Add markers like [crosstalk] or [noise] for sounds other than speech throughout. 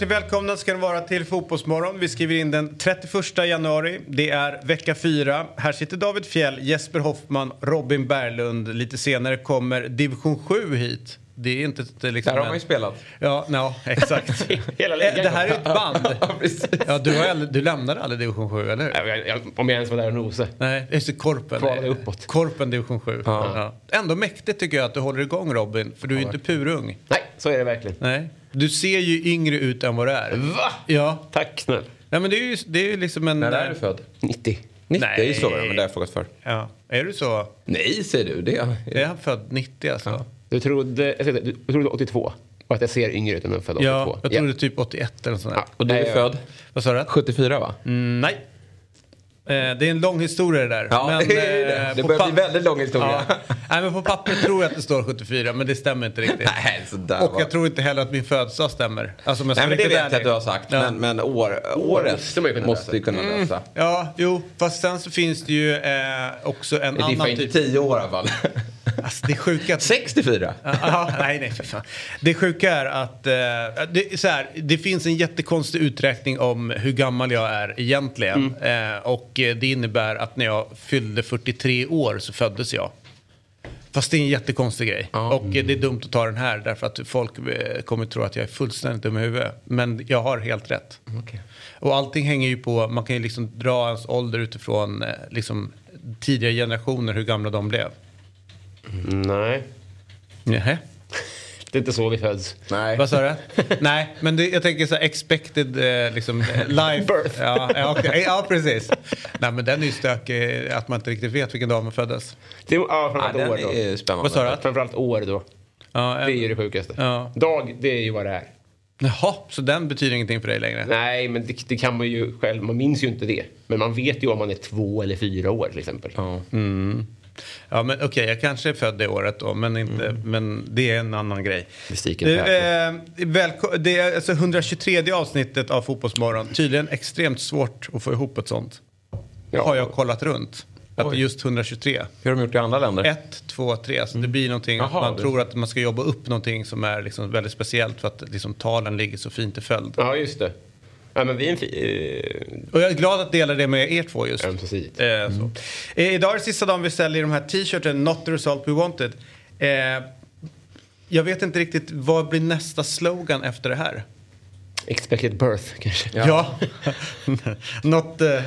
Hjärtligt välkomna ska ni vara till Fotbollsmorgon. Vi skriver in den 31 januari. Det är vecka fyra. Här sitter David Fjell, Jesper Hoffman, Robin Berglund. Lite senare kommer division 7 hit. Det är inte ett, liksom... Där har man ju spelat. Ja, no, exakt. [laughs] Eh, det här är ett band. [laughs] Ja. Ja, du, har aldrig, du lämnade aldrig division 7, eller hur? Ja, jag- jag- Om jag ens var där och nosade. Nej, just det, Korpen. Kvalade uppåt. Korpen division 7. Ja. Ändå mäktigt tycker jag att du håller igång Robin, för du är ju inte purung. Nej, så är det verkligen. Nej. Du ser ju yngre ut än vad du är. Va? Ja. Tack snäll. Nej men det är ju, det är ju liksom en... När är du född? 90. 90 Nej. är ju så, men det har jag frågat för. Ja. Är du så? Nej, säger du. Det är Är jag född 90 alltså? Du trodde, jag säga, du, trodde 82. Och att jag ser yngre ut än jag är född 82. Ja, jag trodde typ 81 eller sånt där. Ja. Och du är född Vad sa du? 74 va? Mm, nej. Eh, det är en lång historia det där. Ja, men, [laughs] det är det. eh, Det börjar bli väldigt lång historia. Ja. [laughs] Nej, men på papper tror jag att det står 74, men det stämmer inte riktigt. [laughs] Nej, sådär Och va. jag tror inte heller att min födsdag stämmer. Alltså, Nej, men det vet jag att du har sagt. Ja. Men, men år, året måste ju kunna kunna läsa. Ja, jo, fast sen så finns det ju eh, också en Det är annan fan inte typ... 10 år i alla fall. Alltså, det är sjuka att 64? Ja, nej, nej, för fan. Det sjuka är att eh, det, är så här, det finns en jättekonstig uträkning om hur gammal jag är egentligen. Eh, och det innebär att när jag fyllde 43 år så föddes jag. Fast det är en jättekonstig grej. Och eh, det är dumt att ta den här därför att folk eh, kommer tro att jag är fullständigt dum i huvudet. Men jag har helt rätt. Och allting hänger ju på, man kan ju liksom dra ens ålder utifrån eh, liksom, tidigare generationer, hur gamla de blev. Nej, Nähä. Det är inte så vi föds. Nej. Vad sa du? [laughs] Nej, men det, jag tänker så här expected eh, liksom, eh, life. [laughs] Birth. Ja, ja, okej. ja, precis. Nej, men den är ju stökig att man inte riktigt vet vilken dag man föddes. Det ja, Ja, framförallt den år då. är spännande. Vad sa du? Framförallt år då. Ja, Det är ju det sjukaste. Ja. Dag, det är ju vad det är. Jaha, så den betyder ingenting för dig längre? Nej, men det, det kan man ju själv. Man minns ju inte det. Men man vet ju om man är två eller fyra år till exempel. Ja. Ja, men okej, jag kanske är född det året då, men, inte, men det är en annan grej. Mystiken Du, eh, välko- det är alltså 123 avsnittet av Fotbollsmorgon. Tydligen extremt svårt att få ihop ett sånt. Ja. Har jag kollat runt. Att just 123. Hur har de gjort i andra länder? Ett, två, tre. Så det blir någonting. Jaha, man det- tror att man ska jobba upp någonting som är liksom väldigt speciellt för att liksom talen ligger så fint i följd. Ja, just det. Ja, men vi är en fi- Och jag är glad att dela det med er två just. Ömsesidigt. Eh, så. Eh, idag är det sista dagen vi säljer de här t-shirten, Not the result we wanted. Eh, jag vet inte riktigt, vad blir nästa slogan efter det här? Expected birth kanske. Ja. [laughs] not the, eh,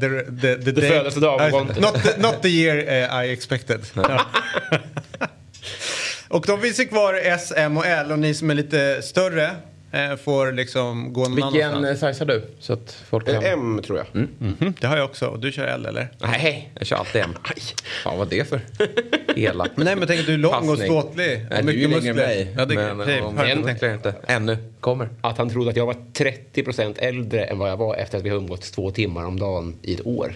the, the, the, day- födelsedag Nej, wanted. not, the, not the year eh, I expected. Ja. [laughs] och de finns ju kvar i S, M och L och ni som är lite större eh, får liksom gå någon Vilken eh, annanstans. size har du? Så att folk kan... Eh, M tror jag. Mhm, Det har jag också. Och du kör L eller? Nej, jag kör alltid M. Fan, vad är det för [laughs] elakt? Men nej men tänk att du är lång och Passning. ståtlig. Nej, och du är mycket längre än mig. Ja, det, men det, om har jag en inte tänkt. tänker inte. Ännu. Kommer. Att han trodde att jag var 30% äldre än vad jag var efter att vi har umgåtts två timmar om dagen i ett år.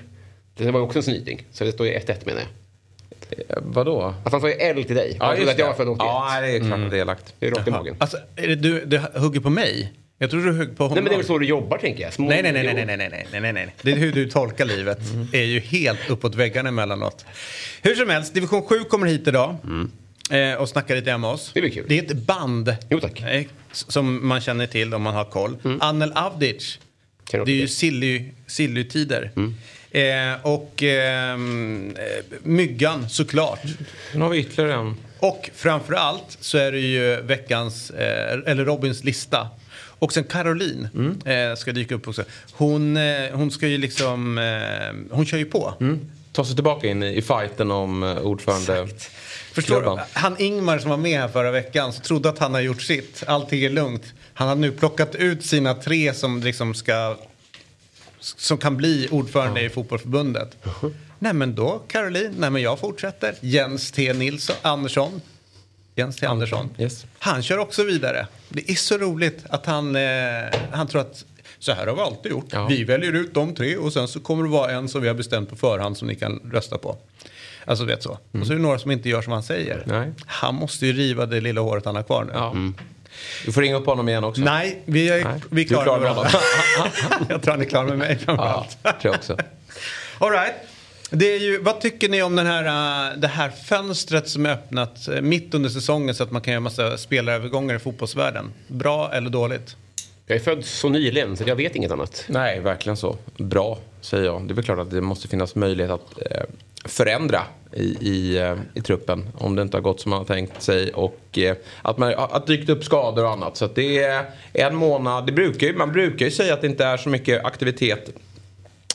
Det var ju också en snyting. Så det står ju 1-1 menar jag. Vadå? Att han sa ju L till dig. han trodde att jag var född 81. Ja, det är klart att det är elakt. Det är rakt i magen. Alltså, är det du, du hugger på mig? Jag tror du hugger på honom. Nej men det är väl så du jobbar tänker jag. Små Nej, nej, nej, nej, nej, nej, nej, nej, nej. Det är hur du tolkar livet. är ju helt uppåt väggarna emellanåt. Hur som helst, division 7 kommer hit idag. Eh, och snackar lite med oss. Det blir kul. Det är ett band. Jo, tack. Eh, som man känner till om man har koll. Anel Avdic. Det är ju också Silly, Silly-tider. Eh, och eh, Myggan såklart. Nu har vi ytterligare en. Och framförallt så är det ju veckans, eh, eller Robins lista. Och sen Caroline eh, ska dyka upp också. Hon, eh, hon ska ju liksom, eh, hon kör ju på. Ta sig tillbaka in i, i fighten om uh, ordförande. Förstår du? Han Ingmar som var med här förra veckan trodde att han har gjort sitt. Allting är lugnt. Han har nu plockat ut sina tre som liksom ska som kan bli ordförande i fotbollsförbundet. Nej men då Caroline, nej men jag fortsätter. Jens T Nilsson, Andersson. Jens T Andersson. Yes. Han kör också vidare. Det är så roligt att han, eh, han tror att så här har vi alltid gjort. Ja. Vi väljer ut de tre och sen så kommer det vara en som vi har bestämt på förhand som ni kan rösta på. Alltså vet så. Och så är det några som inte gör som han säger. Nej. Han måste ju riva det lilla håret han har kvar nu. Ja. Du får ringa upp honom igen också. Nej, vi är, Nej. vi är klara klar med varandra. [laughs] [laughs] Jag tror han är klar med mig Ja, framförallt. tror jag också. [laughs] All right. Det är ju, vad tycker ni om den här, äh, det här fönstret som är öppnat äh, mitt under säsongen så att man kan göra massa spelarövergångar i fotbollsvärlden? Bra eller dåligt? Jag är född så nyligen så jag vet inget annat. Nej, verkligen så. Bra, säger jag. Det är väl klart att det måste finnas möjlighet att eh, förändra i, i, eh, i truppen om det inte har gått som man har tänkt sig. Och eh, att man att dykt upp skador och annat. Så att det är en månad. Det brukar ju, man brukar ju säga att det inte är så mycket aktivitet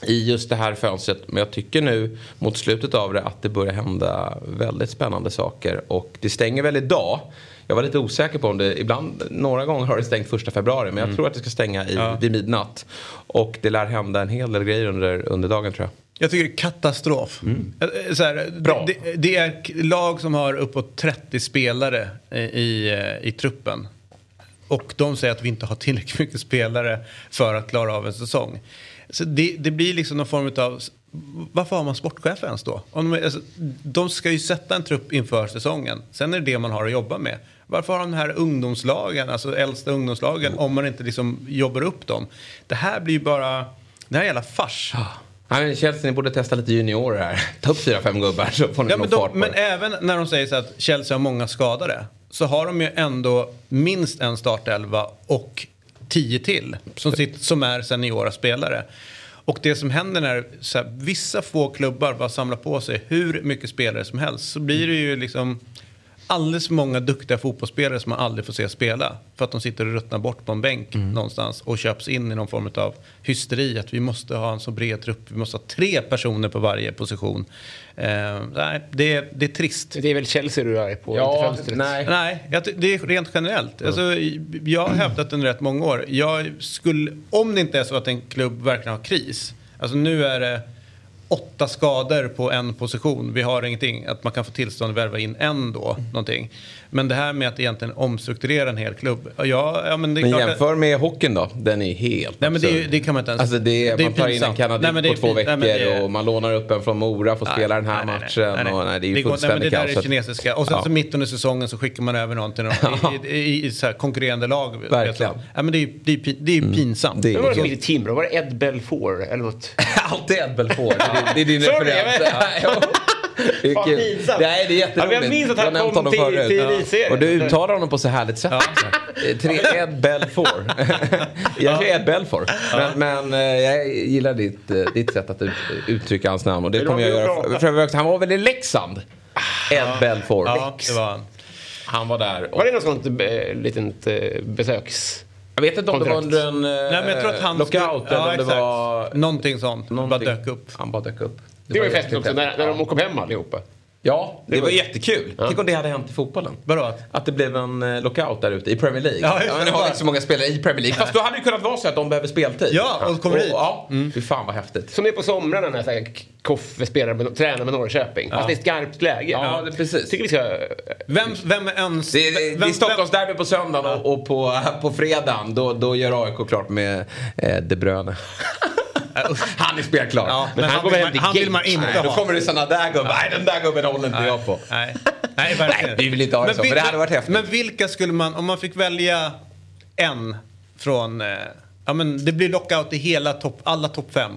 i just det här fönstret. Men jag tycker nu mot slutet av det att det börjar hända väldigt spännande saker. Och det stänger väl idag. Jag var lite osäker på om det, ibland, några gånger har det stängt första februari. Men jag tror att det ska stänga i, Ja. vid midnatt. Och det lär hända en hel del grejer under, under dagen tror jag. Jag tycker det är katastrof. Eh, Så här, Bra. Det, det är lag som har uppåt 30 spelare i, eh, i truppen. Och de säger att vi inte har tillräckligt mycket spelare för att klara av en säsong. Så det, det blir liksom någon form av... Varför har man sportchef ens då? Om de, alltså, de ska ju sätta en trupp inför säsongen. Sen är det det man har att jobba med. Varför har de här ungdomslagen, alltså äldsta ungdomslagen, om man inte liksom jobbar upp dem? Det här blir ju bara... Det här är en jävla fars. Nej, men Chelsea, ni borde testa lite juniorer här. [laughs] Ta upp fyra, fem gubbar så får ni Ja, men, fart de, på men det. även när de säger så att Chelsea har många skadade så har de ju ändå minst en startelva och tio till som, sitter, som är seniora spelare. Och det som händer när så här, vissa få klubbar bara samlar på sig hur mycket spelare som helst så blir det ju liksom alldeles för många duktiga fotbollsspelare som man aldrig får se spela. För att de sitter och ruttnar bort på en bänk någonstans och köps in i någon form av hysteri. Att vi måste ha en så bred trupp, vi måste ha tre personer på varje position. Eh, nej, det, är- det är trist. Det är väl Chelsea du är på, inte Ja, fönstret. nej. Nej, det är rent generellt. Alltså, jag har hävdat under rätt många år. Jag skulle, om det inte är så att en klubb verkligen har kris. Alltså nu är det åtta skador på en position. Vi har ingenting. Att man kan få tillstånd att värva in en då. Någonting. Men det här med att egentligen omstrukturera en hel klubb. Ja, ja men det är Men klart att- jämför med hockeyn då. Den är helt Nej men det, det kan man inte ens... Alltså det är, det är man tar in en pinsamt. kanadik Nej, men det är på två veckor nej, det och man lånar upp en från Mora för att spela den här Nej, nej, matchen. nej, nej. Och, nej, det är ju går- nej, men fullständigt Det där kaos. är kinesiska. Och sen Ja. så mitt under säsongen så skickar man över någon till någon i, i, i, i så här konkurrerande lag. Verkligen. du. Ja, men det är ju det är, pin- det är ju pinsamt. Det är- Vem var det som till Timrå? Var det Ed Belfour eller något? [laughs] Alltid Ed Belfour. Det är, det är din referens. [laughs] jag Ja. Det är kul. Nej, det är Ja, jätteroligt. jag minns att han nämnt kom honom till- Ja. elitserien. Och du uttalar honom på så härligt sätt. Eh, Tre Ed Belfour. [laughs] jag säger Ed Belfour. Men, men eh, jag gillar ditt, eh, ditt sätt att ut, uttrycka hans namn. Och det kommer jag göra. för- Han var väl i Leksand? Ed Belfour. Ja, det var han. Han var där. Och, Var det något sånt litet besöks... jag vet inte om det var kontrakt? under en Nej, men jag tror att han lockout skulle- eller om det var... Någonting sånt. någonting. Bara dök upp. Han bara dök upp. Det var ju festligt också när, när de kom hem allihopa. Ja, det, Det var var- jättekul. Tänk om det hade hänt i fotbollen. Vadå? Att det blev en eh, lockout där ute i Premier League. Ja, Ja, det. nu har vi inte så många spelare i Premier League. Fast då hade det kunnat vara så att de behöver speltid. Ja, och kommer hit. Ja, fy fan vad häftigt. Som det är på somrarna när så här Koffe spelar med, tränar med Norrköping. Fast det är ett skarpt läge. Ja, det precis. Tycker vi ska... Vem, vem ens... Det är, det vem, är Stockholmsderby på söndagen och, och på, [laughs] på fredagen då, då gör AIK klart med eh, De Bruyne. [laughs] [laughs] han är spelklar. Ja, men han han, kommer vill man, han vill man inte Nej, då ha. kommer det såna där gubbar. Nej, den där gubben håller inte jag på. Nej, nej. Nej, vi vill inte ha det Men så, vil- för det hade varit häftigt. Men vilka skulle man, om man fick välja en från... Eh, ja men det blir lockout i hela topp, alla topp fem.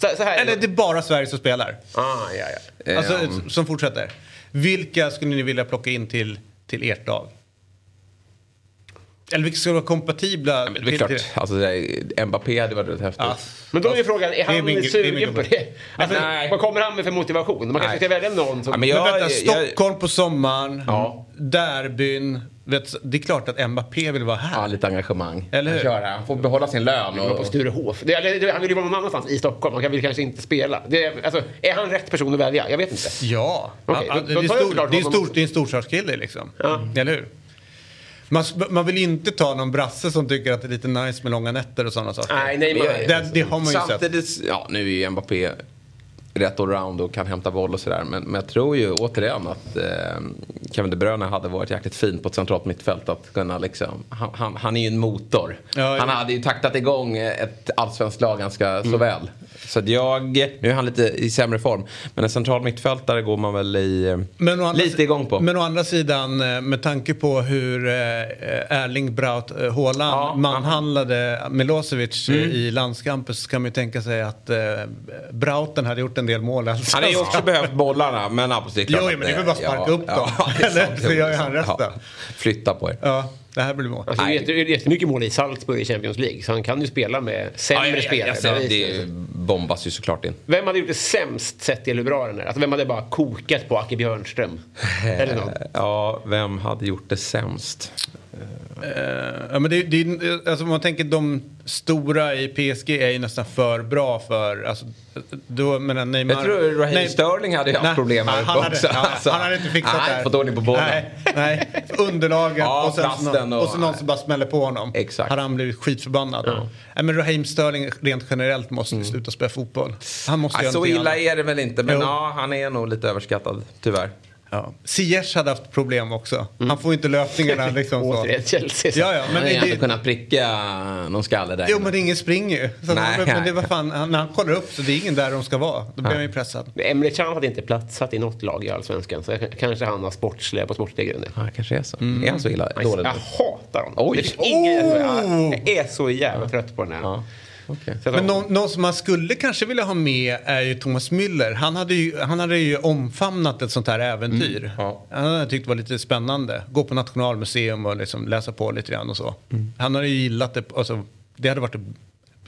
Så, så här. Eller det är bara Sverige som spelar. Ah, ja, ja. Alltså, Ehm. som fortsätter. Vilka skulle ni vilja plocka in till, till ert lag? Eller vilka skulle vara kompatibla? Men det är klart, alltså, Mbappé hade varit rätt häftigt. Ja. Men då är ju frågan, är han min- sugen min på det? Alltså, Nej. vad kommer han med för motivation? Man kanske Nej. ska välja någon som... Ja, men Men jag, vänta, jag, Stockholm på sommaren. Ja. Derbyn. Vet, det är klart att Mbappé vill vara här. Ja, lite engagemang. Eller hur? Han. Han får behålla sin lön. Han var på Och... Sturehof. Det, eller, det, han vill ju vara någon annanstans i Stockholm. Han vill kanske inte spela. Det, alltså, är han rätt person att välja? Jag vet inte. Ja, Ja, då- det, då är jag stor, det, är stor, det är en storstadskille liksom. Ja. Eller hur? Man, man vill inte ta någon brasse som tycker att det är lite nice med långa nätter och sådana saker. Nej, nej, men- det, det har man ju sett. Ja nu är ju Mbappé rätt allround och kan hämta boll och sådär. Men, men jag tror ju återigen att eh, Kevin De Bruyne hade varit jäkligt fint på ett centralt mittfält. Att kunna liksom, han, han, han är ju en motor. Ja, han ja. hade ju taktat igång ett allsvenskt lag ganska Mm. så väl. Så att jag, nu är han lite i sämre form. Men en central mittfältare går man väl i, eh, lite igång på. Men å andra sidan, eh, med tanke på hur eh, Erling Braut Haaland Ja, Mm. manhandlade Milosevic eh, i landskampen så kan man ju tänka sig att Brauten hade gjort en del mål. Alltså. Han har ju också behövt bollarna men absolut. Jo, men [laughs] det är väl bara att sparka upp dem. är Eller så gör ju han resten. Ja, flytta på er. Ja, det här blir mål. Alltså, det är det är jättemycket mål i Salzburg i Champions League. Så han kan ju spela med sämre Ja, ja, ja, spelare. alltså, Det det bombas ju såklart in. Vem hade gjort det sämst sett i lubraren? Alltså, vem hade bara kokat på Acke Björnström? [laughs] Eller? Ja, vem hade gjort det sämst? Eh, ja, men det, det, alltså, om man tänker de stora i PSG är ju nästan för bra för... Alltså, då, men Neymar, Jag tror Raheem Nej, Sterling hade ju haft nej, problem här han, hade, också. ja, Alltså, han hade inte fixat nej, det här. fått ordning på bollen. Nej, nej. underlagen Ja, och, sen någon, och- och så någon som bara smäller på honom. Exakt. Hade han blivit skitförbannad. Nej, men Raheem Sterling rent generellt måste sluta spela fotboll. Han måste göra så illa annat. är det väl inte, men Jo. ja, han är nog lite överskattad, tyvärr. Ja. Ziyech hade haft problem också. Han får inte löpningarna [laughs] liksom så. Återigen Chelsea. Ja, ja, Men men han har det, inte kunnat pricka någon skalle där. Jo men ingen springer ju. Så Nej. men det var fan, när han kollar upp så det är ingen där de ska vara. Då blir han ju pressad. Emre Can hade inte platsat i något lag i Allsvenskan. Så kanske han har sportsliga på sportsliga grunder. Ja, kanske är så. Är han så illa Jag dålig? hatar honom. Oj. Det finns ingen, jag är så jävla trött på den här. Ja, att Men någon, någon som man skulle kanske vilja ha med är ju Thomas Müller. Han hade ju, han hade ju omfamnat ett sånt här äventyr. ja. Han hade tyckt det var lite spännande. Gå på Nationalmuseum och liksom läsa på lite grann och så. Han hade ju gillat det. Alltså, det hade varit,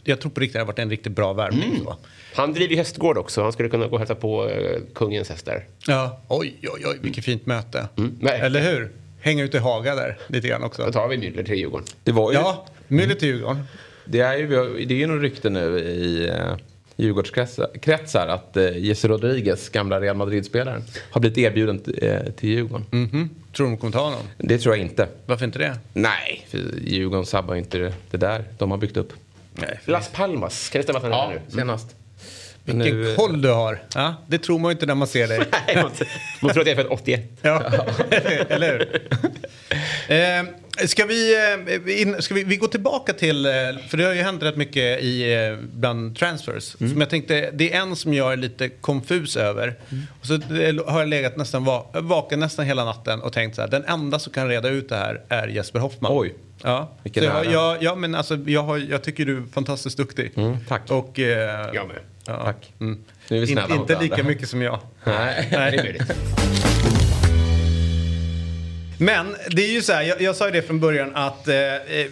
jag tror på riktigt det hade varit en riktigt bra värvning. så. Han driver ju hästgård också. Han skulle kunna gå och hälsa på eh, kungens hästar. Ja. Oj, oj, oj, vilket fint möte. verkligen. Eller hur? Hänga ute i Haga där lite grann också. Då tar vi Müller till Djurgården. Det var ju... Ja, Müller till Djurgården. Det är ju, det är ju något rykte nu i eh, Djurgårdskretsar att eh, Jesse Rodriguez, gamla Real Madrid-spelaren, har blivit erbjuden eh, till Djurgården. Mhm. Tror du de kommer ta honom? Det tror jag inte. Varför inte det? Nej, för Djurgården sabbar ju inte det, det där de har byggt upp. Nej, Las Palmas, kan det stämma att han är här nu? senast. Vilken nu, koll du har. Ja, det tror man ju inte när man ser dig. [laughs] Nej, man- Man tror att jag är född 81. Ja, [laughs] eller hur? [laughs] Eh, ska vi, eh, in, ska vi, vi gå tillbaka till, eh, för det har ju hänt rätt mycket i, eh, bland transfers. Som jag tänkte, det är en som jag är lite konfus över. Och så har jag legat nästan va, vaken nästan hela natten och tänkt så här, den enda som kan reda ut det här är Jesper Hoffman. Oj. Ja, Vilken så jag, jag, ja men alltså, jag, har, jag tycker du är fantastiskt duktig. Mm, tack. Och, eh, Jag med. ja, Tack. Mm. Nu är vi snälla inte mot inte lika mycket som jag. Nej. [laughs] Det är möjligt. Men det är ju så här, jag, jag sa ju det från början att eh, eh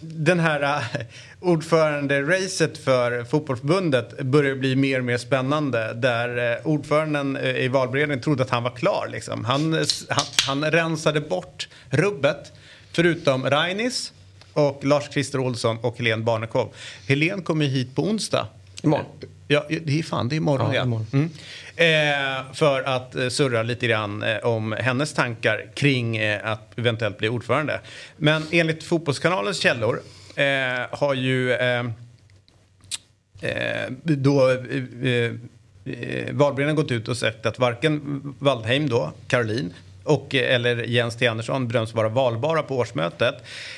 den här eh, ordförande-racet för fotbollsförbundet börjar bli mer och mer spännande. Där eh, ordföranden eh, i valberedningen trodde att han var klar. Liksom. Han, han, han rensade bort rubbet, förutom Rainis och Lars-Christer Olsson och Helene Barnekow. Helene kommer ju hit på onsdag. Imorgon. Ja, det är fan, det är imorgon Ja, ja. imorgon. Mm. Eh, för att eh, surra lite grann eh, om hennes tankar kring eh, att eventuellt bli ordförande. Men enligt Fotbollskanalens källor har ju då eh, valberedningen gått ut och sagt att varken Waldheim då, Caroline och, eh, eller Jens T Andersson bedöms vara valbara på årsmötet.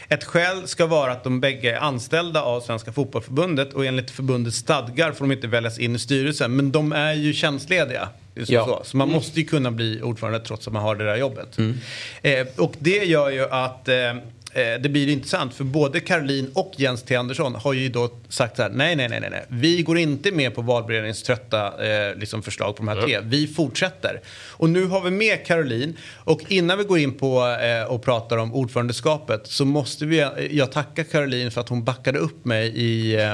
Ett skäl ska vara att de bägge är anställda av Svenska Fotbollförbundet och enligt förbundets stadgar får de inte väljas in i styrelsen. Men de är ju tjänstlediga. Så, Ja. så. så man måste ju kunna bli ordförande trots att man har det där jobbet. Eh, och det gör ju att eh, det blir intressant för både Caroline och Jens T Andersson har ju då sagt så här nej, nej, nej, nej, vi går inte med på valberedningens trötta eh, liksom förslag på de här tre. Vi fortsätter. Och nu har vi med Caroline och innan vi går in på eh, och pratar om ordförandeskapet så måste vi, eh, jag tacka Caroline för att hon backade upp mig i eh,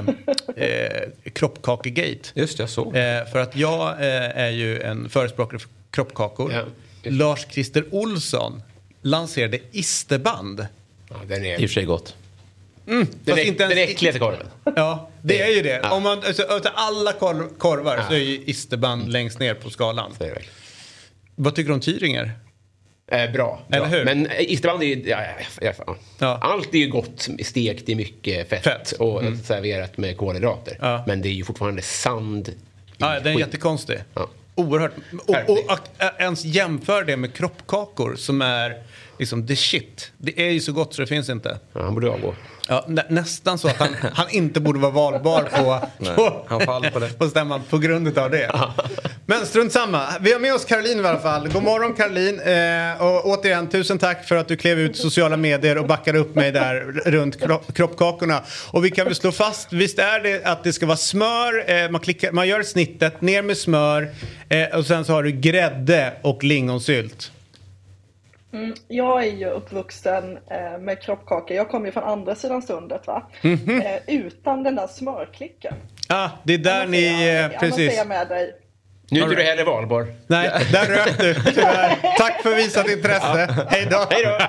eh, kroppkakegate. Just jag såg. Eh, för att jag eh, är ju en förespråkare för kroppkakor. Ja. Lars-Christer Olsson lanserade isterband. Ja, den I är och för sig gott. den, Fast äck, inte ens- den äckligaste korven. Ja, det är ju det. Ja. Om man, alltså, utav alla korv, korvar Ja. så är ju isterband längst ner på skalan. Så är det verkligen. Vad tycker du om Tyringer? Eh, bra. Eller bra. hur? Men eh, isterband är ju... Ja, ja, ja, Ja. Allt är ju gott stekt i mycket fett, Fett. och serverat med kolhydrater. Ja. Men det är ju fortfarande sand i Ja, den är jättekonstig. Ja. Oerhört. Och, och att ä- ens jämföra det med kroppkakor som är liksom the shit. Det är ju så gott så det finns inte. Ja, han borde avgå. Ja, nä, nästan så att han, han inte borde vara valbar på, på, han faller på det. på stämman på grund av det. Men strunt samma. Vi har med oss Caroline i alla fall. God morgon Caroline. Eh, och återigen, tusen tack för att du klev ut sociala medier och backade upp mig där runt kropp, kroppkakorna. Och vi kan väl slå fast, visst är det att det ska vara smör, eh, man, klickar, man gör snittet, ner med smör eh, och sen så har du grädde och lingonsylt. Mm, jag är ju uppvuxen eh, med kroppkaka. Jag kommer ju från andra sidan sundet va. Mhm. Eh, utan den där smörklicken. Ah, det är där Annars ni, är jag- eh, Annars precis. är jag med dig. Nu är du heller valbar. Nej, där rök du [laughs] tyvärr. Tack för visat intresse. Hej då. Hej då! [laughs]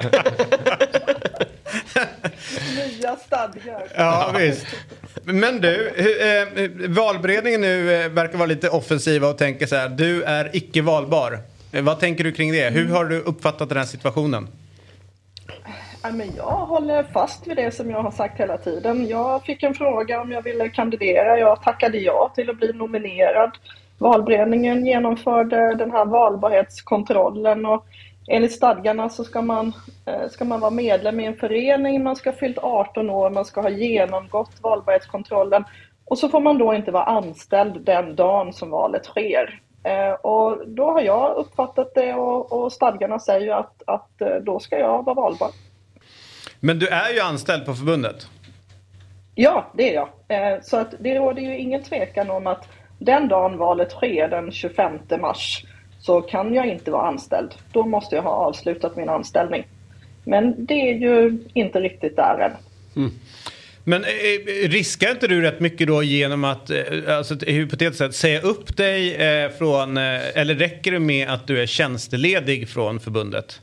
Nya stadgar. Ja, visst. Men du, eh, valberedningen nu eh, verkar vara lite offensiva och tänker så här, du är icke valbar. Eh, vad tänker du kring det? Hur har du uppfattat den här situationen? Ja, men jag håller fast vid det som jag har sagt hela tiden. Jag fick en fråga om jag ville kandidera. Jag tackade ja till att bli nominerad. Valberedningen genomförde den här valbarhetskontrollen och enligt stadgarna så ska man, eh, ska man vara medlem i en förening, man ska ha fyllt 18 år, man ska ha genomgått valbarhetskontrollen och så får man då inte vara anställd den dagen som valet sker. Eh, Och då har jag uppfattat det och, och stadgarna säger ju att, att eh, då ska jag vara valbar. Men du är ju anställd på förbundet. Ja, det är jag. Eh, Så att det råder ju ingen tvekan om att den dagen valet sker, den 25 mars, så kan jag inte vara anställd. Då måste jag ha avslutat min anställning. Men det är ju inte riktigt där än. Men eh, eh, riskar inte du rätt mycket då genom att, eh, alltså hypotetiskt sett, säga upp dig eh, från, eh, eller räcker det med att du är tjänsteledig från förbundet?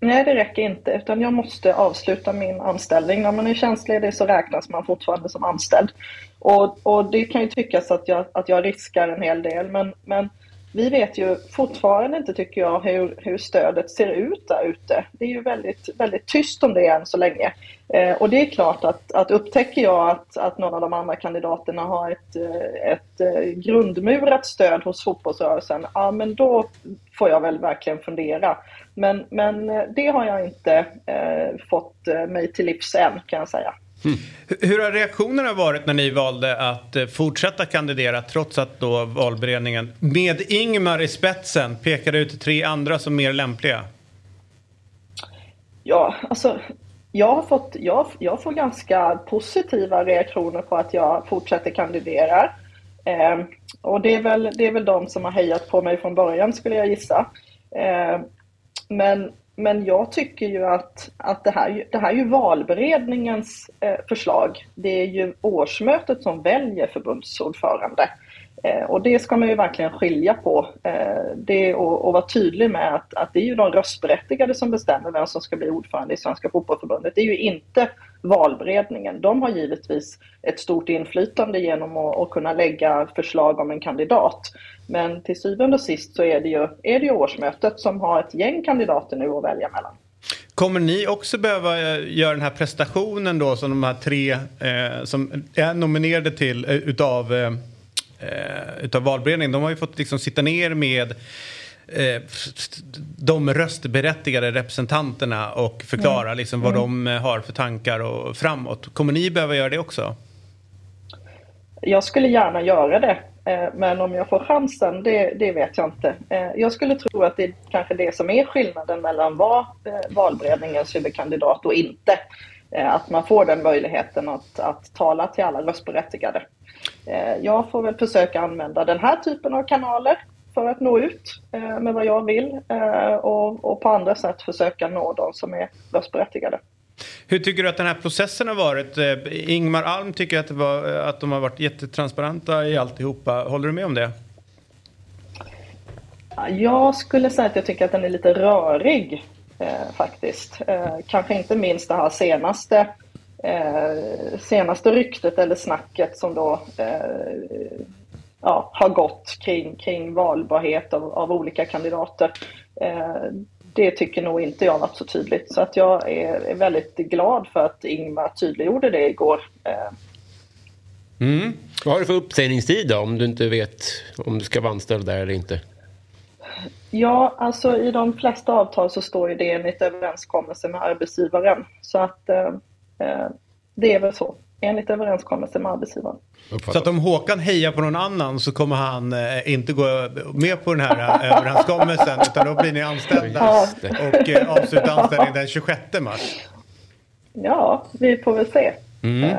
Nej, det räcker inte, utan jag måste avsluta min anställning. När man är tjänstledig så räknas man fortfarande som anställd. Och, och det kan ju tyckas att jag, att jag riskar en hel del, men, men vi vet ju fortfarande inte, tycker jag, hur, hur stödet ser ut där ute. Det är ju väldigt, väldigt tyst om det än så länge. Eh, och det är klart att, att upptäcker jag att, att någon av de andra kandidaterna har ett, eh, ett, ett grundmurat stöd hos fotbollsrörelsen, ja men då får jag väl verkligen fundera. Men, men eh, det har jag inte eh, fått mig till livs än, kan jag säga. Hur- Hur har reaktionerna varit när ni valde att eh, fortsätta kandidera trots att då valberedningen med Ingmar i spetsen pekade ut tre andra som mer lämpliga? Ja, alltså jag, har fått, jag, jag får ganska positiva reaktioner på att jag fortsätter kandidera. Eh, och det är, väl, det är väl de som har hejat på mig från början skulle jag gissa. Eh, men, men jag tycker ju att, att det, här, det här är ju valberedningens eh, förslag. Det är ju årsmötet som väljer förbundsordförande. Eh, och det ska man ju verkligen skilja på. Eh, det, och, och vara tydlig med att, att det är ju de röstberättigade som bestämmer vem som ska bli ordförande i Svenska Fotbollförbundet. Det är ju inte valberedningen. De har givetvis ett stort inflytande genom att, att kunna lägga förslag om en kandidat. Men till syvende och sist så är det ju, är det ju årsmötet som har ett gäng kandidater nu att välja mellan. Kommer ni också behöva eh, göra den här prestationen då som de här tre eh, som är nominerade till eh, utav, eh, eh, utav valberedningen. De har ju fått liksom sitta ner med eh, de röstberättigade representanterna och förklara liksom vad de eh, har för tankar och framåt. Kommer ni behöva göra det också? Jag skulle gärna göra det, eh, men om jag får chansen, det, det vet jag inte. Jag skulle tro att det är kanske det som är skillnaden mellan vad valberedningens huvudkandidat och inte. Att man får den möjligheten att, att tala till alla röstberättigade. Jag får väl försöka använda den här typen av kanaler för att nå ut eh, med vad jag vill eh, och, och på andra sätt försöka nå de som är röstberättigade. Hur tycker du att den här processen har varit? Eh, Ingmar Alm tycker att, det var, att de har varit jättetransparenta i alltihopa. Håller du med om det? Jag skulle säga att jag tycker att den är lite rörig eh, faktiskt. Eh, kanske inte minst det här senaste, eh, senaste ryktet eller snacket som då eh, ja, har gått kring, kring valbarhet av, av olika kandidater. Eh, det tycker nog inte jag varit så tydligt. Så att jag är, är väldigt glad för att Ingmar tydliggjorde det igår. Eh, Mm. Vad har du för uppsägningstid då, om du inte vet om du ska vara anställd där eller inte? Ja, alltså i de flesta avtal så står ju det enligt överenskommelse med arbetsgivaren. Så att eh, eh, det är väl så, enligt överenskommelse med arbetsgivaren. Så att om Håkan hejar på någon annan så kommer han eh, inte gå med på den här eh, överenskommelsen utan då blir ni anställda Ja. och eh, avslutar anställningen den 26 mars. Ja, vi får väl se. Mm. Eh,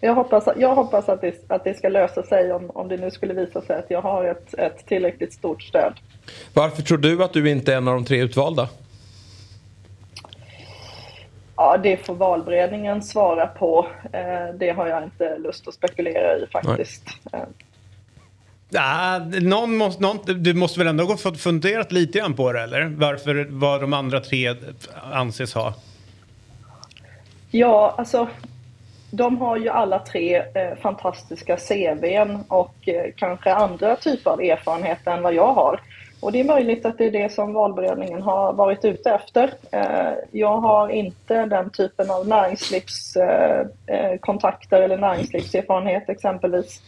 jag hoppas, jag hoppas att, det, att det ska lösa sig om, om det nu skulle visa sig att jag har ett, ett tillräckligt stort stöd. Varför tror du att du inte är en av de tre utvalda? Ja, det får valberedningen svara på. Eh, det har jag inte lust att spekulera i faktiskt. Eh, Ja, någon måste, någon, du måste väl ändå ha funderat lite grann på det eller? Varför vad de andra tre anses ha? Ja, alltså de har ju alla tre eh, fantastiska CVn och eh, kanske andra typer av erfarenheter än vad jag har. Och det är möjligt att det är det som valberedningen har varit ute efter. Eh, jag har inte den typen av näringslivskontakter eh, eh, eller näringslivserfarenhet exempelvis.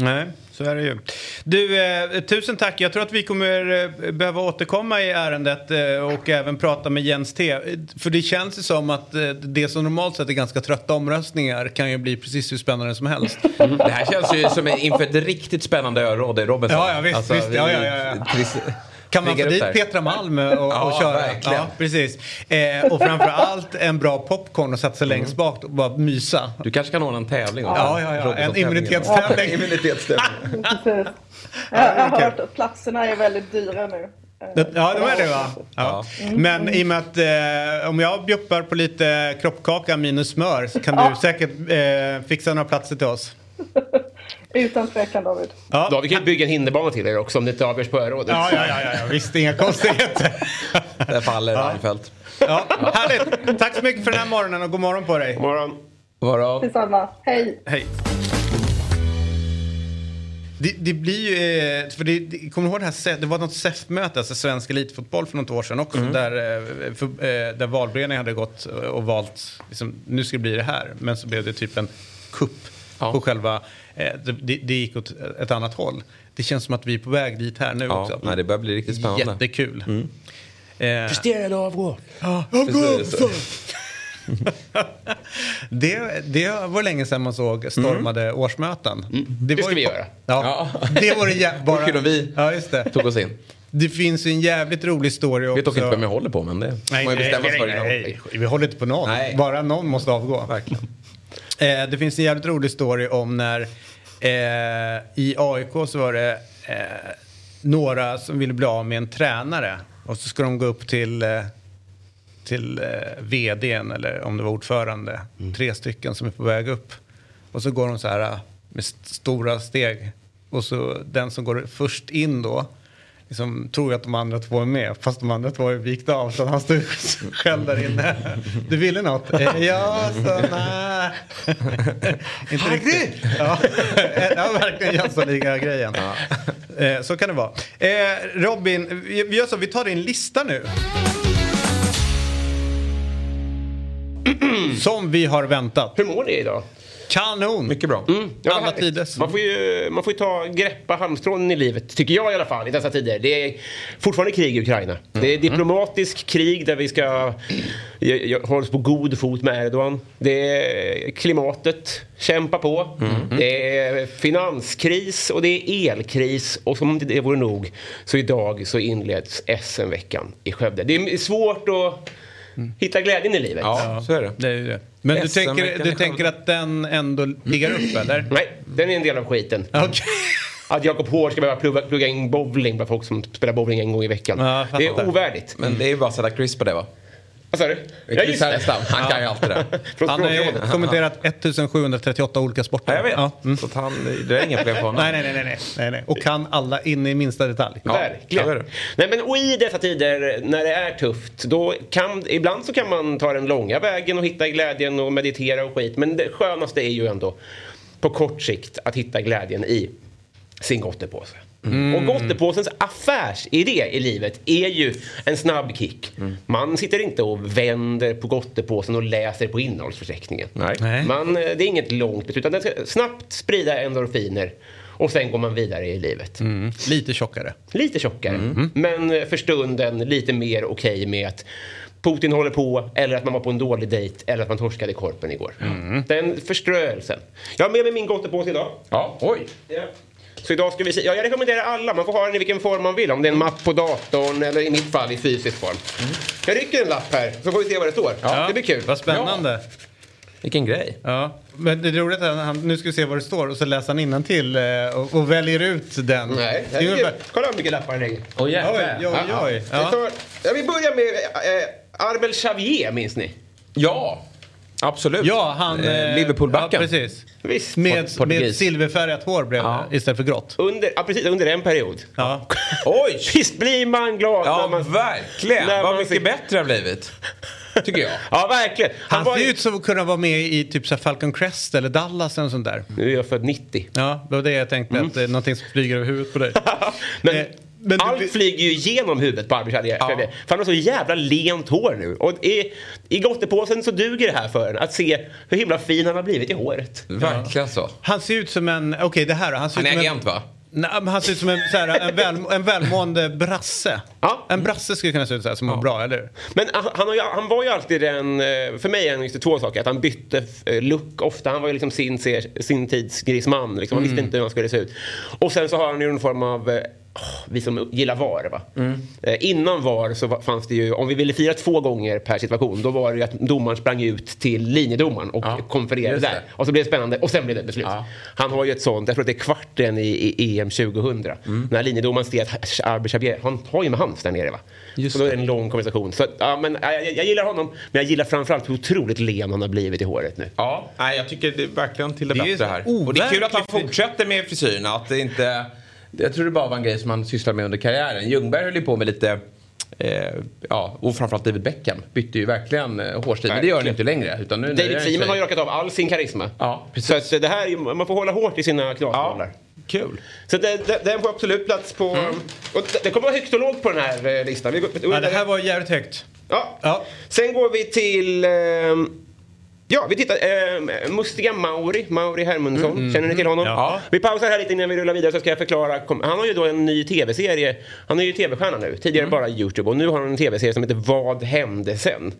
Nej, så är det ju. Du, eh, tusen tack. Jag tror att vi kommer eh, behöva återkomma i ärendet eh, och även prata med Jens T. För det känns ju som att eh, det som normalt sett är ganska trötta omröstningar kan ju bli precis hur spännande som helst. Det här känns ju som inför ett riktigt spännande öråd i Robinson. Ja, ja, visst, Alltså, visst. vi- Ja, ja, ja, ja. Kan man få dit där. Petra Malm och, och Ja, köra? verkligen. Ja, precis. Eh, och framför allt en bra popcorn och sätta sig längst bak och bara mysa. Du kanske kan ordna en tävling också? Ja, ja, ja. En immunitetstävling. [laughs] Immunitetstävling. Precis. Jag, jag har hört att platserna är väldigt dyra nu. Ja, de är det va? Ja. Men i och med att eh, om jag bjuppar på lite kroppkaka minus smör så kan du säkert eh, fixa några platser till oss. [laughs] Utan tvekan David. Ja. Då, vi kan bygga en hinderbana till er också om det inte avgörs på örådet. Ja, ja, ja, ja, ja, visst, inga konstigheter. Där faller Reinfeldt. Ja, härligt. Tack så mycket för den här morgonen och god morgon på dig. God morgon. Varav? Detsamma. Hej! Hej. Det, det blir ju, eh, för det, det, kommer du ihåg det här, det var något SEF-möte, alltså svensk elitfotboll för något år sedan också, där, eh, för, eh, där valberedningen hade gått och valt, liksom, nu ska det bli det här, men så blev det typ en kupp Ja. på själva, det, det det gick åt ett annat håll. Det känns som att vi är på väg dit här nu Ja, också. nej, det börjar bli riktigt spännande. Mm. Jättekul. Eh, Prestera eller avgå. Precis. [laughs] Det, det var länge sedan man såg stormade årsmöten. Det, Mm. Det var ska ju vi göra. Ja, [laughs] det var det jä- [laughs] bara... kul om vi Ja, just det. Tog oss in. Det finns ju en jävligt rolig story också. Vet dock inte vem jag håller på men det Nej, man ju nej, bestämma sig nej, för nej, nej. Vi håller inte på någon. Nej. Bara någon måste avgå. Verkligen. Eh, det finns en jävligt rolig story om när eh, i AIK så var det eh, några som ville bli av med en tränare. Och så ska de gå upp till, eh, till eh, vdn eller om det var ordförande. Tre stycken som är på väg upp. Och så går de så här eh, med st- stora steg. Och så den som går först in då liksom, tror att de andra två är med. Fast de andra två är vikt av. Så han står [laughs] själv där inne. Du ville något? Eh, Ja, så nej. [laughs] Inte riktigt. Ja, [laughs] ja verkligen Jönssonliga-grejen. Eh, Så kan det vara. Eh, Robin, vi vi gör så, vi tar din lista nu. [clears throat] Som vi har väntat. Hur mår ni idag? Kanon! Mycket bra. Mm, ja, Alla tiders. Man får, ju, man får ju ta greppa halmstrån i livet, tycker jag i alla fall, i dessa tider. Det är fortfarande krig i Ukraina. Det är diplomatisk krig där vi ska hålla oss på god fot med Erdogan. Det är klimatet, kämpa på. Det är finanskris och det är elkris. Och som om det vore nog, så idag så inleds SM-veckan i Skövde. Det är svårt att hitta glädjen i livet. Ja, så är det. Det är det. Men du tänker, du tänker att den ändå ligger upp eller? Nej, den är en del av skiten. [laughs] Okej. Att Jakob Hård ska behöva plugga, plugga in bowling för folk som spelar bowling en gång i veckan. Ja, det är ovärdigt. Men det är ju bara att sätta kryss på det va? Vad sa du? Ja, Chris Härenstam, han kan ju alltid det. [laughs] Han har ju kommenterat 1738 olika sporter. Ja, jag vet. Ja. Mm. Så att han, det är inga problem för honom. Nej, nej, nej, nej, nej. Och kan alla in i minsta detalj. Ja, Verkligen. det. Nej, men, och i dessa tider när det är tufft, då kan, ibland så kan man ta den långa vägen och hitta glädjen och meditera och skit. Men det skönaste är ju ändå på kort sikt att hitta glädjen i sin gottepåse. Och gottepåsens affärsidé i livet är ju en snabb kick. Man sitter inte och vänder på gottepåsen och läser på innehållsförteckningen. Nej. Nej. Man, eh, det är inget långt beslut, utan den ska snabbt sprida endorfiner och sen går man vidare i livet. Lite tjockare. Lite tjockare, men eh, för stunden lite mer okej med att Putin håller på, eller att man var på en dålig dejt, eller att man torskade korpen igår. Den förströelsen. Jag har med mig min gottepåse idag. Ja, oj. Ja. Så idag ska vi se. Ja, jag rekommenderar alla. Man får ha den i vilken form man vill. Om det är en mapp på datorn eller i mitt fall i fysisk form. Jag rycker en lapp här så får vi se vad det står. Det blir kul. Vad spännande. Vilken grej. Ja. Men det är roligt att han, nu ska vi se vad det står och så läser han innantill eh, och, och väljer ut den. Nej, det är det är, ungefär... kolla hur mycket lappar det ligger. Åh Oj, oj, oj. Det Ja. står, jag vill börja med eh, Arbel Xavier, minns ni? Ja, absolut. Ja, han... Eh, eh, Liverpoolbacken. Ja, precis. Visst. Med, med silverfärgat hår blev Ja. istället för grått. Under, ja, precis, under en period. Ja. [laughs] Oj! Visst blir man glad Ja, när man... verkligen. när Vad man mycket ser- bättre det har blivit. Tycker jag. [laughs] Ja, verkligen. Han var ser ju- ut som att kunna vara med i typ så här Falcon Crest eller Dallas eller sånt där. Nu är jag född 90. Ja, det var det jag tänkte att det är någonting som flyger över huvudet på dig. [laughs] Men, Eh, men du- allt flyger ju genom huvudet på Arbel Xavier. Ja. För han har så jävla lent hår nu. Och i, i gottepåsen så duger det här för en att se hur himla fin han har blivit i håret. Verkligen så. Han ser ut som en, okej det här han ser Han ut är som agent va? Nej, men han ser ut som en, så här, en, väl, en välmående brasse. Ja. En brasse skulle kunna se ut så här som mår bra, eller? Men han, han, ju, han var ju alltid den, eh, för mig är han just två saker, att han bytte eh, look ofta. Han var ju liksom sin, sin tids Griezmann, liksom. han visste inte hur han skulle se ut. Och sen så har han ju någon form av eh, vi som gillar VAR. Va? Eh, innan VAR så fanns det ju, om vi ville fira två gånger per situation, då var det ju att domaren sprang ut till linjedomaren och Ja, konfererade där. Och så blev det spännande och sen blev det beslut. Ja. Han har ju ett sånt, jag tror att det är kvarten i, i EM 2000. När linjedomaren ser att Arber Xavier, han har ju med hands där nere va? Just och då är det. en lång konversation. Så ja, men, ja, jag, jag gillar honom, men jag gillar framförallt hur otroligt len han har blivit i håret nu. Ja, nej, jag tycker det är verkligen till det, Det bättre här. Och det är kul att han fortsätter med frisyren. Att det inte... Jag tror det bara var en grej som han sysslade med under karriären. Ljungberg höll ju på med lite... Eh, ja, och framförallt David Beckham bytte ju verkligen eh, hårstil. Men det gör han inte längre. Utan nu, David Seaman har ju rakat av all sin karisma. Ja, precis. så eh, det här, man får hålla hårt i sina glasbollar. Ja, kul. Så det, det, den får absolut plats på... Och det, det kommer vara högt och lågt på den här eh, listan. Vi, går- Ja, det här var jävligt högt. ja. Ja. Sen går vi till... ehm, Ja, vi tittar. Eh, Mustiga Mauri, Mauri Hermundsson. Känner ni till honom? Ja. Vi pausar här lite innan vi rullar vidare så ska jag förklara. Han har ju då en ny tv-serie. Han är ju tv-stjärna nu. Tidigare bara Youtube. Och nu har han en tv-serie som heter Vad hände sen?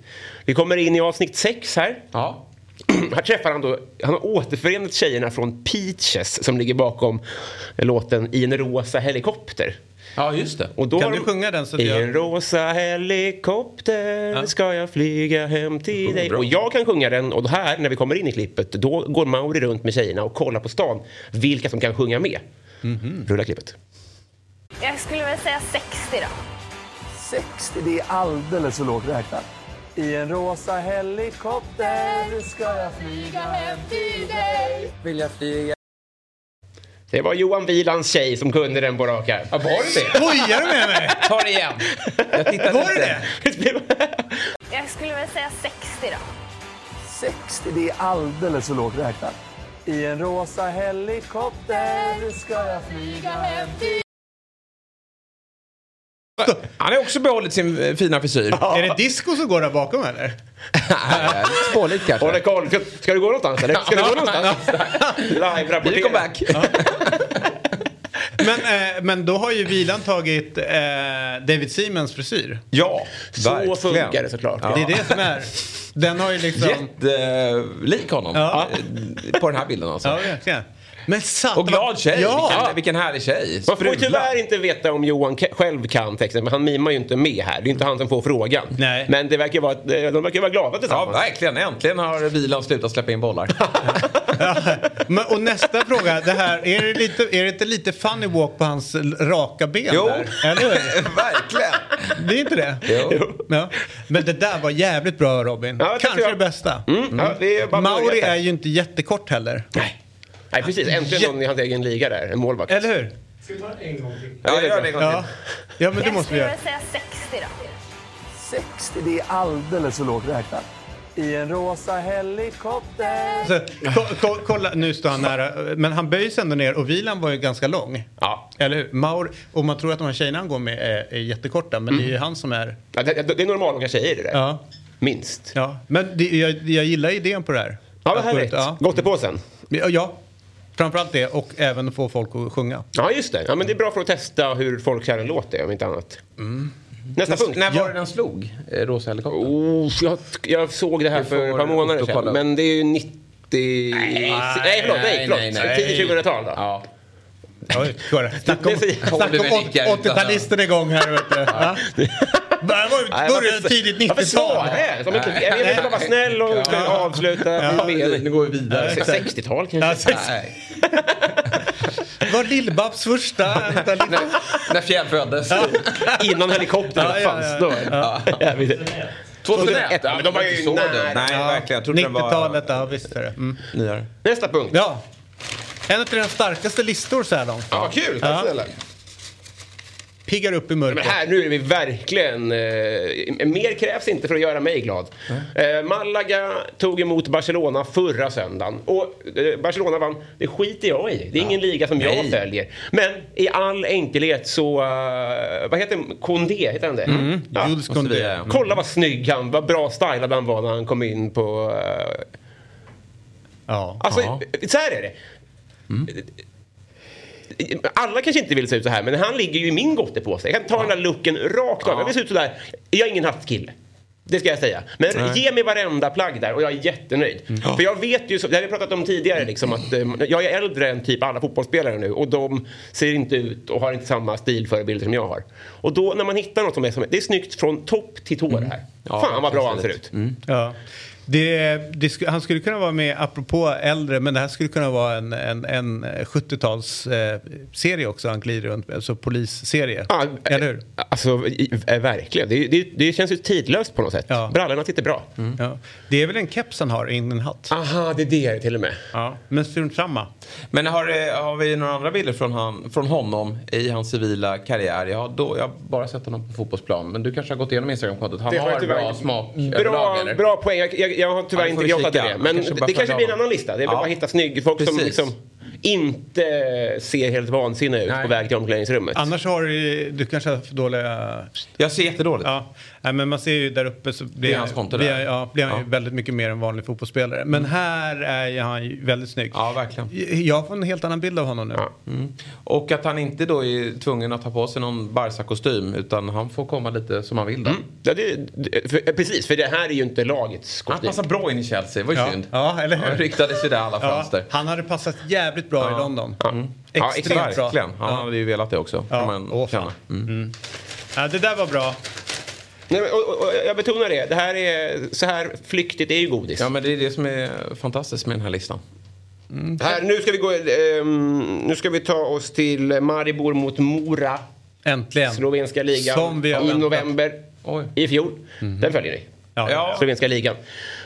Vi kommer in i avsnitt sex här. Ja. [clears throat] Här träffar han då, han har återförenat tjejerna från Peaches som ligger bakom låten I en rosa helikopter. Ja, just det. Och då Kan du de- sjunga den så att I jag- en rosa helikopter ska jag flyga hem till dig. bra. Och jag kan sjunga den och här när vi kommer in i klippet då går Mauri runt med tjejerna och kollar på stan vilka som kan sjunga med. Mhm. Rulla klippet. Jag skulle väl säga 60 då. 60, det är alldeles för lågt räknat. I en rosa helikopter ska jag flyga hem till dig. Vill jag flyga Det var Johan Wielands tjej som kunde den på rak arm. Ja, var det det? Skojar du med mig? Ta det igen. Jag tittade Var inte. det det? [laughs] Jag skulle väl säga 60 då. 60, det är alldeles för lågt räknat. I en rosa helikopter ska jag flyga hem till Han har också behållit sin eh, fina frisyr. Är det disco som går där bakom eller? [laughs] Spårligt kanske. Håller koll. Ska, ska du gå någonstans eller? Ska du gå någonstans? [laughs] Live-rapportera. comeback? [laughs] Men, eh, men då har ju Vilan tagit eh, David Simons frisyr. Ja, Så verkligen. funkar det såklart. Det är det som är. Den har ju liksom... Jättelik honom Ja. på den här bilden alltså. Ja, verkligen. Men satan, Och glad tjej. Ja! Vilken, vilken härlig tjej. Man får tyvärr inte veta om Johan själv kan texten, men han mimar ju inte med här. Det är inte han som får frågan. Nej. Men det verkar vara, de verkar vara glada Ja, tillsammans. verkligen. Äntligen har Vilan slutat släppa in bollar. [laughs] Men, och nästa fråga, det här, är, det lite, är det inte lite funny walk på hans raka ben Jo. där? Eller [laughs] verkligen. Det är inte det? Jo. Ja. Men det där var jävligt bra Robin. Ja, Kanske det bästa. Mm, ja, det är bara Mauri är ju inte jättekort heller. Nej. Nej, precis. Äntligen någon i hans egen liga där. En målvakt. Eller hur? Ja, gör det en gång Ja, till. ja men det Jag måste vi skulle göra. väl säga 60 då. 60, det är alldeles för lågt räknat. I en rosa helikopter. Så, ko, ko, kolla, nu står han nära. Men han böjs ändå ner och vilan var ju ganska lång. Ja. Eller hur? Maur, och man tror att de här tjejerna han går med är, är jättekorta. Men det är ju han som är... Ja, det, det är normallånga tjejer det där. Ja. Minst. ja. Men det, jag, jag gillar idén på det här. Ja, vad härligt. Ja. Gottepåsen. Ja, ja. Framförallt det och även få folk att sjunga. Ja, just det. Ja, men det är bra för att testa hur folk känner en låt är, om inte annat. Nästa punkt. När var det den slog? Eh, Rosa helikopter? Oh, jag, jag såg det här för ett par månader sedan. Men det är ju 90... Nej, nej förlåt. Nej, förlåt. nej, nej. Tidigt 2000-tal då. Ja. Snacka om, Det säger- snacka Oliver om nickar åt- utan- 80-talisten igång här. Vet du. Ja. Började tidigt Varför sa 90-tal. jag det? Som inte, jag vill bara vara snäll och avsluta. Ja. med- Nu går vi vidare. 60-tal Ja, kanske? [laughs] var Lill-Babs första. När, när Fjäll föddes. Innan helikoptern Ja, ja, fanns. ja. Då. Ja, vi- 2001. Ja, men de var ju så nära. Nej, Ja, verkligen. Jag trodde den var 90-talet, ja visst är det. Mm. nyare. Nästa punkt. Ja. En av de starkaste listor så här långt. Ja, vad kul. Tack Ja. snälla. Piggar upp i Men mörkret. här, nu är vi verkligen... Eh, mer krävs inte för att göra mig glad. Eh, Malaga tog emot Barcelona förra söndagen. Och eh, Barcelona vann. Det skiter jag i. Det är ingen liga som jag Nej. följer. Men i all enkelhet så... eh, vad heter Kondé? Heter han det? Mm. Ja. Jules Condé. ja. Kolla vad snygg han Vad bra stylad han var när han kom in på... eh, Ja. Alltså, Ja. så här är det. Alla kanske inte vill se ut så här, men han ligger ju i min gottepåse. Jag kan ta den där looken rakt av. Jag vill se ut så där. Jag är ingen hattkille. Det ska jag säga. Men ge mig varenda plagg där och jag är jättenöjd. För jag vet ju, det har vi pratat om tidigare, liksom, att eh, jag är äldre än typ alla fotbollsspelare nu och de ser inte ut och har inte samma stilförebilder som jag har. Och då när man hittar något som är som, det är snyggt från topp till tå det här. Ja, Fan vad bra han ser ut. Mm. Ja. Det, det han skulle kunna vara med, apropå äldre, men det här skulle kunna vara en, en, en 70-talsserie eh, också han glider runt med. Alltså polisserie. Ja, Eller hur? Alltså, i, eh, verkligen. Det, det, det känns ju tidlöst på något sätt. Ja. Brallorna sitter bra. Ja. Det är väl en keps han har, inte en hatt. Aha, det är det till och med. Ja. Men strunt samma. Men har, eh, har vi några andra bilder från, han, från honom i hans civila karriär? Jag har, då, jag har bara sett honom på fotbollsplan. Men du kanske har gått igenom Instagramkontot. Han Det har jag har bra smak Bra, överlag, eller? bra poäng. Jag, jag, jag har tyvärr Ja, inte grottat i det. Men det kanske blir en annan lista. Det är Ja. bara att hitta snygg folk som Precis. liksom inte ser helt vansinniga ut Nej. på väg till omklädningsrummet. Annars har du, du kanske har för dåliga... Jag ser jättedåligt. Ja, Nej, men man ser ju där uppe så blir, Det är hans konto blir, där. ja, blir han ju Ja. väldigt mycket mer än vanlig fotbollsspelare. Men här är ju han ju väldigt snygg. Ja, verkligen. Jag får en helt annan bild av honom nu. Ja. Mm. Och att han inte då är tvungen att ta på sig någon Barca-kostym utan han får komma lite som han vill då. Ja, det, det, för, precis, för det här är ju inte lagets Han kostym. passar bra in i Chelsea, det var ju Ja. synd. Ja, eller hur? Han ryktades ju där alla Ja, fönster. han hade passat jävligt bra i London. Mm. Ja, Extremt exakt. bra. Verkligen. Han hade ju velat det också. Ja. Kan man Åh, fan. känna. Mm. Ja, det där var bra. Nej, men, och, och, jag betonar det. Det här är så här flyktigt. Är ju godis. Ja men det är det som är fantastiskt med den här listan. Här, nu ska vi gå... ehm, nu ska vi ta oss till Maribor mot Mora. Äntligen. Slovenska ligan. Som vi har I väntat. november Oj. i fjol. Den följer ni. Ja. Ja. Slovenska ligan.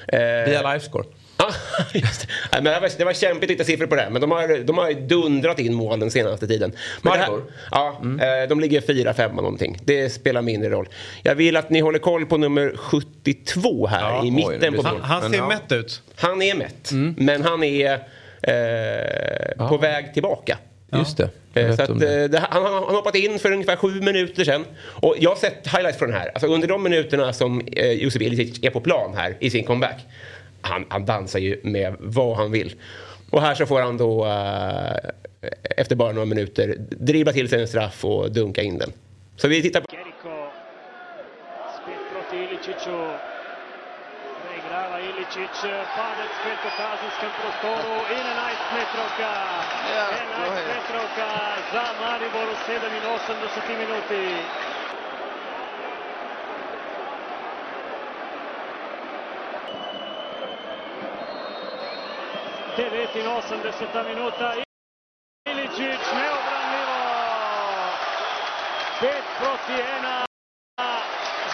Eh, Via livescore. Ja, [laughs] just det. Nej, men det, var, det var kämpigt att hitta siffror på det här, men de har, de har dundrat in mål den senaste tiden. Men här, ja, eh, de ligger 4-5 någonting. Det spelar mindre roll. Jag vill att ni håller koll på nummer 72 här Ja, i oj, mitten det på Han, bilden. han ser ja. mätt ut. Han är mätt, men han är eh, på väg tillbaka. Just det. Eh, Så att, det. eh, han han har hoppat in för ungefär sju minuter sedan. Och jag har sett highlights från den här. Alltså under de minuterna som eh, Josef Ilicic är på plan här i sin comeback. Han, han dansar ju med vad han vill. Och här så får han då eh, efter bara några minuter dribbla till sig en straff och dunka in den. Så vi tittar på... Jericho spet proti Iličiću preigrava Iličić padac spet u kazenskom prostoru i na 11 metrovka 11 metrovka za Maribor u 7 i 80 minuti Devet i 80 minuta Iličić neobranljivo 5 proti 1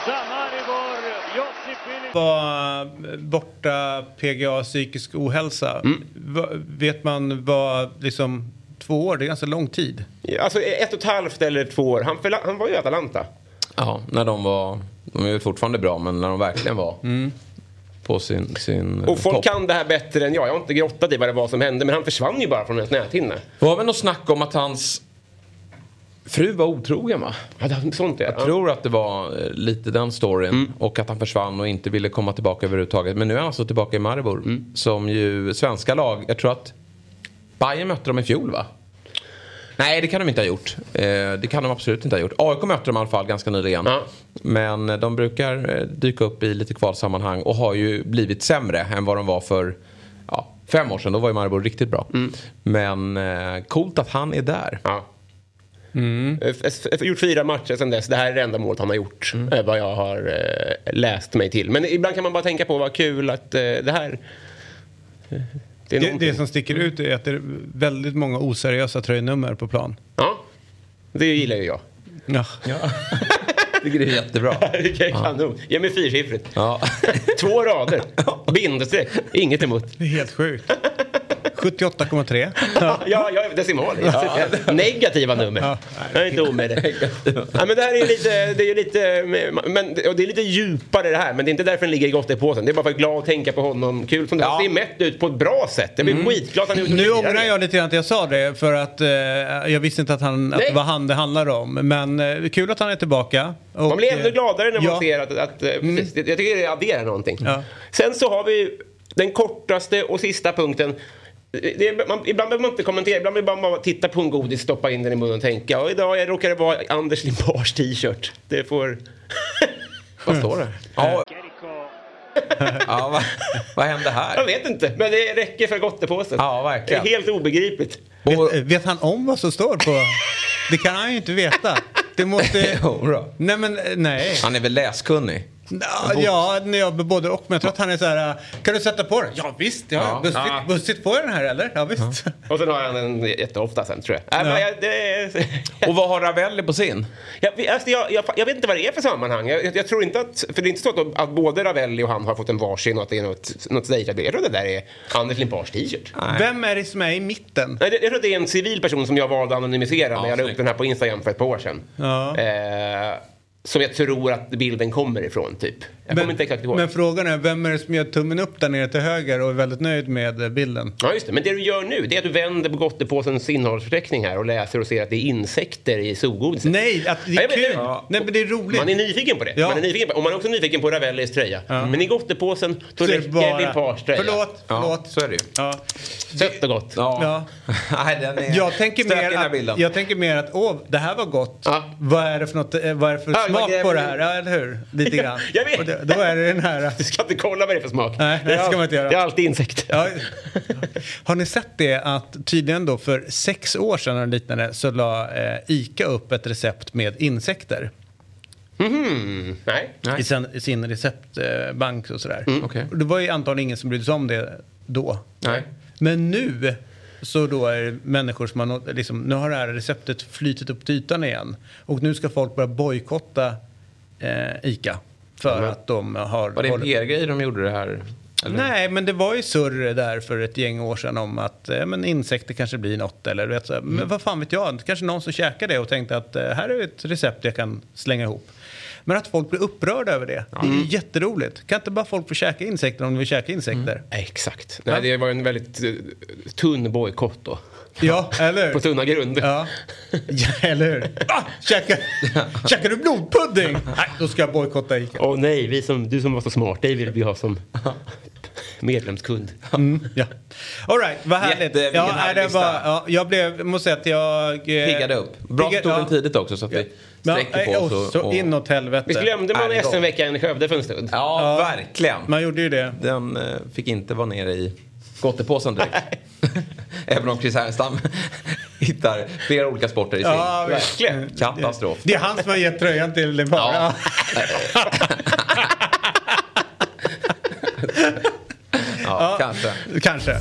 za Maribor Josip Ilić Var eh, borta PGA psykisk ohälsa. Va, vet man vad, liksom två år, det är ganska lång tid. Alltså ett och ett halvt eller två år. Han, han var ju i Atalanta. Ja, när de var... De är ju fortfarande bra, men när de verkligen var på sin, sin Och folk topp. kan det här bättre än jag. Jag har inte grottat i vad det var som hände men han försvann ju bara från ens näthinna. Det var väl något snack om att hans fru var otrogen va? Ja, det- sånt Jag ja. tror att det var eh, lite den storyn. Och att han försvann och inte ville komma tillbaka överhuvudtaget. Men nu är han alltså tillbaka i Maribor. Som ju svenska lag, jag tror att Bayern mötte dem i fjol va? Nej det kan de inte ha gjort. Eh, det kan de absolut inte ha gjort. AIK mötte dem i alla fall ganska nyligen. Ja. Men eh, de brukar eh, dyka upp i lite kvalsammanhang och har ju blivit sämre än vad de var för ja, fem år sedan. Då var ju Maribor riktigt bra. Men eh, coolt att han är där. Ja. F- Gjort fyra matcher sedan dess. Det här är det enda målet han har gjort. eh, Vad jag har läst mig till. Men ibland kan man bara tänka på vad kul att det här... Det Det, det som sticker ut är att det är väldigt många oseriösa tröjnummer på plan. Ja, det gillar ju jag. Ja. [laughs] Tycker det är jättebra. [laughs] Det är kanon. Ge mig fyrsiffrigt. Ja. [laughs] Två rader. Bindestreck. Inget emot. Det är helt sjukt. 78,3. Ja, ja, ja decimal. Ja. Negativa nummer. Ja. Jag är inte o med det. Ja, men det här är lite, det är lite, men, och det är lite djupare det här. Men det är inte därför den ligger i gottepåsen. Det är bara för att är glad att tänka på honom. Kul som det Ja. ser mätt ut på ett bra sätt. Jag blir skitglad att han är Nu ångrar jag lite grann att jag sa det för att eh, jag visste inte att, han, att det var han det handlade om. Men eh, kul att han är tillbaka. Och, Man blir ännu eh, gladare när man ja. ser att, att eh, precis, jag tycker det adderar någonting. Sen så har vi den kortaste och sista punkten. Det är, man, ibland behöver man inte kommentera, ibland behöver man bara titta på en godis, stoppa in den i munnen och tänka. Och idag råkar det vara Anders Limpars t-shirt. Det får... [laughs] Vad står det? Ja, ja vad, vad hände Jag här? vet inte, men det räcker för gottepåsen. Ja, det är verkligen. helt obegripligt. Och, Vet, vet han om vad som står på? Det kan han ju inte veta. Det måste... [laughs] Jo då. Nej men eh, nej. han är väl läskunnig? Ja, Ja, ja, både och. Men jag tror att han är så här. äh, Kan du sätta på den? Ja visst, ja. Ja. Bussigt, Ja. bussigt på den här eller? Ja visst. [laughs] Och sen har han den jätteofta sen tror jag. Äh, men Ja. jag, det är... [laughs] Och vad har Ravelli på sin? Jag, alltså, jag, jag, jag vet inte vad det är för sammanhang. Jag, jag, jag tror inte att, för det är inte så att, att både Ravelli och han har fått en varsin och att det är något, något stagearbete. Jag tror det där är Anders Limpars t-shirt. Vem är det som är i mitten? Nej, det- Jag tror att det är en civil person som jag valde att anonymisera Ja, när jag la upp den här på Instagram för ett par år sedan. Ja. Eh, som jag tror att bilden kommer ifrån, typ. Jag kommer inte exakt ihåg. men frågan är, vem är det som gör tummen upp där nere till höger och är väldigt nöjd med eh, bilden? Ja, just det. Men det du gör nu, det är att du vänder på gottepåsens innehållsförteckning här och läser och ser att det är insekter i zogodiset. Nej, att det Ja, är vet kul. det. Nej, men det är roligt. Man är nyfiken på det. Ja. Man är nyfiken på, och man är också nyfiken på Ravellis tröja. Men i gottepåsen, då Så räcker bara- Limpars tröja. Förlåt, förlåt. så är det ju. Ja. Sött och gott. Ja. Ja. [laughs] Nej, den är Jag tänker, mer den här att, bilden. jag tänker mer att åh, det här var gott. Ja. Vad är det för, något, eh, vad är det för Ja, vad smak på det här? Ja, eller hur? Lite grann. Jag vet. Och det, då är det den här... Du ska inte kolla vad det är för smak. Nej, det är ska man inte göra. Det är alltid insekter. Ja. Har ni sett det att tydligen då för sex år sedan eller liknande så la eh, ICA upp ett recept med insekter Mhm. Nej. i sin, i sin receptbank och sådär. Okej. Och det var ju antagligen ingen som brydde sig om det då. Nej. Men nu så då är det människor som har liksom, nu har det här receptet flytit upp till ytan igen. Och nu ska folk börja bojkotta eh, ICA. För att de har... Var det en PR-grej de gjorde det här? Eller? Nej, men det var ju surr där för ett gäng år sedan om att eh, men insekter kanske blir något. Eller, vet, så, Mm. Men vad fan vet jag? Kanske någon som käkar det och tänkte att eh, här är ett recept jag kan slänga ihop. Men att folk blir upprörda över det, det är ju jätteroligt. Kan inte bara folk få käka insekter om de vill käka insekter? Exakt. Nej, det var en väldigt eh, tunn bojkott då. Ja, eller hur? [laughs] På tunna grunder. Ja, ja eller hur? Ah, käkar, käkar du blodpudding? Nej, då ska jag bojkotta ICA. Åh nej, vi som, du som var så smart, dig vill vi ha som medlemskund. [laughs] Mm, ja. All right, vad härligt. Jätte- ja, härlig det var, ja, jag blev, måste säga att jag... eh, Piggade upp. Bra pigga- ja. den tidigt också så att vi Ja, sträcker på oss. och så och- inåt helvete. Visst glömde man. SM-veckan i Skövde för en stund? Ja, verkligen. Man gjorde ju det. Den eh, fick inte vara nere i gottepåsen direkt. [laughs] Även om Chris Härenstam [laughs] hittar flera olika sporter i sin. Ja, Verkligen. Katastrof. Det är han som har gett tröjan till Limpar. Ja. Ja, kanske. Kanske.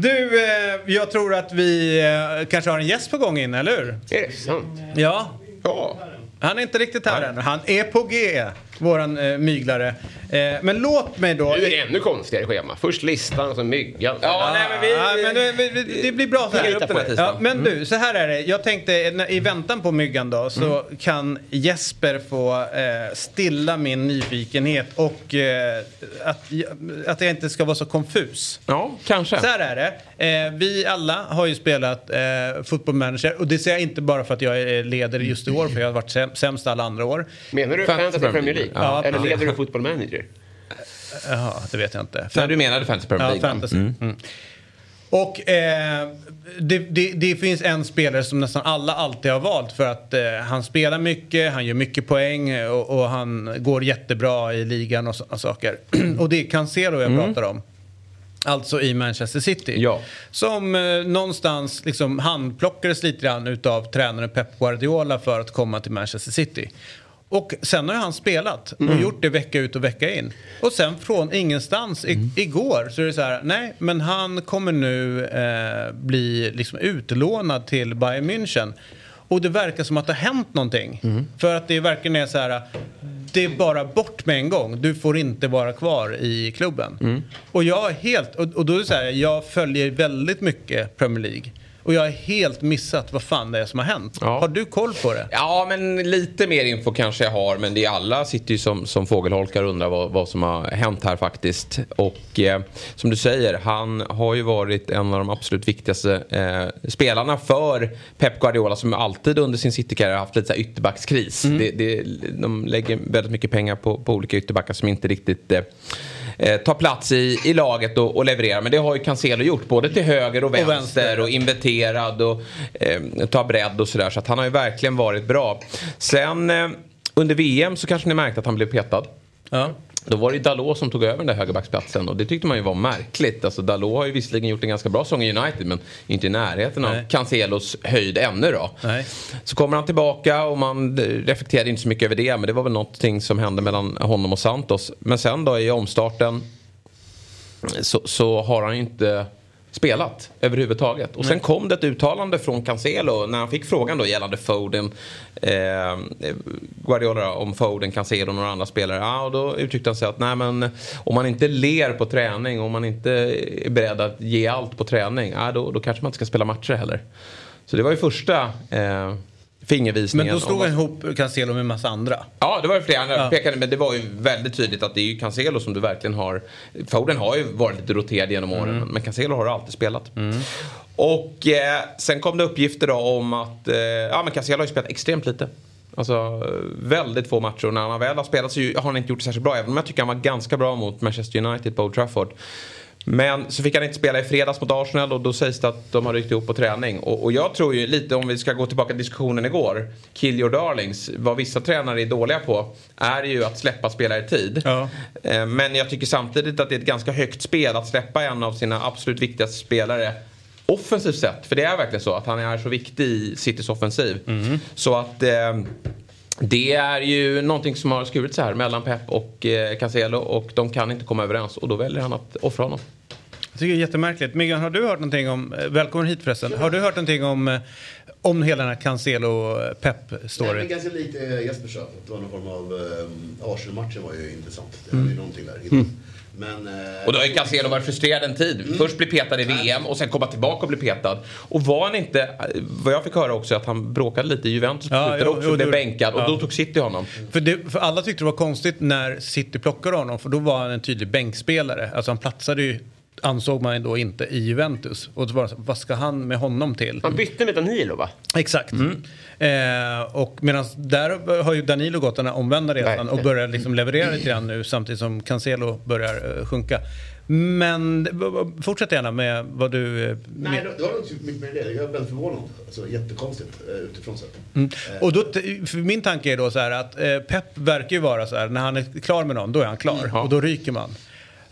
Du, eh, jag tror att vi eh, kanske har en gäst på gång in, eller hur? Är det sant? Ja. Ja. Han är inte riktigt här än. Han är på G, våran eh, myglare. Eh, men låt mig då... Nu är det ännu konstigare schema. Först listan och så myggan. Ja, nej, men vi, ja, men det, vi- det blir bra så Vi här. på det. Ja, men du, så här är det. Jag tänkte i väntan på myggan då så kan Jesper få eh, stilla min nyfikenhet och eh, att, att jag inte ska vara så konfus. Ja, kanske. Så här är det. Eh, vi alla har ju spelat eh, Football Manager och det säger jag inte bara för att jag är leder just i år för jag har varit säm- sämst alla andra år. Menar du Fantasy Premier League? Ja, Eller leder du Football Manager? Jaha, det vet jag inte. Nej, du menade Fantasy Premier League, Ja, fantasy. Mm. Mm. Och eh, det, det, det finns en spelare som nästan alla alltid har valt för att eh, han spelar mycket, han gör mycket poäng och, och han går jättebra i ligan och sådana saker. [clears throat] och det är Cancelo jag Mm. pratar om. Alltså i Manchester City. Ja. Som eh, någonstans liksom handplockades lite grann utav tränaren Pep Guardiola för att komma till Manchester City. Och sen har han spelat och Mm. gjort det vecka ut och vecka in. Och sen från ingenstans i, Mm. igår så är det så här, nej men han kommer nu eh, bli liksom utlånad till Bayern München. Och det verkar som att det har hänt någonting. Mm. För att det verkar är så här, det är bara bort med en gång. Du får inte vara kvar i klubben. Mm. Och jag är helt, och, och då är det så här, jag följer väldigt mycket Premier League. Och jag har helt missat vad fan det är som har hänt. Har du koll på det? Ja, men lite mer info kanske jag har. Men det är alla sitter ju som, som fågelholkar och undrar vad, vad som har hänt här faktiskt. Och eh, som du säger, han har ju varit en av de absolut viktigaste eh, spelarna för Pep Guardiola som alltid under sin City-karriär har haft lite så här ytterbackskris. Det, det, de lägger väldigt mycket pengar på, på olika ytterbackar som inte riktigt eh, eh, tar plats i, i laget och, och levererar. Men det har ju Cancelo gjort, både till höger och vänster och, vänster. inverterad och eh, tar bredd och sådär. Så att han har ju verkligen varit bra. Sen eh, under VM så kanske ni märkte att han blev petad. Ja. Då var det ju Dalot som tog över den där högerbacksplatsen och det tyckte man ju var märkligt. Alltså Dalot har ju visserligen gjort en ganska bra säsong i United men inte i närheten av Nej. Cancelos höjd ännu då. Nej. Så kommer han tillbaka och man reflekterade inte så mycket över det men det var väl någonting som hände mellan honom och Santos. Men sen då i omstarten så, så har han ju inte spelat överhuvudtaget. Och sen kom det ett uttalande från Cancelo när han fick frågan då gällande Foden, eh, Guardiola om Foden, Cancelo och några andra spelare. Ja, och då uttryckte han sig att nej men om man inte ler på träning, om man inte är beredd att ge allt på träning, ja, då, då kanske man inte ska spela matcher heller. Så det var ju första eh, fingervisningen. Men då om han ihop Cancelo med en massa andra. Ja, det var flera andra Ja. pekade, men det var ju väldigt tydligt att det är ju Cancelo som du verkligen har... Foden har ju varit lite roterad genom åren, Mm. men- Cancelo har alltid spelat. Och eh, sen kom det uppgifter då om att eh, ja, men Cancelo har ju spelat extremt lite. Alltså väldigt få matcher och när han väl har spelat så har han inte gjort det särskilt bra. Även om jag tycker han var ganska bra mot Manchester United på Old Trafford. Men så fick han inte spela i fredags mot Arsenal och då sägs det att de har ryckt ihop på träning. Och, och jag tror ju lite, om vi ska gå tillbaka till diskussionen igår, kill your darlings. Vad vissa tränare är dåliga på är ju att släppa spelare i tid. Eh, Men jag tycker samtidigt att det är ett ganska högt spel att släppa en av sina absolut viktigaste spelare offensivt sett. För det är verkligen så att han är så viktig i Citys offensiv. Så att eh, det är ju någonting som har skurit sig här mellan Pep och eh, Cancelo och de kan inte komma överens och då väljer han att offra honom. Jag tycker det är jättemärkligt. Miggan, har du hört någonting om, eh, välkommen hit förresten, har du hört någonting om, eh, om hela den här Nej, men Cancelo-Pep-storyn? ganska likt eh, Jesper sa. Att det var någon form av... Eh, Arsenal-matchen var ju intressant. Det Mm. hade ju någonting där. Mm. Men... Och då har ju Cancelo varit frustrerad en tid. Mm. Först bli petad i VM och sen komma tillbaka och bli petad. Och var han inte, vad jag fick höra också, att han bråkade lite i Juventus Ja, jo, också. jo, blev det- bänkad och ja. då tog City honom. För, det, för alla tyckte det var konstigt när City plockade honom för då var han en tydlig bänkspelare. Alltså han platsade ju, ansåg man då inte, i Juventus. Och då var det så, vad ska han med honom till? Han bytte med Danilo va? Exakt. Eh, och medan där har ju Danilo gått den här omvända resan och börjar liksom leverera lite grann nu samtidigt som Cancelo börjar eh, sjunka. Men fortsätt gärna med vad du... eh, Nej, med- det var nog inte mycket med det. Jag är väldigt förvånad. Alltså, jättekonstigt eh, utifrån sett. Mm. Och då, min tanke är då så här att eh, Pep verkar ju vara så här när han är klar med någon, då är han klar och då ryker man.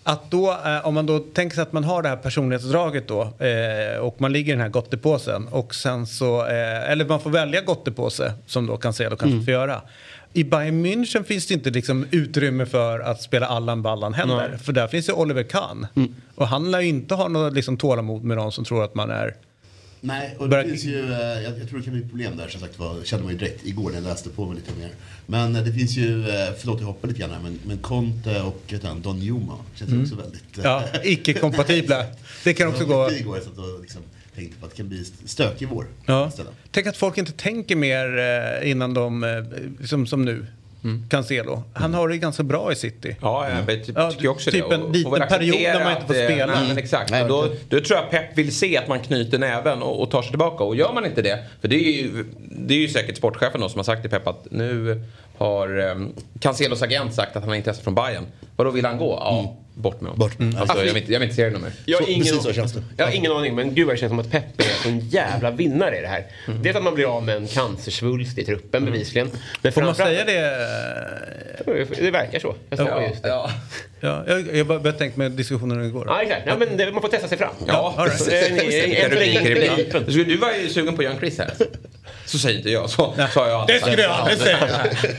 Att då, eh, om man då tänker sig att man har det här personlighetsdraget då eh, och man ligger i den här gottepåsen och sen så, eh, eller man får välja gottepåse som då Cancelo kanske Mm. får göra. I Bayern München finns det inte liksom utrymme för att spela Allan Ballan heller. Nej. För där finns ju Oliver Kahn. Och han lär ju inte ha något liksom, tålamod med någon som tror att man är... Nej, och det finns ju, eh, jag, jag tror det kan bli problem där som sagt var, kände man ju direkt igår när jag läste på mig lite mer. Men eh, det finns ju, eh, förlåt jag hoppar lite grann här, men, men Conte och han, Don Juma känns Mm. också väldigt... Ja, icke-kompatibla. Det kan också [laughs] gå... Igår, satt och liksom tänkte på att det kan bli stökig vår. Ja. istället. Tänk att folk inte tänker mer innan de, eh, som, som nu, Cancelo. Han har det ganska bra i City. Ja, jag vet, Ja, tycker också typ det. en Och- liten period när man inte får att, eh, spela. Nej, men exakt. Nej, då, då tror jag Pep vill se att man knyter näven och, och tar sig tillbaka. Och gör man inte det, för det är ju, det är ju säkert sportchefen då som har sagt till Pep att nu har um, Cancelos agent sagt att han har intresse från Bayern. Vadå, vill han gå? Ja, bort med honom. Bort med honom. Alltså, jag, vill inte, jag vill inte se det någon mer. Jag har, ingen, jag har ingen aning, men gud vad det känns som att Peppe är en sån jävla vinnare i det här. Dels att man blir av med en cancersvulst i truppen bevisligen. Men Får man säga det? Det verkar så. Jag sa just det. Ja. Ja, jag, jag bara började tänka med diskussionen igår. Ja, exakt. Ja, men det, man får testa sig fram. Ja, all right. Eh, än så länge det inte blir. öppen. Du, du var ju sugen på Jan Chris här. Så säger inte jag. Så sa jag Det skulle jag aldrig säga.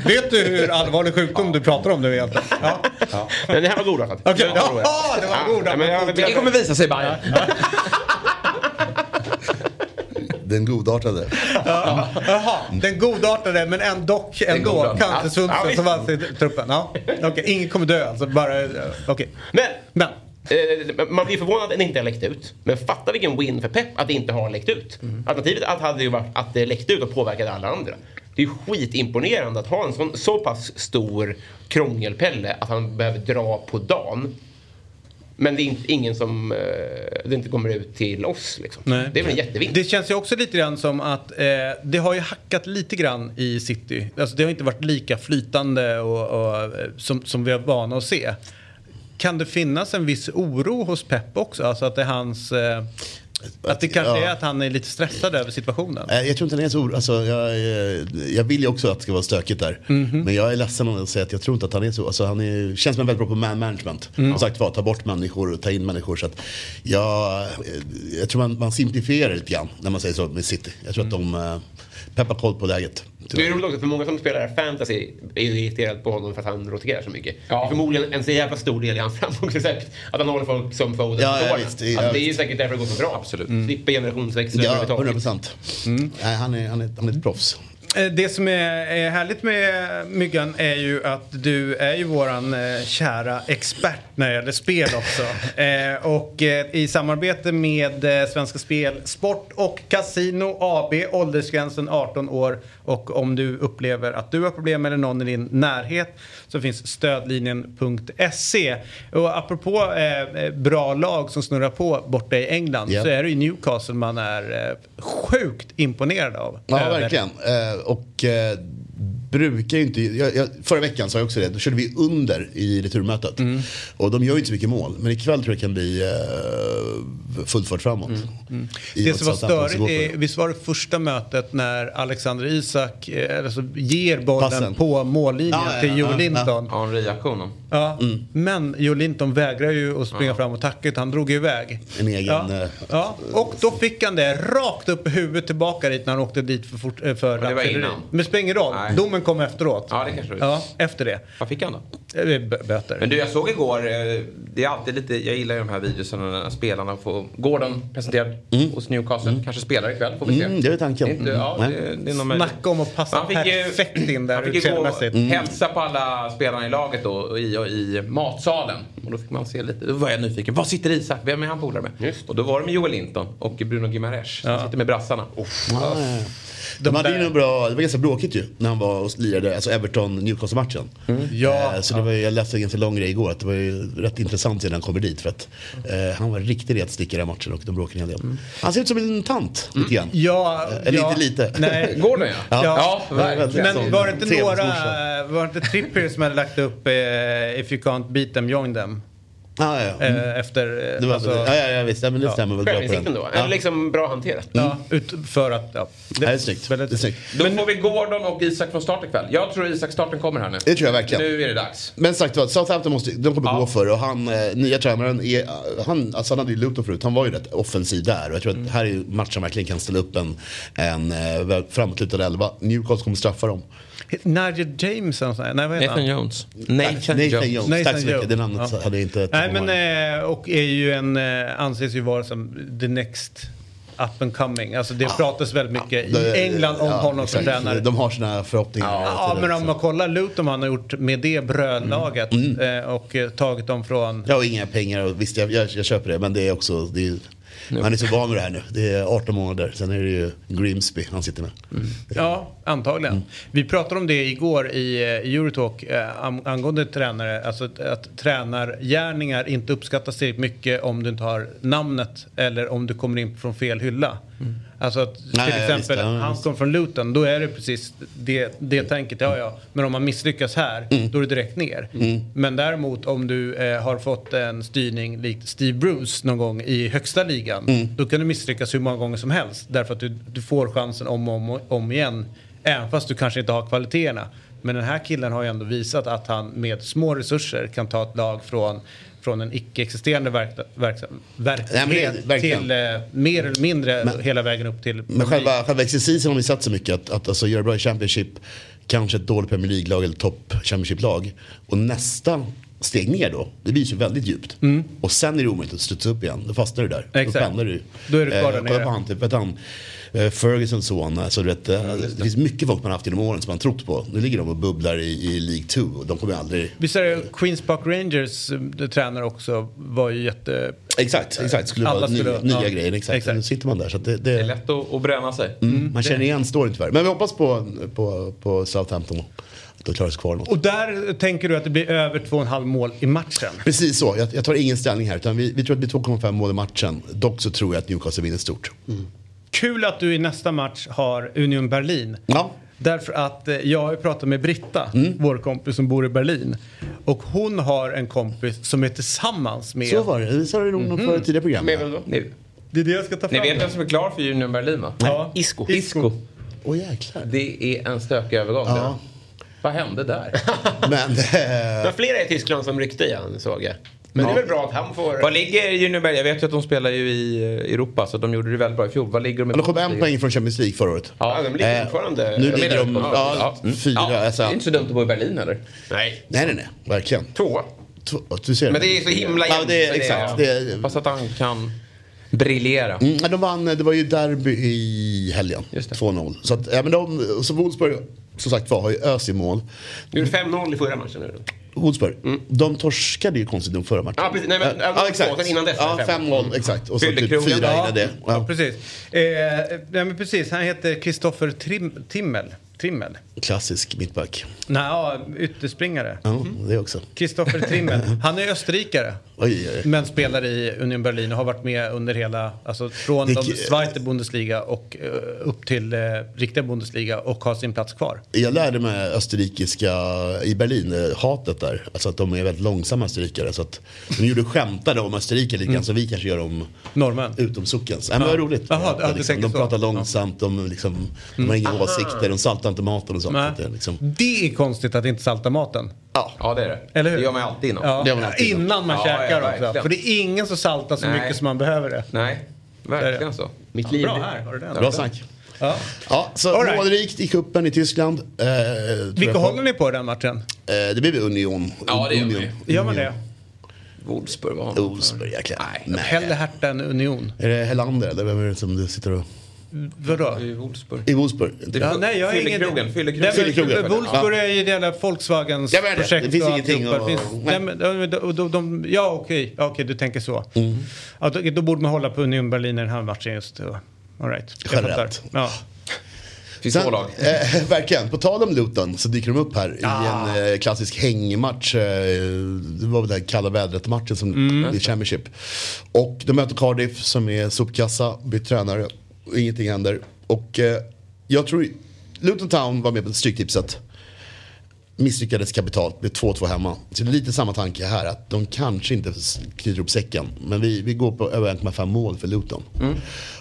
Vet du hur allvarlig sjukdom du pratar om nu egentligen? Ja. Men det här var Det var jaha, det var Ja, godartat. men jag- Det kommer visa sig Bayern. Den godartade. Ja. Jaha, den godartade men ändå, ändå. Ja, cancersvulsten visst. som fanns i truppen. Ja. Okej, ingen kommer dö alltså, bara... Okej. Men, Men. Eh, man blir förvånad att den inte har läckt ut. Men fatta vilken win för Pep att det inte har läckt ut. Mm. Alternativet att hade ju varit att det läckte ut och påverkade alla andra. Det är ju skitimponerande att ha en sån, så pass stor krångelpelle att han behöver dra på dagen. Men det är inte, ingen som eh, det inte kommer ut till oss. Liksom. Det är väl en jättevinst. Det känns ju också lite grann som att eh, det har ju hackat lite grann i City. Alltså det har inte varit lika flytande och, och, eh, som, som vi har vana att se. Kan det finnas en viss oro hos Pep också? Alltså att det är hans... Eh, att det kanske ja. är att han är lite stressad över situationen. Eh, Jag tror inte han är så orolig. Alltså, jag, eh, jag vill ju också att det ska vara stökigt där. Mhm. Men jag är ledsen att säga att jag tror inte att han är så. Alltså, han är, känns som en väldigt bra på man management. Mm. Som sagt var, ta bort människor och ta in människor. Så att jag, eh, jag tror man, man simplifierar lite grann när man säger så med City. Jag tror att de peppar koll på läget. Det är roligt också för många som spelar fantasy är irriterade på honom för att han roterar så mycket. Det är förmodligen en så jävla stor del i hans [laughs] framgångsrecept. Att han håller folk som Foden Ja, ja, visst, det är- alltså, det är ju säkert därför det går så bra. Absolut. Slipper generationsväxlar Ja, överhuvudtaget. 100 procent. Nej, Han, är, han, är, han är ett proffs. Eh, Det som är, är härligt med Myggan är ju att du är ju våran eh, kära expert när det gäller spel också. [laughs] eh, och i samarbete med Svenska Spel, Sport och Casino AB, åldersgränsen 18 år. Och om du upplever att du har problem eller någon i din närhet så finns stödlinjen.se. Och apropå bra lag som snurrar på borta i England Ja. så är det ju Newcastle man är sjukt imponerad av. Ja, verkligen och eh, brukar ju inte... Jag, jag, förra veckan sa jag också det. Då körde vi under i returmötet. Mm. Och de gör ju inte så mycket mål. Men ikväll tror jag kan bli eh, fullt fart framåt. I Mm. Det som var störigt, visst var det första mötet när Alexander Isak eh, alltså, ger bollen Passen. på mållinjen Ja, ja, till ja, Joe ja. Linton. Henri-aktionen. Ja, Men Joe Linton vägrar ju att springa fram och tacka utan han drog ju iväg. En egen... Ja. eh, Ja, och då fick han det rakt upp i huvudet tillbaka dit när han åkte dit för, fort, för Men det var innan. Men det spelar ingen roll, domen kom efteråt. Ja, det kanske det Ja, efter det. Vad fick han då? Eh, b- Böter. Men du, jag såg igår, eh, det är alltid lite, jag gillar ju de här videorna när spelarna får, Gordon presenterad hos Newcastle, kanske spelar ikväll, får vi se. Mm, det är tanken. Inte, ja, Mm. det, det är. Snacka om att passa Han fick ju- perfekt in där Han fick ju gå och utseendemässigt. hälsa på alla spelarna i laget då och i, och i matsalen. Och då fick man se lite, då var jag nyfiken. Var sitter Isak? Vem är han polare med? Och då var det med Joel Linton och Bruno Gimares som sitter med brassarna. Ja, ja, ja. De hade ju nog bra, det var ganska bråkigt ju när han var och lirade, alltså Everton-Newcastle-matchen. Ja. Eh, så det var, ju- jag läste en ganska lång grej igår, att det var ju rätt intressant sedan han kommer dit. För att eh, han var riktigt retsticka i den matchen och de bråkade en hel del. Han ser ut som en tant lite grann. Ja, Eh, Eller ja. inte lite. Nej. Gordon ja. Ja. Men Som var det inte några, var det inte Trippier som hade lagt upp eh, If you can't beat them, join them? Ja, ja. Eh, efter... eh, Det var, alltså- ja, ja, ja, visst. Ja, men det Ja. stämmer väl bra på den. Då? Ja. Eller liksom bra hanterat? Ja, ut, för att... Ja, Det är snyggt. Det är snyggt. Då får vi Gordon och Isak från start ikväll. Jag tror Isak starten kommer här nu. Det tror jag verkligen. Nu är det dags. Men sagt var, Southampton måste, de kommer gå för och han, eh, nya tränaren, är, han, alltså han hade ju Luton förut, han var ju rätt offensiv där. Och jag tror Mm. att här är matchen verkligen kan ställa upp en, en eh, framåtlutad elva. Newcastle kommer straffa dem. Nigel James. Nej, vad heter Nathan han? Jones. Nathan, Jones. Jones. Nathan Tack så mycket, Jones. det namnet Ja. hade jag inte Nej, men eh, och är ju en, eh, anses ju vara som the next up and coming. Alltså det pratas väldigt mycket Det- i England om ja, honom som tränare. De har sina förhoppningar. Ja, tiden, men om man kollar Luton han har gjort med det brödlaget eh, och eh, tagit dem från... Jag har inga pengar och visst jag, jag, jag köper det men det är också, det är, han är så van med det här nu. Det är 18 månader, sen är det ju Grimsby han sitter med. Ja, antagligen. Mm. Vi pratade om det igår i eh, Eurotalk eh, angående tränare. Alltså att, att tränargärningar inte uppskattas tillräckligt mycket om du inte har namnet eller om du kommer in från fel hylla. Alltså att till Nej, exempel, ja, han kom från Luton, då är det precis det, det tänket. Ja, ja. Men om man misslyckas här, Mm. då är det direkt ner. Men däremot om du eh, har fått en styrning likt Steve Bruce någon gång i högsta ligan, Mm. då kan du misslyckas hur många gånger som helst. Därför att du, du får chansen om och om, om igen, även fast du kanske inte har kvaliteterna. Men den här killen har ju ändå visat att han med små resurser kan ta ett lag från från en icke-existerande verk, verk, verksamhet Nej, till eh, mer eller mindre Men- hela vägen upp till Men själva, själva exercisen har vi sett så mycket att, att alltså, göra bra i Championship, kanske ett dåligt Premier League-lag eller topp Championship-lag. Och nästa steg ner då, det blir ju väldigt djupt. Och sen är det omöjligt att studsa upp igen, då fastnar du där. Mm. Exakt. Då stannar du. Då är du kvar där kolla nere. på han, typ, vet han, eh, Fergusons son, alltså, du vet, eh, det finns mycket folk man har haft genom åren som man trott på. Nu ligger de och bubblar i, i League 2 och de kommer aldrig... Visst är det Queens Park Rangers eh, tränare också var ju jätte... Exakt, exakt. Skulle Alla vara nya, skulle- nya ja. grejer. Exakt. Nu sitter man där. Så att det, det, Det är lätt att, att bränna sig. Mm, man känner igen storyn tyvärr. Men vi hoppas på, på, på Southampton. Och där tänker du att det blir över 2,5 mål i matchen? Precis så. Jag, jag tar ingen ställning här. Utan vi, vi tror att det blir 2,5 mål i matchen. Dock så tror jag att Newcastle vinner stort. Kul att du i nästa match har Union Berlin. Ja. Därför att eh, jag har pratat med Britta, Mm. vår kompis som bor i Berlin. Och hon har en kompis som är tillsammans med... Så var det. Det sa du nog Mhm. för tidigare program. Med vem då? Ni, Det är det jag ska ta ni fram. vet vem som är klar för Union Berlin va? Ja. Isco. Isco. Åh jäklar. Det är en stökig övergång. Ja. Vad hände där? [laughs] Men Det eh, var flera i Tyskland som ryckte i han såg jag. Men det är väl bra att han får... Vad ligger Berlin? Jag vet ju att de spelar ju i eh, Europa så de gjorde det väldigt bra i fjol. Vad ligger de i? de kom en poäng från Champions League förra året. Ja, de ligger Eh, fortfarande... Nu Jag ligger de ja, ja, mm. fyra. Ja, alltså, Det är inte så dumt att bo i Berlin eller? Nej. nej, nej, nej. Verkligen. Två. Två- Du ser Men det är så himla Ja, jämnt, så det är- exakt. Det är, Hoppas att han kan briljera. Mm, ja, de vann, det var ju derby i helgen. Just det. 2-0. Så, att, ja, men de, så Wolfsburg, som sagt var, har ju ös i mål. Gjorde 5-0 i förra matchen nu. Wolfsburg, de torskade ju konstigt nog förra matchen. Ja, precis. Nej, men- ja, ja, exakt. sen innan dess Ja, var det fem. 5-0, exakt. Och så typ fyra innan det. ja, Ja. precis. Eh, nej, men precis. Han heter Kristoffer Trim, Timmel. Trimmel? Klassisk mittback. Nej, ja, ytterspringare. Ja, det också. Kristoffer Trimmel. [laughs] Han är österrikare. Oj, oj. Men spelar i Union Berlin och har varit med under hela, alltså från Det- de Zweite Bundesliga och eh, upp till eh, riktiga Bundesliga och har sin plats kvar. Jag lärde mig österrikiska i Berlin, eh, hatet där. Alltså att de är väldigt långsamma österrikare. Så att de gjorde skämtade om Österrike lite grann som vi kanske gör om Norrmän. utom sockens. Ja, men det var roligt. Jaha, ja, liksom, de så. pratar långsamt, de, liksom, de har inga åsikter, de saltar inte maten och. Så att det, är liksom, Det är konstigt att inte salta maten. Ja det är det. Eller hur? Det gör man alltid innan. Ja, Det gör man alltid innan. innan man Ja, käkar ja, också. För det är ingen som saltar så Nej. mycket som man behöver det. Nej, verkligen så. Mitt liv. Bra här, har du den? bra snack. Ja. Ja, så All right. målrikt i kuppen i Tyskland. Eh, Vilka håller ni på i den matchen? Eh, det blir Union. Ja, det gör Union. vi. Gör man det? Wolfsburg var honom. Wolfsburg, jäklar. Nej. Hellre Hertha än Union. Är det Helander eller vem är det som du sitter och... Vadå? I Wolfsburg. I Wolfsburg? Ja, nej, jag har ingen... Fyllekrogen, fyllekrogen. Fyllekrogen. Wolfsburg är ju det jävla Volkswagens Jag menar det. projekt. Det finns ingenting att- finns- nej. men de, de, de, ja, okej. Du tänker så. Mm. Ja, då, då borde man hålla på Union Berlin i den här matchen just. All right. Generellt. Ja. Finns Sen, två lag. eh, [laughs] verkligen. På tal om Luton så dyker de upp här Ah. i en eh, klassisk hängmatch. Eh, det var väl den kalla vädret-matchen som Mm. i Championship. Och de möter Cardiff som är sopkassa, bytt tränare. Och ingenting händer. Och eh, jag tror Luton Town var med på Stryktipset. misslyckades kapitalt, med 2-2 hemma. Så det är lite samma tanke här, att de kanske inte knyter ihop säcken. Men vi, vi går på över 1,5 mål för Luton. Mm.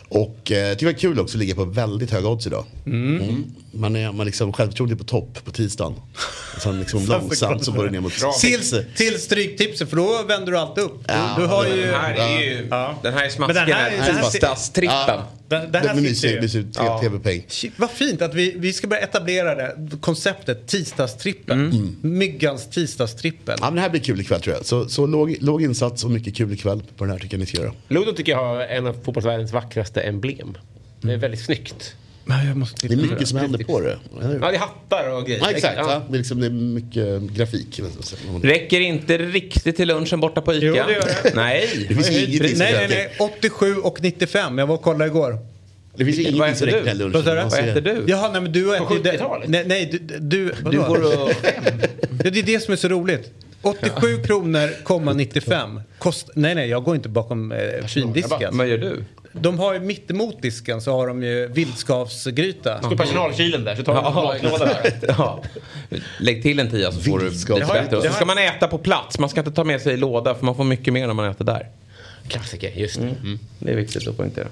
Och eh, jag tycker det var kul också att ligga på väldigt höga odds idag. Mm. Man är man liksom självförtroende på topp på tisdagen. Och sen liksom [laughs] långsamt så går det ner mot Till, till stryktipset för då vänder du alltid upp. Ja, du, du har Den ju... här är ju, den här är Men smasken, den här- den den här- här tisdagstrippen. Ja. Den, den De här är sitter ju. Ja. tv-peng. Vad fint att vi, vi ska börja etablera det konceptet tisdagstrippen. Myggans tisdagstrippel. Ja, men det här blir kul ikväll tror jag. Så, så låg, låg insats och mycket kul ikväll på den här tycker jag ni ska göra. Ludo tycker jag har en av fotbollsvärldens vackraste emblem. Det är väldigt snyggt. Nej, jag måste Det är mycket som händer på det. Ja, det är hattar och grejer. Ja, exakt. Ja. Det, är liksom, det är mycket grafik. Räcker inte riktigt till lunchen borta på ICA? Jo, det gör det. Nej. Det finns Vad är ingenting Nej, nej, nej. 87 och 95. Jag var och kollade igår. Det finns Vad ingenting äter som räcker till lunchen. Vad Vad äter du? Jaha, nej men du har På ätit... 70-talet? Nej, nej, du... Du, Du går och... Ja, det är det som är så roligt. 87 kronor, komma 95. Kost... Nej, nej, jag går inte bakom eh, findisken. Vad gör du? De har ju mittemot disken så har de ju vildskavsgryta. Står personalkylen där så tar du en matlåda där. ja. Lägg till en tia så får du lite bättre. Och så ska man äta på plats. Man ska inte ta med sig i låda för man får mycket mer när man äter där. Klassiker, just det. Mm. Det är viktigt att poängtera.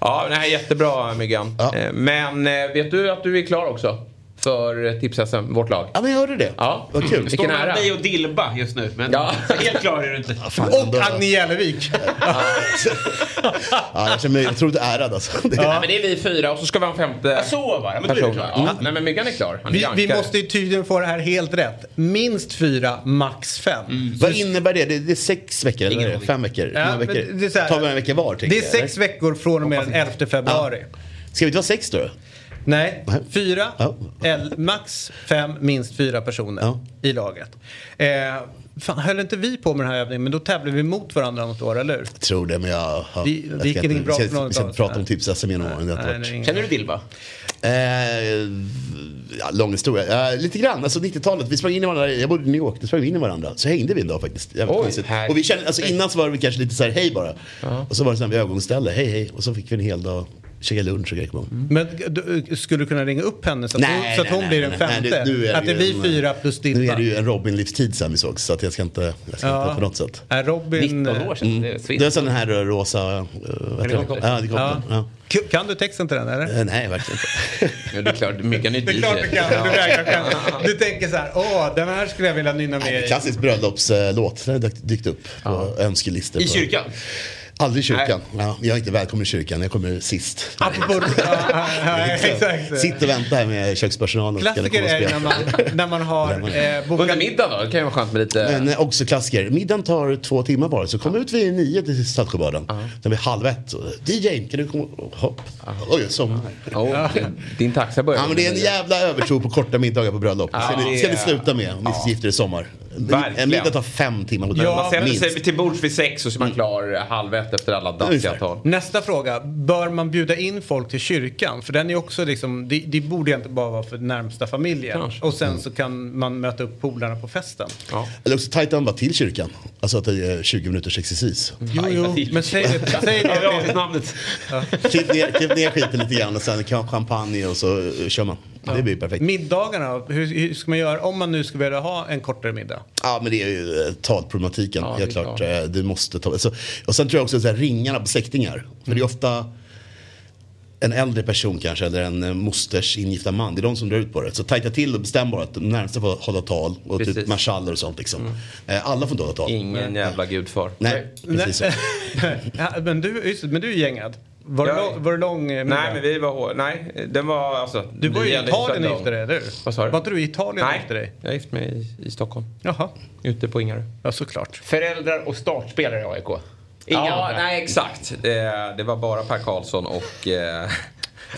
Ja, det här är jättebra Myggan. Ja. Eh, Men eh, vet du att du är klar också? För tips-SM, vårt lag? Ja, men jag hörde det. Ja. Vad kul. Vilken Står mellan dig och Dilba just nu. Men Ja. helt klar är du inte. Fan, Och Agne Jälevik. Ja, jag känner mig otroligt ärad alltså. Det- Nej, men det är vi fyra och så ska vi ha en femte Ja, så var det. Men är du person. klar. Ja. Nej, men Myggan är klar. Han är Vi, vi måste ju tydligen få det här helt rätt. Minst fyra, max fem. Vad innebär det? det? Det är sex veckor eller? Ingen är. Fem veckor? Ja, veckor? det är så här- Tar vi en vecka var? Det är jag, sex eller? veckor från och med den 11 februari. Ska vi inte vara sex då? Nej, Nej. fyra, Ja. el, max fem, minst fyra personer Ja. i laget. Eh, fan, höll inte vi på med den här övningen, men då tävlar vi mot varandra något år, eller hur? Jag tror det, men jag... Ja, Vi- jag det gick inte- bra vi för ska, någon vi ska av inte prata om tips-SM genom åren. Känner du Dilba? Eh, ja, lång historia. Eh, lite grann, alltså 90-talet. Vi sprang in i varandra, jag bodde i New York, då sprang vi in i varandra. Så hängde vi en dag faktiskt. Oj, och vi kände, alltså innan så var det kanske lite så här, hej bara. Och så var det så här vid övergångsställe, hej hej. Och så fick vi en hel dag, käka lunch och grejer. ihåg. Men du, skulle du kunna ringa upp henne så att hon, så att hon blir den nej, femte? nej, nu är att det ju blir en- fyra plus Nu är det ju en Robin-livstid sen vi sågs, så att jag ska inte, jag ska Ja. inte på något sätt. Är Robin... 19 år sedan. Mm. Det är Det svinn. är så den här eh, rosa... Helikopter. Ja, helikoptern. Ja. K- Kan du texten till den eller? Eh, nej, verkligen inte. [laughs] Ja, det är klart, Myggan är Det är klart du kan, du vägrar skämta. Du tänker så här, åh, den här skulle jag vilja nynna med i. Klassisk bröllopslåt. Den har dykt- upp på önskelistor. I på- kyrkan? Aldrig i kyrkan. Ja, jag är inte välkommen i kyrkan, jag kommer sist. Exakt. Sitt och vänta här med kökspersonalen. Klassiker är när man, när man har eh, Under bokat... middagen då? Det kan ju vara skönt med lite... Men eh, också klassiker. Middagen tar två timmar bara. Så kom ut vid nio till Saltsjöbaden. Sen vid halv ett. och, DJ, kan du komma? Hopp. Oj, sommar. Oh, din- taxa börjar. Ja, men det är en jävla övertro på korta middagar på bröllop. Det ska, ni, sluta med om ni gifter er i sommar. Verkligen. En middag tar fem timmar. på Man bröllop, sätter minst. sig till bords vid sex och så är man klar halv ett efter alla dassiga tal. Nästa fråga. Bör man bjuda in folk till kyrkan? För den är också liksom, det, det borde egentligen bara vara för närmsta familjen. Kanske. Och sen så kan man möta upp polarna på festen. Eller också tajta bara till kyrkan. Alltså att det är 20 minuters exercis. Jo, jo, men säg det. Säg det. Ja, det namnet. Klipp ner, klipp ner skiten lite grann och sen kan man champagne och så kör man. Det blir perfekt. Middagarna, hur, hur ska man göra om man nu skulle vilja ha en kortare middag? Ja men det är ju eh, talproblematiken, Ja, helt klart. klart. Eh, Du måste ta, alltså, och sen tror jag också så här, ringarna på släktingar. För det är ofta en äldre person kanske eller en eh, mosters ingifta man. Det är de som drar ut på det. Så tajta till och bestäm bara att de närmsta får hålla tal. Och typ Precis. marschaller och sånt liksom. Eh, Alla får inte hålla tal. Ingen jävla gudfar. Nej, precis så. [laughs] ja, men, du, just, men du är gängad. Var, det Ja. lång, var det lång eh, middag? Nej, men vi var... Nej, den var alltså... Du var ju i Italien och gifte dig, eller hur? Vad sa du? Var inte du i Italien och Nej, gifte dig? jag gift mig i, i Stockholm. Jaha. Ute på Ingarö. Ja, såklart. Föräldrar och startspelare i AIK. Inga ja, andra. nej exakt. Det, det var bara Per Karlsson och eh,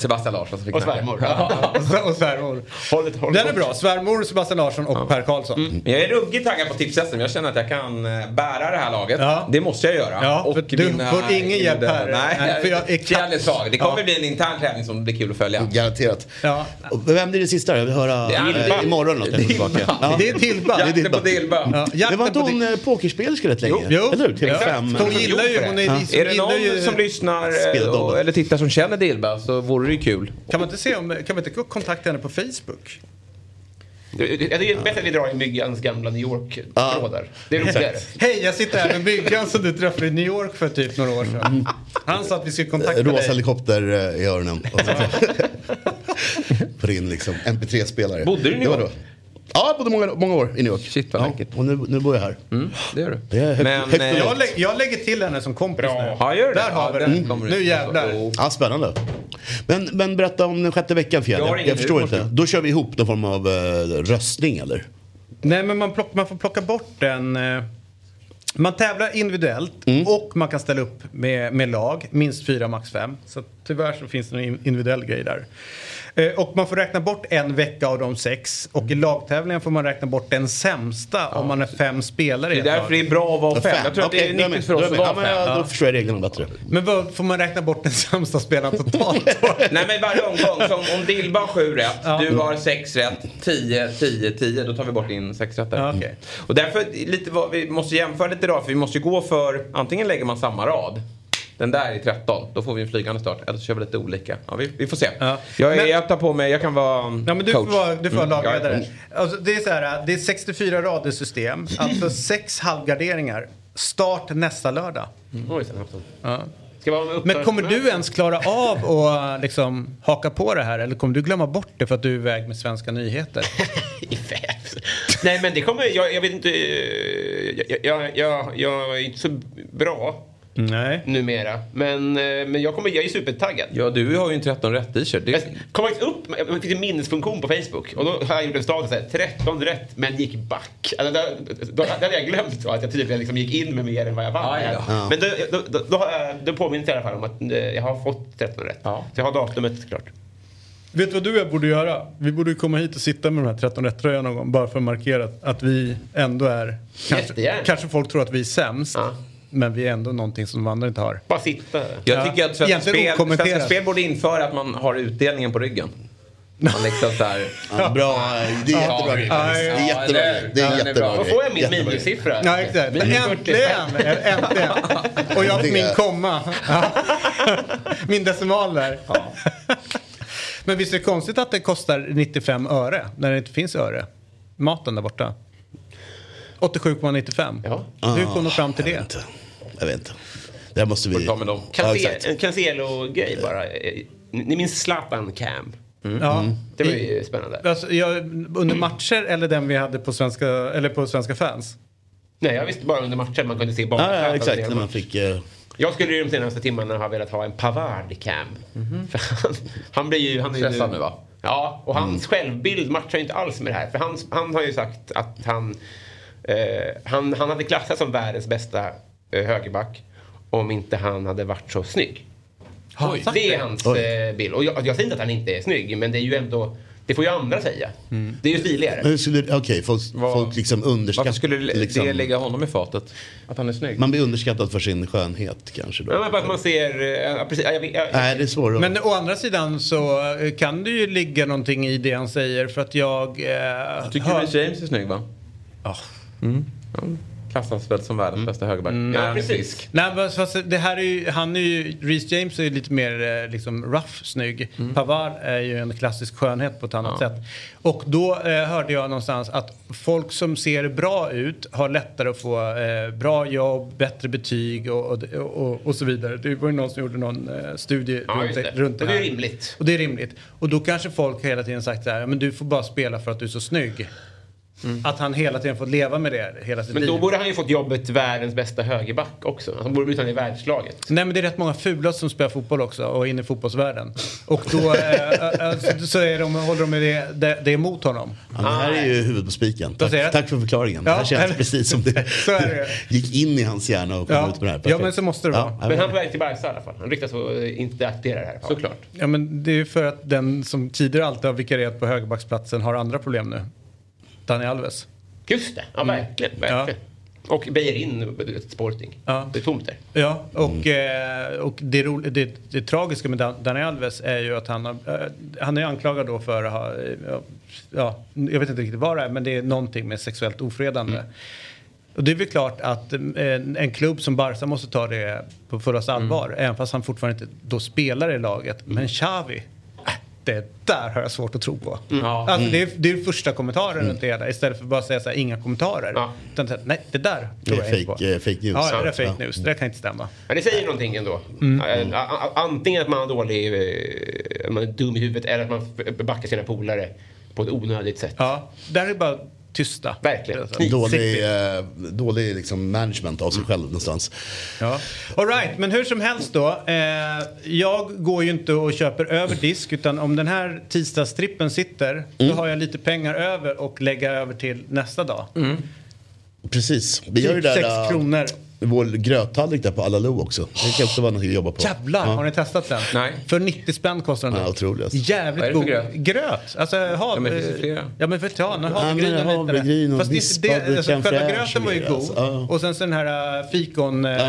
Sebastian Larsson som fick Och svärmor. Ja. [laughs] Och, och svärmor. Hållet, hållet. Den är bra. Svärmor, Sebastian Larsson och Per Karlsson. Men jag är ruggigt taggad på tipshästen. Jag känner att jag kan eh, bära det här laget. Ja. Det måste jag göra. Ja, för du får ingen hjälp här. Nej, Nej, för jag är [laughs] jävligt svag. Det kommer Ja. bli en intern tävling som blir kul att följa. Garanterat. Ja. Och vem blir det sista? Jag vill höra Det är eh, imorgon. Något, Dilba. tillbaka. Ja. Det är Dilba. Det är Jakten Dilba. på Dilba. Ja, Det var inte på hon eh, pokerspelerska rätt länge? Jo, Eller hur? exakt. TV5. Hon gillar ju... Hon är, Är det någon som lyssnar eh, och, eller tittar som känner Dilba så vore det ju kul. Kan man inte se om... Kan man inte kontakta henne på Facebook? Det är bättre att vi drar i Myggans gamla New York-trådar. Det är roligare. Hej, jag sitter här med Myggan som du träffade i New York för typ några år sedan. Han sa att vi skulle kontakta Rosa dig. helikopter eh, i öronen. [laughs] På din liksom MP3-spelare. Bodde du i New Det York? Ja, jag bodde många, många år i New York. Shit vad ja, läckert. Och nu, nu bor jag här. det gör du. Det är högt, Men, högt eh, Jag, lä- jag lägger till henne som kompis nu. Ja, gör det. Där har vi Ja, det. den kommer Nu jävlar. Ja, spännande. Men, men berätta om den sjätte veckan Fjäll. Jag Jag, jag förstår inte. Då kör vi ihop någon form av eh, röstning eller? Nej, men man, plock, man får plocka bort den. eh, Man tävlar individuellt Mm. och man kan ställa upp med, med lag. Minst fyra, max fem. Så tyvärr så finns det en in- individuell grej där. Eh, Och man får räkna bort en vecka av de sex. Och i lagtävlingen får man räkna bort den sämsta om man är fem spelare i Det är ett därför det är bra att vara fem. Jag tror att det är nyttigt för oss att vara ja, fem. ja, Då förstår jag reglerna bättre. Men vad får man räkna bort den sämsta spelaren totalt då? [laughs] Nej men varje omgång, som om Dilba har sju rätt, du har sex rätt, 10, 10, 10, då tar vi bort din sexrätter. Ja, okej. Och därför, lite vad, vi måste jämföra lite idag, för vi måste ju gå för, antingen lägger man samma rad, den där är 13, då får vi en flygande start. Eller så kör vi lite olika. Ja, vi, vi får se. Ja. Jag, är, Men- jag tar på mig, jag kan vara Ja, men du coach. får vara, du får vara Mm, lagledare. Alltså, det, är så här, det är 64 rader system, alltså sex halvgarderingar. Start nästa lördag. Oj, sen. Ja. Men kommer du ens klara av att liksom, haka på det här eller kommer du glömma bort det för att du är iväg med svenska nyheter? [laughs] Nej men det kommer, jag, jag vet inte, eh, jag, jag, jag, jag är inte så bra Nej. numera. Men, eh, men jag, kommer, jag är supertaggad. Ja, du har ju en 13 rätt t-shirt. Jag Det, kom faktiskt upp, det finns en minnesfunktion på Facebook och då har jag gjort en status här, 13 rätt men gick back. Alltså, då, då, då hade jag glömt då, att jag tydligen liksom gick in med mer än vad jag vann. Här. då. Ja. Men då, då, då, då, jag- då påminner jag i alla fall om att eh, jag har fått 13 rätt. Ja. Så jag har datumet klart. Vet du vad du och jag borde göra? Vi borde komma hit och sitta med de här 13 rätt tröjorna någon gång bara för att markera att- att vi ändå är... Kanske, kanske folk tror att vi är sämst. Ja. Men vi är ändå någonting som de andra inte har. Bara sitta. jag Ja, tycker att Svenska Spel. Svenska Spel borde införa att man har utdelningen på ryggen. Man liksom så här, Ja, bra, det är jättebra grej. Ja, Det är jättebra grej. Det är jättebra bra. Då får jag min minussiffra. Ja, exakt. Minus 40. Äntligen! Äntligen! Och jag Det- min komma. Min decimal där. Men visst är det konstigt att det kostar 95 öre när det inte finns öre? Maten där borta. 87,95. Ja. Hur kom de fram till Jag vet det? Jag vet inte. Det här måste vi... ta med dem. Ja, exakt. En Cancelo-grej bara. Ni minns Zlatan Cam? Ja. Det var ju spännande. Alltså, jag, under matcher eller den vi hade på svenska, eller på svenska fans? Nej, jag visste bara under matchen man kunde se bakom. Ja, ja, exakt. När man fick... eh, Jag skulle ju de senaste timmarna ha velat ha en Pavard-cam. För han, han blir ju... Han är Stressad nu, va? Ja, och hans självbild matchar ju inte alls med det här. För han, han har ju sagt att han, eh, han, han hade klassats som världens bästa högerback om inte han hade varit så snygg. Sagt det är det? hans Oj. eh, bild. Och jag, jag säger inte att han inte är snygg, men det är ju ändå... Det får ju andra säga. Det är ju stiligare. Okej, folk, Vad- folk liksom underskattar... varför skulle det, liksom, det lägga honom i fatet? Att han är snygg? Man blir underskattad för sin skönhet kanske då. Ja, men bara att man ser... eh, Ja, precis, ja, jag, jag, Nej, det är svårare. Men å andra sidan så eh, kan det ju ligga någonting i det han säger för att jag... Eh, Jag tycker hör- James är snygg va? Ja. Mm. Han klassas väl som världens bästa högerback. Mm. Ja, precis. Nej, men fast det här är ju, han är ju, Reece James är ju lite mer eh, liksom rough snygg. Pavard är ju en klassisk skönhet på ett annat Ja. sätt. Och då eh, hörde jag någonstans att folk som ser bra ut har lättare att få eh, bra jobb, bättre betyg och, och, och, och så vidare. Det var ju någon som gjorde någon eh, studie Ja, runt, det. runt det Och det är här. rimligt. Och det är rimligt. Och då kanske folk hela tiden sagt så här, men du får bara spela för att du är så snygg. Att han hela tiden får leva med det hela sitt Men liv. då borde han ju fått jobbet världens bästa högerback också. Alltså, han borde bli utan i världslaget. Nej men det är rätt många fula som spelar fotboll också och är inne i fotbollsvärlden. Och då eh, [laughs] så- så är de, håller de med det, det, det emot honom. Ja, det här är ju huvudet på spiken. Tack, tack för förklaringen. Ja, det här känns precis som det [laughs] Så är det. [laughs] gick in i hans hjärna och kom Ja. ut med det här. Ja, Perfekt. men så måste det vara. Ja, Men han är på väg till Barca i alla fall. Han ryktas inte acceptera det här. Såklart. Ja men det är ju för att den som tidigare alltid har vikarierat på högerbacksplatsen har andra problem nu. Dani Alves. Just det, ja Mm. verkligen. verkligen. Och Beijerin, Sporting. Ja. Det är tomt där. Ja, och, eh, och det, ro, det, det tragiska med Dan- Dani Alves är ju att han har, eh, han är anklagad då för att ha, eh, ja, jag vet inte riktigt vad det är, men det är någonting med sexuellt ofredande. Och det är väl klart att en, en klubb som Barca måste ta det på fullaste allvar, även fast han fortfarande inte då spelar i laget. Men Xavi, äh, det där har jag svårt att tro på. Ja. Alltså, det, är, Mm. det är första kommentaren runt det hela istället för bara att säga så här, inga kommentarer. Utan så här, nej, det där tror Det är jag inte på. fake- eh, fake news. Ja, det är Ja. fake Ja. news. Det där kan inte stämma. Men det säger någonting ändå. Mm. Antingen att man är dålig, eh, man är dum i huvudet eller att man backar sina polare på ett onödigt sätt. Ja, där är det bara tysta. Verkligen. Dålig, eh, dålig liksom management av sig själv någonstans. Ja. All right, men hur som helst då. Eh, jag går ju inte och köper över disk utan om den här tisdagstrippen sitter då Mm. har jag lite pengar över och lägga över till nästa dag. Precis. Vi ju Typ det sex där, kronor. Vår gröttallrik där på Alaloo också. Det kan också vara något att jobba på. Jävlar, Ja. har ni testat den? Nej. För 90 spänn kostar den. Ja, otroligt. Jävligt god. gröt? Gröt. Alltså hav... Ja, men det finns ju flera. Ja men för ja, havregryn och havregryn och Fast vispad det, alltså, själva gröten var ju och god. alltså. Och sen så den här äh, fikon, Ja, äh,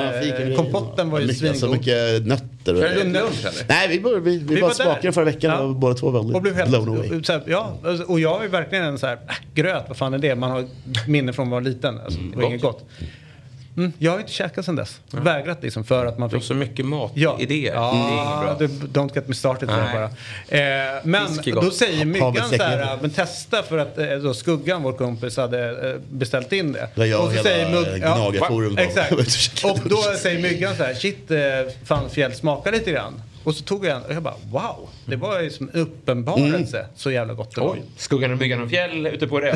var ju mycket, alltså, svingod. mycket nötter. och- Är det lunch eller? Nej, vi, bör, vi, vi, Vi bara var smakade förra veckan Ja. och båda två väldigt Och blev helt, blown away. så här, ja, alltså, och jag är verkligen en så här, äh, gröt, vad fan är det? Man har minne från att vara liten. Alltså, det var gott. inget gott. Mm, jag har inte käkat sen dess. Vägrat liksom för att man Du har fick... så mycket Ja, matidéer. Det är ja bra. det, don't get me started Nej. bara. Eh, men då säger myggan så här, säkert. men testa för att eh, då Skuggan, vår kompis, hade eh, beställt in det. Där jag och hela säger Gnagarforum var- Exakt. [laughs] och då säger Myggan så här, shit, eh, fan fjäll smaka lite grann. Och så tog jag en och jag bara wow, det var ju som uppenbarelse Mm. så jävla gott det var. Oj, Skuggan och Myggan och Fjäll ute på det. Ja,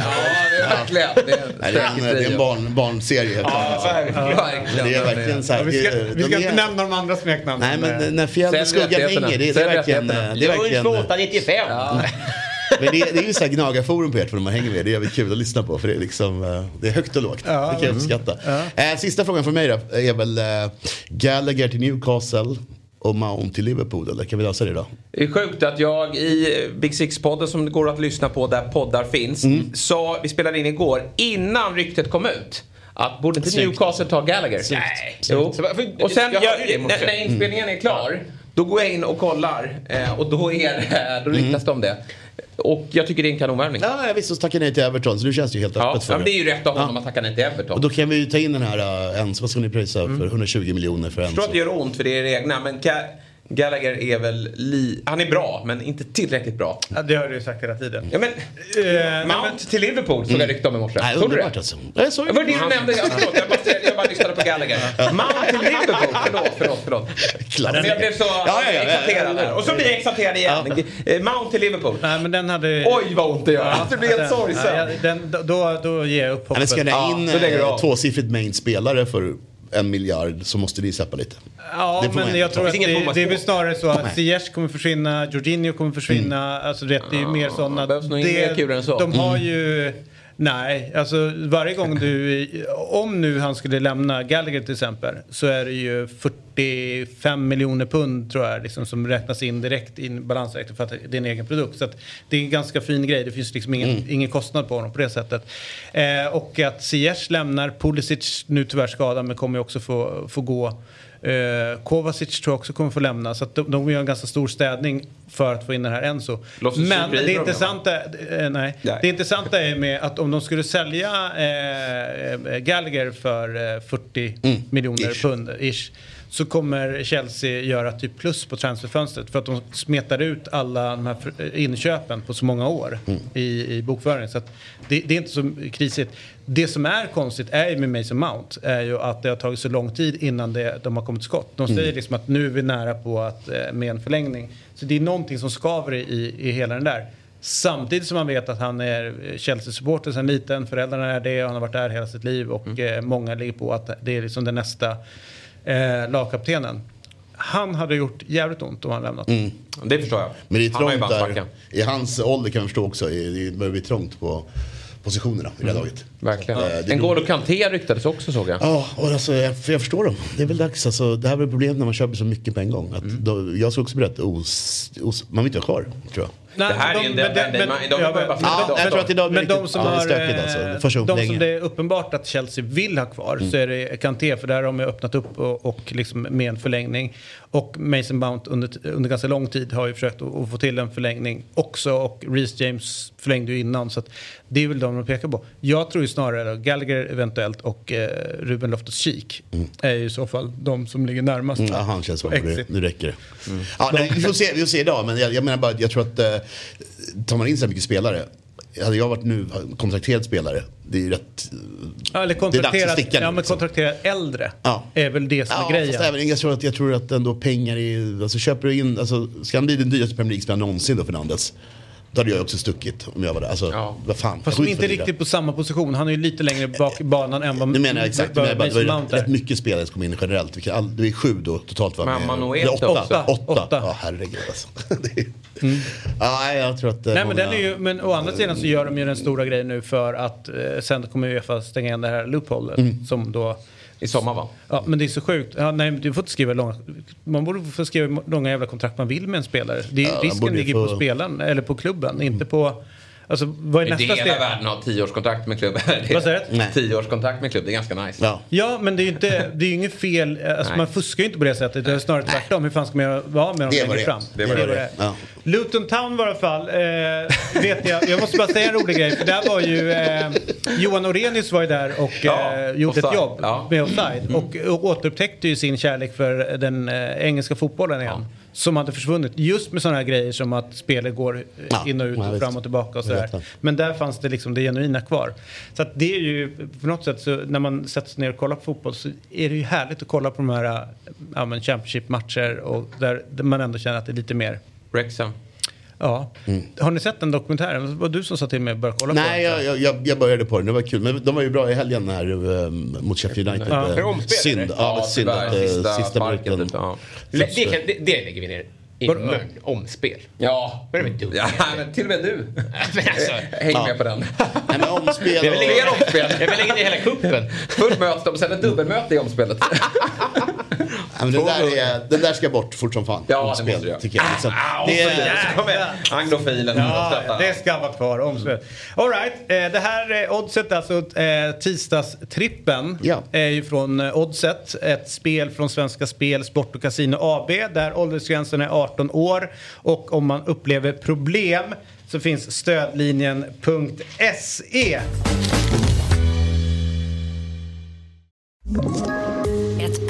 det är verkligen. Det är Nej, det är en, det är en barn, barnserie. Ja, verkligen. Det är verkligen så här. Ja, vi ska, vi ska inte är- nämna de andra smeknamnen. Nej, men när fjäll och skuggan hänger, det, det är verkligen... Det är verkligen 2895. men det, är- det är ju så här gnagarforum på ert för de man hänger med. Det är jävligt kul att lyssna på för det är liksom, eh, det är högt och lågt. Ja, det kan jag uppskatta. Eh, sista frågan från mig då är väl eh, Gallagher till Newcastle och Mount till Liverpool eller kan vi lösa det då? Det är sjukt att jag i Big Six-podden som det går att lyssna på där poddar finns. Mm. Sa, vi spelade in igår, innan ryktet kom ut. Att borde inte. Newcastle ta Gallagher? Snyggt. Nej. Jo. Och sen jag jag, när, när inspelningen är klar. Då går jag in och kollar. Eh, och då, är det, då ryktas det om det. Och jag tycker det är en kanonvärvning. Ja, jag visste så tackade nej till Everton så nu känns det ju helt Ja, öppet för ja, men det är ju rätt av honom Ja. att tacka nej till Everton. Och då kan vi ju ta in den här uh, ens, vad ska ni Mm. för? 120 miljoner för Jag en. förstår att det gör ont för det är det egna. Men Ga- Gallagher är väl li... Han är bra, men inte tillräckligt bra. Ja, det har du ju sagt hela tiden. Ja, men, Eh, Mount till Liverpool såg jag rykte om i morse. Nej, Såg du det? alltså. Nej, såg Det var det du nämnde. Jag, förlåt, jag, bara, jag bara lyssnade på Gallagher. Mount till Liverpool. Förlåt, förlåt, förlåt. Men jag blev så Ja, ja, ja, exalterad ja, ja, ja. där. Och så blir jag exalterad igen. Eh, Mount till Liverpool. Nej, men den hade... Oj, vad ont det gör. Det blir helt sorgsen. ja, den, då, då ger jag upp Ja, men hoppet. ska ni Ja, in eh, tvåsiffrigt mängd spelare för en miljard så måste ni släppa lite. Ja, Det men jag tror Det att det, det är väl snarare så att. Ziyech kommer försvinna, Jorginho kommer försvinna. Alltså det, det är ju mer sådana... behövs nog inget kul än så. De har ju... Nej, alltså varje gång du... Om nu han skulle lämna Gallagher till exempel så är det ju 45 miljoner pund tror jag liksom, som räknas in direkt i en balansräkning för att det är en egen produkt. Så att det är en ganska fin grej. Det finns liksom ingen, ingen kostnad på honom på det sättet. Eh, och att Ziyech lämnar, Pulisic nu tyvärr skadad men kommer ju också få, få gå. Eh, Kovacic tror jag också kommer få lämna. Så att de, de gör en ganska stor städning för att få in den här Enzo. Men det intressanta, eh, nej. Nej. det intressanta är med att om de skulle sälja eh, eh, Gallagher för eh, 40 miljoner Mm. Ish. pund ish så kommer Chelsea göra typ plus på transferfönstret för att de smetar ut alla de här inköpen på så många år Mm. i, i bokföringen. Så det, det är inte så krisigt. Det som är konstigt är ju med Mason Mount är ju att det har tagit så lång tid innan det, de har kommit skott. De säger Mm. liksom att nu är vi nära på att eh, med en förlängning. Så det är någonting som skaver i, i hela den där. Samtidigt som man vet att han är Chelsea-supporter sedan liten, föräldrarna är det, han har varit där hela sitt liv och Mm. eh, många ligger på att det är liksom den nästa eh, lagkaptenen. Han hade gjort jävligt ont om han lämnat. Mm. Det förstår jag. Men det är Han har ju trångt bara där. I hans ålder kan man förstå också. Det börjar bli trångt på positionerna i det här laget. Verkligen. Eh, det är N'Golo nog- Kanté ryktades också såg jag. Ja, och alltså, jag, för jag förstår dem. Det är väl dags. Alltså, det här är väl problemet när man köper så mycket på en gång. Att då, jag ska också berätta, os, os, man vill inte ha kvar, tror jag. Nej, det här de- är en, men den, det- den, men- man- de ja, men- bara men- jag tror att idag blir Men de som, ja, det är har, eh, alltså. De som det är uppenbart att Chelsea vill ha kvar Mm. så är det Kanté för där har de öppnat upp och, och liksom med en förlängning. Och Mason Mount under, under ganska lång tid har ju försökt att, att få till en förlängning också och Reece James förlängde ju innan så att det är väl de de pekar på. Jag tror ju snarare då, Gallagher eventuellt och eh, Ruben Loftus-Cheek är ju i så fall de som ligger närmast. Mm, ja, han känns som nu räcker det. Ja, nej, vi, får se, vi får se idag, men jag, jag menar bara jag tror att eh, tar man in så här mycket spelare, hade jag varit nu kontrakterad spelare, det är ju rätt... Ja, eller det är dags att sticka nu, ja, men liksom. kontrakterat äldre Ja. är väl det som Ja, är grejen. fast även, jag, tror att, jag tror att ändå pengar är... Alltså köper du in... Alltså, ska han bli den dyraste Premier League-spelaren någonsin då, Fernandes? Då hade jag också stuckit om jag var där. Alltså, vad fan. Fast inte riktigt på samma position. Han är ju lite längre bak i banan än vad Nu menar jag exakt, men jag bara, det var rätt, mycket spelare som kom in generellt. Vilka, all, det är sju då totalt va? Men Med- Manuel eller åtta. också. Åtta. Åtta. Ja, herregud alltså. [laughs] Är- Ja, nej, jag tror att... eh, Nej, men, många- den är ju, men å andra sidan så gör de ju den stora grejen nu för att eh, sen kommer Uefa stänga igen det här loopholet Mm. som då... I sommar va? Ja, men det är så sjukt. Ja, nej, du får inte skriva långa... Man borde få skriva långa jävla kontrakt man vill med en spelare. Det Ja, risken ligger på spelaren, eller på klubben, inte på... Alltså, vad är nästa hela steg? världen har tioårskontrakt med klubben. [laughs] Vad säger du? Nej. Tioårskontrakt med klubb, det är ganska nice. Ja. Ja, men det är ju inte, det är inget fel. Alltså, Nej. man fuskar ju inte på det sättet. Det är snarare tvärtom. Hur fan ska man göra- vara med dem Det är vad längre det är. fram? Det är vad det är. Ja. Luton Town var i alla fall, eh, vet jag. Jag måste bara säga en rolig grej. För där var ju eh, Johan Orenius var ju där och Ja, eh, gjorde ett jobb Ja. med offside. Och, och återupptäckte ju sin kärlek för den eh, engelska fotbollen igen. Som hade försvunnit just med sådana här grejer som att spelet går eh, Ja, in och ut och fram och tillbaka och sådär. Men där fanns det liksom det genuina kvar. Så att det är ju på något sätt så när man sätter sig ner och kollar på fotboll så är det ju härligt att kolla på de här äh, ja, Championship-matcher och där, där man ändå känner att det är lite mer Wrexham. Ja. Har ni sett den dokumentären? Det var du som sa till mig att börja kolla Nej, på den. jag, jag, jag började på den. Det var kul. Men de var ju bra i helgen här um, mot Sheffield United. Ja. Eh, Är det omspel, Synd. eller? Ja, Ja, synd att eh, Sista sista minuten. typ, ja. Det, det, kan, det, det lägger vi ner i mun. Omspel. Ja. Är det dumt? ja, men till och med du. Men [laughs] alltså, Häng med på den. Nej, men omspel och... jag vill lägga ner hela kuppen. Först möts de, sen ett dubbelmöte i omspelet. [laughs] Men den, där är, den där ska bort fort som fan. Ja, det Omspel, måste göra. tycker jag. Liksom. Ah, Det är, så kommer Anglofilen. Ja, det ska vara kvar. Omspel. All right. eh, det här eh, oddset, alltså eh, tisdagstrippen, Ja. är ju från Oddset. Ett spel från Svenska Spel, Sport och Casino AB där åldersgränsen är 18 år. Och om man upplever problem så finns stödlinjen.se.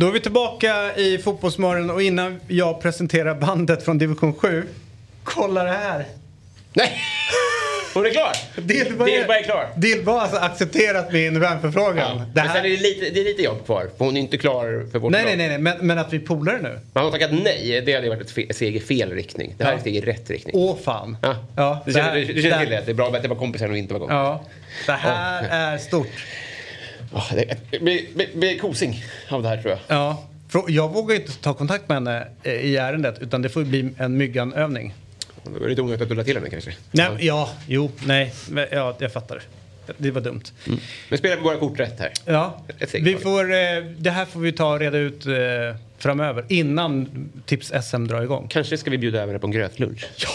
Då är vi tillbaka i Fotbollsmorgon och innan jag presenterar bandet från division 7, kolla det här. Nej! Hon är klar! Dilba Dilba är klar. Dilba har alltså accepterat min vänförfrågan. Det Men sen här... är det, lite, det är lite jobb kvar, för hon är inte klar för vårt Nej, lag. nej, nej, nej. Men, men att vi polar nu. Hon har tackat nej, det hade varit ett fe- steg i fel riktning. Det här Ja. är ett steg i rätt riktning. Åh fan. Ja. Ja, du det känner, här- du, du känner till det? Det är bra att det var kompisar och inte var kompisar. Ja, det här är stort. Ja, det det blir, kosing av det här tror jag. Ja. Jag vågar inte ta kontakt med henne eh, i ärendet utan det får bli en mygganövning. Det var lite onödigt att dulla till henne kanske. Nej, ja, jo, nej. Ja, jag fattar. Det var dumt. Men spelar vi våra kort rätt här? Ja, vi får, eh, det här får vi ta och reda ut eh, framöver innan Tips SM drar igång. Kanske ska vi bjuda över henne på en grötlunch? Ja!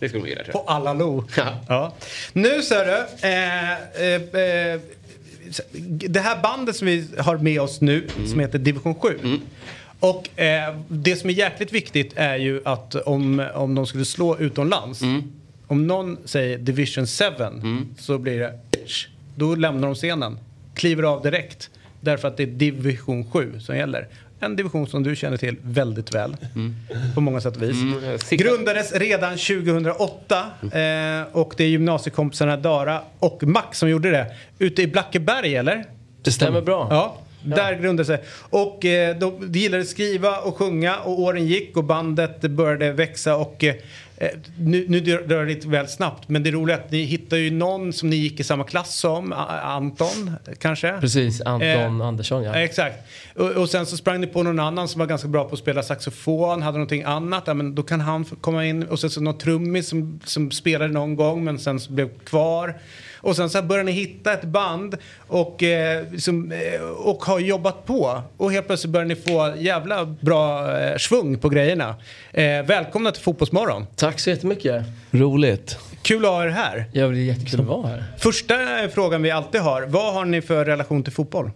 Det skulle hon gilla tror På jag. alla lo. Ja. Ja. Nu ser du. Eh, eh, det här bandet som vi har med oss nu som heter Division 7. Och eh, det som är jäkligt viktigt är ju att om, om de skulle slå utomlands. Om någon säger Division 7 så blir det då lämnar de scenen. Kliver av direkt. Därför att det är Division 7 som gäller. En division som du känner till väldigt väl. På många sätt och vis. Grundades redan 2008 eh, och det är gymnasiekompisarna Dara och Max som gjorde det. Ute i Blackeberg eller? Det stämmer bra. Ja. Där grundade sig. Och eh, de, de gillade att skriva och sjunga och åren gick och bandet började växa och eh, nu, nu drar drar det lite väl snabbt men det roliga är att ni hittar ju någon som ni gick i samma klass som, Anton kanske? Precis, Anton Eh, Andersson ja. Exakt. Och, och sen så sprang ni på någon annan som var ganska bra på att spela saxofon, hade någonting annat. Ja, men då kan han komma in. Och sen så någon trummis som, som spelade någon gång men sen så blev kvar. Och sen så här började ni hitta ett band och, eh, liksom, eh, och har jobbat på. Och helt plötsligt börjar ni få jävla bra eh, svung på grejerna. Eh, välkomna till Fotbollsmorgon. Tack så jättemycket. Roligt. Kul att ha er här. Ja, det är jättekul att vara här. Första frågan vi alltid har. Vad har ni för relation till fotboll?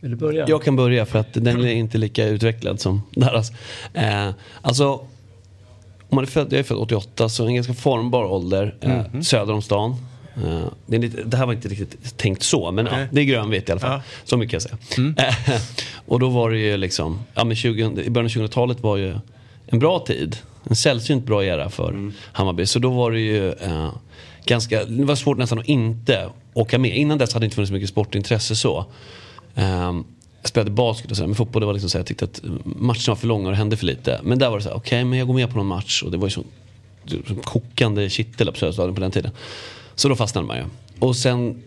Vill du börja? Jag kan börja för att den är inte lika utvecklad som deras. Eh, alltså, om man är född, jag är född 88 så en ganska formbar ålder eh, Mhm. söder om stan. Eh, det, lite, det här var inte riktigt tänkt så men ja, Nej. det är grönvitt i alla fall. Ja. Så mycket kan jag säga. Eh, [laughs] och då var det ju liksom, ja, men 20, i början av 2000-talet var ju en bra tid. En sällsynt bra era för Hammarby. Så då var det ju eh, ganska, det var svårt nästan att inte åka med. Innan dess hade det inte funnits så mycket sportintresse så. Ehm, jag spelade basket och sådär, men fotboll det var liksom så här, jag tyckte att matcherna var för långa och det hände för lite. Men där var det så här, okej men jag går med på någon match och det var ju så som kokande kittel på Söderstadion på den tiden. Så då fastnade man ju. Och sen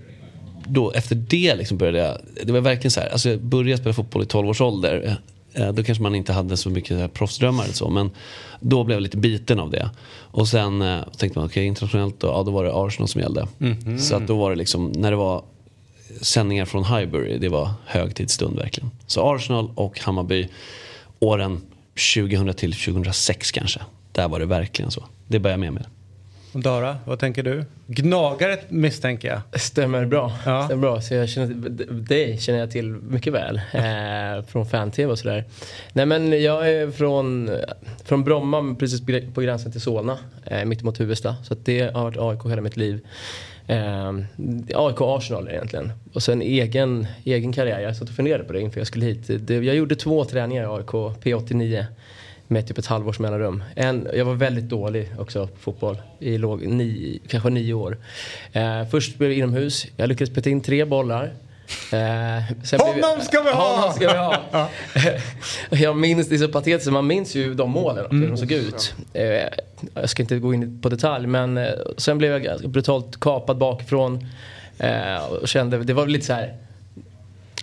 då efter det liksom började jag, det var verkligen så här, alltså jag började spela fotboll i 12 års ålder. Eh, Då kanske man inte hade så mycket så proffsdrömmar eller så. Men då blev jag lite biten av det. Och sen eh, tänkte man, okej internationellt då, ja, då var det Arsenal som gällde. Mhm. Så att då var det liksom, när det var sändningar från Highbury, det var högtidsstund verkligen. Så Arsenal och Hammarby åren 2000 till 2006 kanske. Där var det verkligen så. Det började jag med med. Dara, vad tänker du? Gnagare misstänker jag. Stämmer bra. Stämmer bra. Så jag känner, dig känner jag till mycket väl. Eh, från fan-tv och sådär. Nej men jag är från, från Bromma, precis på gränsen till Solna. Eh, mitt emot Huvudsta. Så det har varit AIK hela mitt liv. Eh, AIK Arsenal egentligen. Och sen egen, egen karriär. Jag satt och funderade på det inför jag skulle hit. Det, jag gjorde två träningar i AIK P89 med typ ett halvårs mellanrum. En, jag var väldigt dålig också på fotboll i låg, ni, kanske nio år. Eh, först blev det inomhus. Jag lyckades peta in tre bollar. Eh, sen blev- Honom ska vi ha! Honom ska vi ha! [laughs] [laughs] jag minns, det är så patetiskt, man minns ju de målen, hur Mm. de såg ut. Eh, jag ska inte gå in på detalj men eh, sen blev jag brutalt kapad bakifrån. Eh, och kände, det var lite så här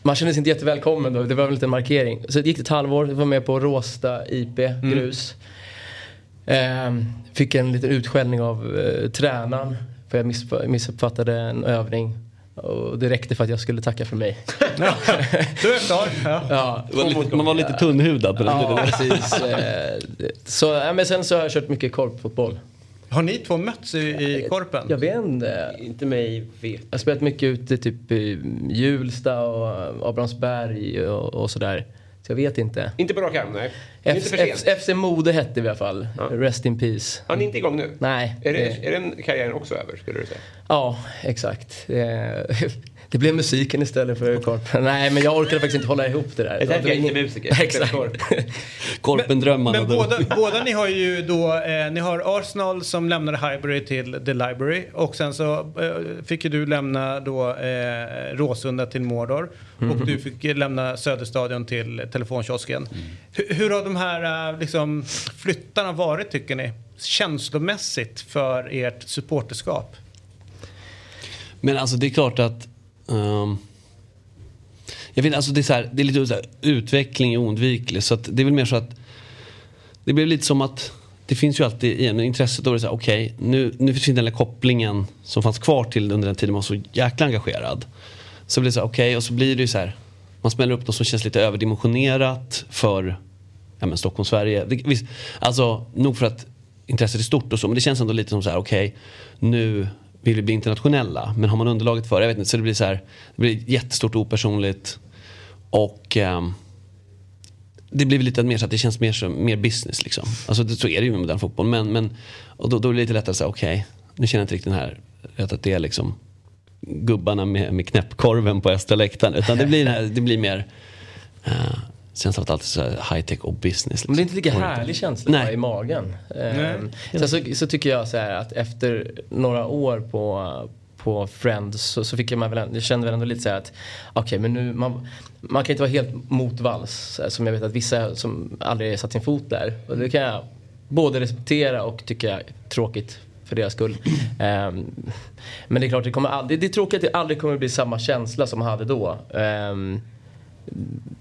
man kände sig inte jättevälkommen då, det var väl lite en markering. Så det gick ett halvår, jag var med på Råsta IP, grus. Ehm, fick en liten utskällning av eh, tränaren för jag miss, missuppfattade en övning. Och det räckte för att jag skulle tacka för mig. Du är klar. Ja. [laughs] Ja, var lite, man var lite tunnhudad på den Ja, tiden. precis. Eh, Så, men sen så har jag kört mycket korpfotboll. Har ni två mötts i, i korpen? Jag vet inte. Inte mig vet. Jag har spelat mycket ute typ i Hjulsta och Abrahamsberg och, och sådär. Så jag vet inte. Inte på rak arm, nej. F-. F- FC Mode hette vi i alla fall. Rest in peace. Han är inte igång nu? Nej. Är, det, det- är den karriären också över, skulle du säga? Ja, exakt. [laughs] Det blev musiken istället för korpen. [laughs] Nej, men jag orkade faktiskt inte hålla ihop det där. Det är därför jag inte är ingen- musiker. [laughs] Exakt. Korpendrömmarna. Men båda, båda ni har ju då, eh, ni har Arsenal som lämnade Highbury till The Library och sen så eh, fick ju du lämna då eh, Råsunda till Mordor och du fick lämna Söderstadion till telefonkiosken. Hur, hur har de här eh, liksom, flyttarna varit tycker ni? Känslomässigt för ert supporterskap? Men alltså det är klart att... Um, jag vet, alltså det, är så här, det är lite så här, utveckling är oundviklig. Så att det är väl mer så att... Det blir lite som att... Det finns ju alltid igen intresset. Då är det så här, okej, nu, nu försvinner den där kopplingen som fanns kvar till under den tiden man var så jäkla engagerad. Så blir det så här, okej, och så blir det ju så här... Man smäller upp något som känns lite överdimensionerat för ja, men Stockholm, Sverige. Det, visst, alltså, nog för att intresset är stort och så, men det känns ändå lite som så här, okej, nu vill vi bli internationella, men har man underlaget för det? Jag vet inte, så det blir så här, det blir jättestort och opersonligt. Och eh, det blir lite mer så att det känns mer som mer business liksom. Alltså det, så är det ju med modern fotboll. Men, men, och då, då är det lite lättare att säga, okej, nu känner jag inte riktigt den här, vet att det är liksom gubbarna med, med knäppkorven på Östra läktaren. Utan det blir, det blir mer uh, känslan av att allt är så här high tech och business. Liksom. Men det är inte lika Orienterat. härlig känsla Nej. i magen. Nej. Ehm, Sen så, så tycker jag så här att efter några år på, på Friends så, så fick jag, man väl, jag kände väl ändå lite så här att okej men nu, man, man kan inte vara helt motvalls eh, som jag vet att vissa som aldrig satt sin fot där. Och det kan jag både respektera och tycka är tråkigt för deras skull. Ehm, men det är klart, det, kommer aldrig, det är tråkigt att det aldrig kommer bli samma känsla som man hade då. Um,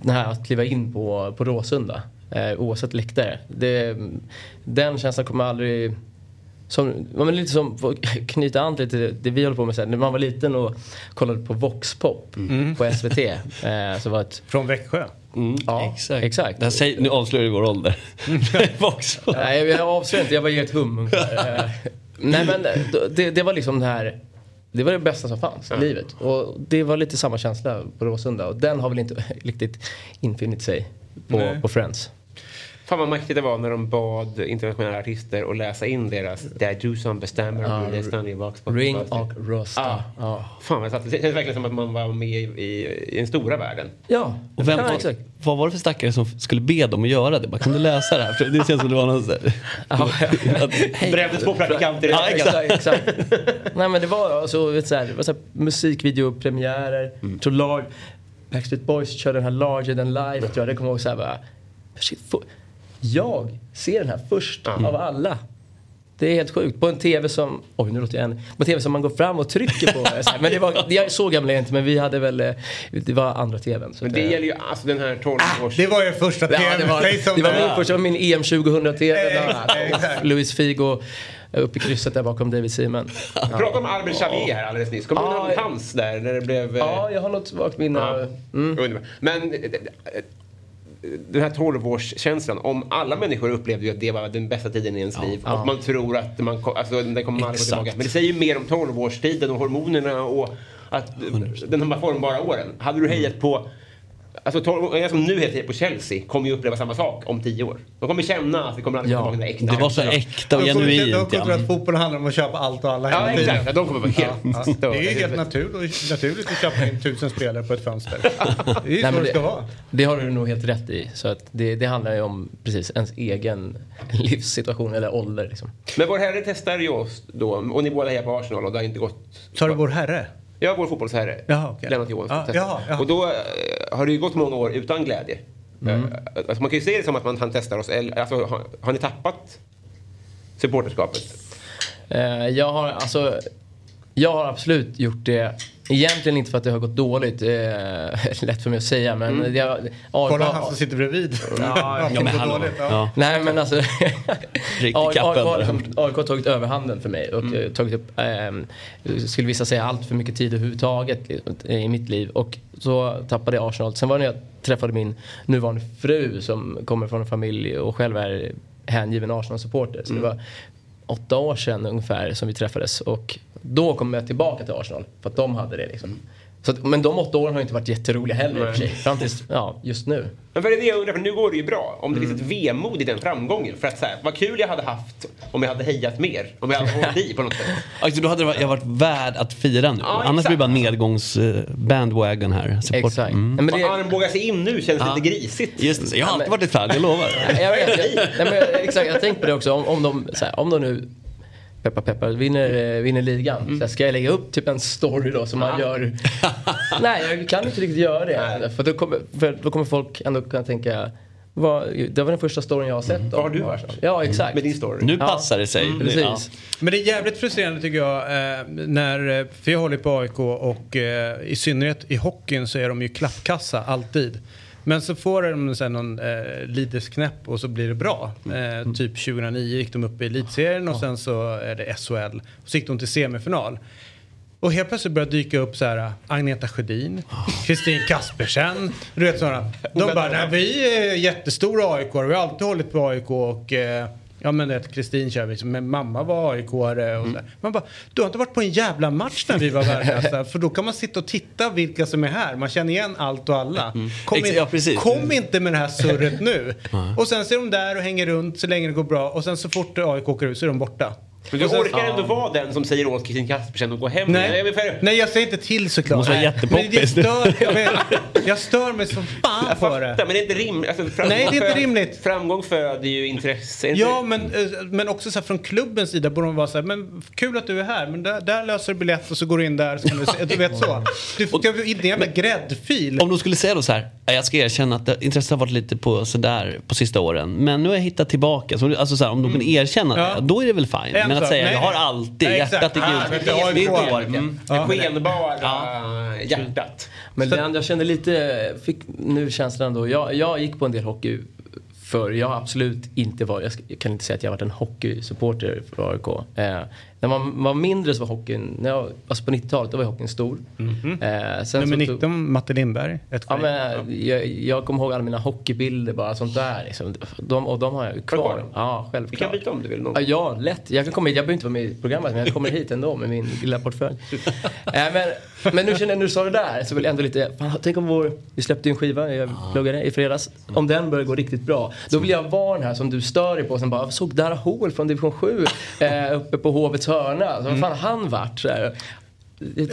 det här att kliva in på, på Råsunda, eh, oavsett läktare. Det, den känslan kommer aldrig... Som, men lite som, för att knyta an till det, det vi håller på med sen. När man var liten och kollade på Voxpop Mm. på SVT. Eh, så var ett, Från Växjö? ja, exakt. exakt. Det här säger, nu avslöjar vi vår ålder. [laughs] Nej, jag avslöjar inte. Jag var i ett hum. [laughs] Eh, Nej men det, det var liksom det här. Det var det bästa som fanns i livet. Och det var lite samma känsla på Råsunda. Och den har väl inte [laughs] riktigt infunnit sig på, på Friends. Fan vad mäktigt det var när de bad internationella artister att läsa in deras Där du som bestämmer Ja, om listan i Voxpop. Ring och Rösta. Ja. Fan vad satt. Det känns verkligen som att man var med i, i, den stora världen. Ja, Och vem, Ja, var, exakt. vad var det för stackare som skulle be dem att göra det? Bara, kan du läsa det här? För det känns som det var någon sån här... [laughs] Brände två praktikanter Ja, exakt. exakt. [laughs] Nej men det var alltså, vet, så här, det var så här, musikvideopremiärer. Mm. Tror Lar- Backstreet Boys körde den här Larger than life. Tror jag. Det kommer jag ihåg så här bara. Shit, jag ser den här först av alla. Det är helt sjukt. På en TV som, oj nu låter jag en, på en TV som man går fram och trycker på. [laughs] Men det var, jag så gamla är jag inte men vi hade väl, eh, det var andra TVn. Men det eh, gäller ju alltså den här 12 års... Det var ju första Ja, TVn. det var, det var det min första, det var min EM 2000-TV. Exakt, exakt. Luis Figo uppe i krysset där bakom David Seaman. [laughs] Prata om Albert Xavier här alldeles nyss. Kommer du ihåg hans där när det blev... eh, Ja, jag har något svagt minne. Ja. Underbart. Men eh, eh, den här 12-årskänslan, om alla människor upplevde ju att det var den bästa tiden i ens liv Ja. och man tror att man, alltså, den kommer aldrig gå tillbaka. Men det säger ju mer om 12-årstiden och hormonerna och att den här formbara åren. Hade du hejat på Alltså 12 som nu heter på Chelsea kommer ju uppleva samma sak om 10 år. De kommer känna att det kommer aldrig Ja. tillbaka till äkta. Det var så äkta och genuint. De kommer tro Ja. att fotboll handlar om att köpa allt och alla Ja, hela exakt. tiden. Ja, de kommer vara helt Ja. störda. Det är ju helt naturligt, naturligt att köpa in tusen spelare på ett fönster. [laughs] Det är ju Nej, så det ska vara. Det har du nog helt rätt i. Så att det, det handlar ju om precis ens egen [laughs] livssituation eller ålder. Liksom. Men vår herre testar ju oss då och ni båda är på Arsenal och det har inte gått... Sa du vår herre? Ja, vår fotbollsherre. Jaha, okej. Lennart Johansson. Testar. jaha, jaha. Och då eh, har det ju gått många år utan glädje. Mm. Eh, alltså man kan ju se det som att man, han testar oss. Eller, alltså, har, har ni tappat supporterskapet? Eh, jag har alltså jag har absolut gjort det. Egentligen inte för att det har gått dåligt. Eh, lätt för mig att säga men Mm. jag, AIK Kolla han som sitter bredvid. Ja, Ja, men hallå. Ja. Nej men alltså. AIK har, liksom- tagit överhanden för mig och eh, tagit upp, eh, skulle vissa säga, allt för mycket tid överhuvudtaget liksom, i mitt liv. Och så tappade jag Arsenal. Sen var det när jag träffade min nuvarande fru som kommer från en familj och själv är hängiven Arsenal-supporter. Så det var åtta år sedan ungefär som vi träffades och då kom jag tillbaka till Arsenal för att de hade det liksom. Så att, men de åtta åren har inte varit jätteroliga heller för sig. Fram tills, ja, just nu. Men vad är det jag undrar, för nu går det ju bra. Om det finns ett vemod i den framgången. För att så här, vad kul jag hade haft om jag hade hejat mer. Om jag hade [laughs] hållit i på något sätt. Alltså, då hade det varit, jag varit värd att fira nu. Ja, Annars exakt. blir det bara nedgångs eh, här. Support. Exakt. Mm. Men det- armbåga sig in nu känns Ja. lite grisigt. Just det, jag har alltid varit ett fan, jag lovar. [laughs] Jag vet, jag, [laughs] nej, men, exakt, jag tänkte på det också. Om, om, de, här, om de nu peppar peppar vinner, eh, vinner ligan. Så här, ska jag lägga upp typ en story då som man gör? [laughs] nej, jag kan inte riktigt göra det. För då, kommer, för då kommer folk ändå kunna tänka vad, det var den första storyn jag har sett. Vad har du varit? Ja, exakt. Med din story. Nu Ja. passar det sig. Mm, ja. Men det är jävligt frustrerande tycker jag. Eh, när, eh, för jag håller på AIK och eh, i synnerhet i hockeyn så är de ju klappkassa alltid. Men så får de sen någon eh, lidesknäpp och så blir det bra. Eh, typ 2009 gick de upp i elitserien och sen så är det SHL. Och så gick de till semifinal. Och helt plötsligt börjar dyka upp så här Agneta Sjödin, Kristin Kaspersen. Du vet sådana. De bara, nej vi är jättestora AIK, vi har alltid hållit på AIK och eh, Ja men det Kristin kör vi, men mamma var aik och Mm. Man bara, du har inte varit på en jävla match när vi var värdelösa. för då kan man sitta och titta vilka som är här. Man känner igen allt och alla. Kom, Mm. Ex- in, ja, kom inte med det här surret nu. [laughs] och sen så är de där och hänger runt så länge det går bra. Och sen så fort AIK åker ut så är de borta. Men du sen- orkar ändå vara den som säger åt Kristin Kaspersen att gå hem. Nej. Jag för- Nej, jag säger inte till såklart. måste vara Nej. jättepoppis. Men det stör, jag, stör mig som fan Jag för det. men det är inte rimligt. Alltså, framgång Nej, det är inte rimligt. Framgång föder ju intresse. Det Ja, men, eh, men också så här, från klubbens sida borde de vara så här, men kul att du är här, men där, där löser du biljett och så går du in där. Så kan du, se, du vet så. Du ska ju inte en jävla gräddfil. Om de skulle säga då så här, "Ja, jag ska erkänna att det- intresset har varit lite på sådär på sista åren. Men nu har jag hittat tillbaka. Så, alltså så här, om de kunde erkänna Ja. det, då är det väl fine. En Men att säga, nej. jag har alltid Nej, hjärtat i Ah, gult. men Det är orken. Mm. Det skenbara hjärtat. Men Leander, jag kände lite, fick nu känslan då, jag, jag gick på en del hockey för jag har absolut inte varit, jag kan inte säga att jag har varit en hockeysupporter för AIK. Eh, när man var mindre så var hockeyn, när jag, alltså på 90-talet då var hockeyn stor. Mhm. Eh, sen Nummer så tog- 19, Matte Lindberg. Ett Ja, men, jag, jag kommer ihåg alla mina hockeybilder, bara sånt där. Liksom. De, och de har jag ju kvar? Ja, självklart. Vi kan byta om du vill. Någon. Ja, lätt. Jag, kan komma hit. jag behöver inte vara med i programmet, men jag kommer hit ändå med min lilla portfölj. äh, [laughs] men, men nu känner jag, när du sa det där, så vill jag ändå lite, fan, tänk om vår, vi släppte ju en skiva, jag pluggade i fredags. Om den börjar gå riktigt bra, då vill jag vara den här som du stör dig på, som bara, jag såg Dara Hoel från division 7 eh, uppe på Hovets hörna. Så, vad fan han varit? Så här.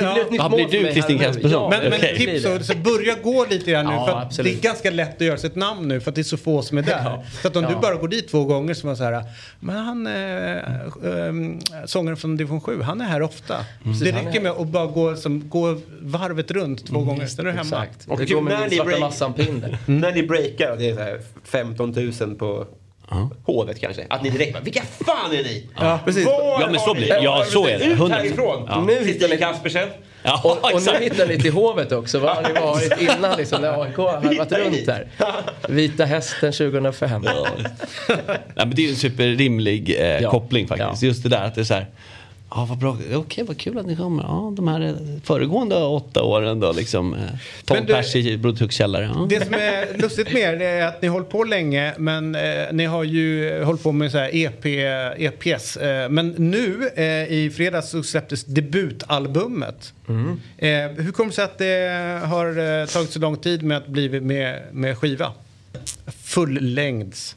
Ja. mål blir du Kristin. Kaspersson? Men, men blir tips, så, så börja gå lite grann nu. Ja, för att absolut. det är ganska lätt att göra sig ett namn nu för att det är så få som är där. Ja. Så att om du bara går dit två gånger så var så här, men han, äh, äh, sångaren från division 7, han är här ofta. Precis, det han räcker med att bara gå, som, gå varvet runt två gånger, sen är du hemma. Exakt. Och går med när ni break- När ni breakar, det är så här 15 000 på hovet kanske. Att ni direkt bara, vilka fan är ni? Ja, precis. Var Ja, men så blir det. Ja, så är det. Ut 100%. härifrån! Ja. Nu hittar ni- Kaspersen. Ja, Och, och nu hittar ni till Hovet också. Var har ni varit innan liksom, när AIK har varit runt där? Vita Hästen 2005. Ja, men det är ju en superrimlig eh, Ja. koppling faktiskt. Just det där att det är så här. Ja, vad bra. Okej, vad kul att ni kommer. Ja, de här eh, föregående åtta åren då liksom. Eh, 12 Men du- pers i Brodertucks källare. Ja. Det som är lustigt med det är att ni har hållit på länge men eh, ni har ju hållit på med så här EP, EPS. Eh, men nu eh, i fredags så släpptes debutalbumet. Eh, hur kommer det sig att det har tagit så lång tid med att bli med, med skiva? Fullängds.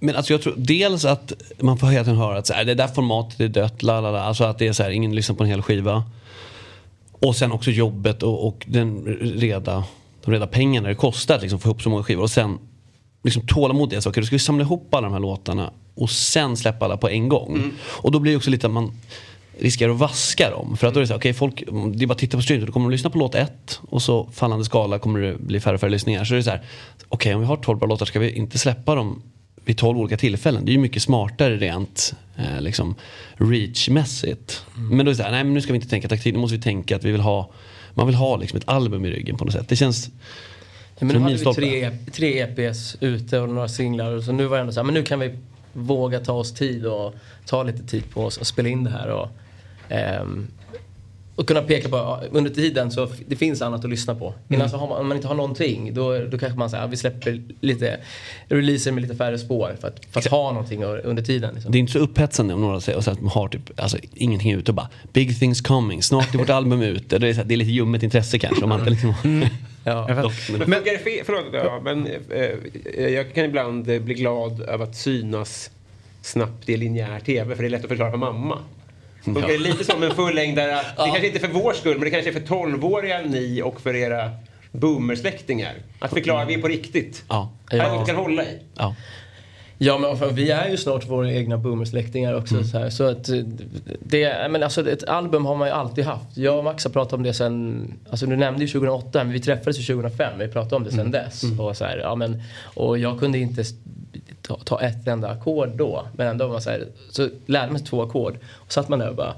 Men alltså jag tror dels att man får hela tiden höra att så här, det där formatet är dött, la, la, la. Alltså att det är så här, ingen lyssnar på en hel skiva. Och sen också jobbet och, och den reda, de reda pengarna det kostar att liksom få ihop så många skivor. Och sen liksom tålamod är så, då ska vi samla ihop alla de här låtarna och sen släppa alla på en gång. Och då blir det också lite att man riskerar att vaska dem. För att då är det så okej folk, det är bara att titta på streamet, då kommer de lyssna på låt ett och så fallande skala kommer det bli färre och färre lyssningar. Så det är så här, okej om vi har 12 bra låtar ska vi inte släppa dem vid 12 olika tillfällen. Det är ju mycket smartare rent eh, liksom reachmässigt. Men då är det så här, nej men nu ska vi inte tänka taktik, nu måste vi tänka att vi vill ha man vill ha liksom ett album i ryggen på något sätt. Det känns Ja, men nu hade vi tre, tre EPs ute och några singlar. Och så nu var det ändå så här, men nu kan vi våga ta oss tid och ta lite tid på oss och spela in det här. Och, ehm, och kunna peka på, ja, under tiden så det finns annat att lyssna på. Innan så har man, om man inte har någonting då, då kanske man säger, ja, vi släpper lite releaser med lite färre spår för att, för att ha någonting under tiden. Liksom. Det är inte så upphetsande om några säger och så att man har typ, alltså, ingenting ute och bara Big things coming, snart är vårt [laughs] album ute. Det är, så här, det är lite ljummet intresse kanske. Om man inte liksom, [laughs] Ja. Men det fel? Förlåt, ja, men eh, jag kan ibland eh, bli glad över att synas snabbt i linjär tv för det är lätt att förklara för mamma. Funkar det lite som en fullängdare? Det kanske inte är för vår skull men det kanske är för 12-åriga ni och för era boomersläktingar. Att förklara, vi är på riktigt. Ja. Här är Ja. något du kan hålla i. Ja. Ja men vi är ju snart våra egna boomersläktingar också. Så, här, så att eh, det, men alltså ett album har man ju alltid haft. Jag och Max har pratat om det sen, alltså du nämnde ju 2008 men vi träffades ju 2005. Vi pratade om det sen dess. Och, så här, ja, men, och jag kunde inte ta, ta ett enda ackord då. Men ändå var man så, här, så lärde man sig två ackord. Och satt man där och bara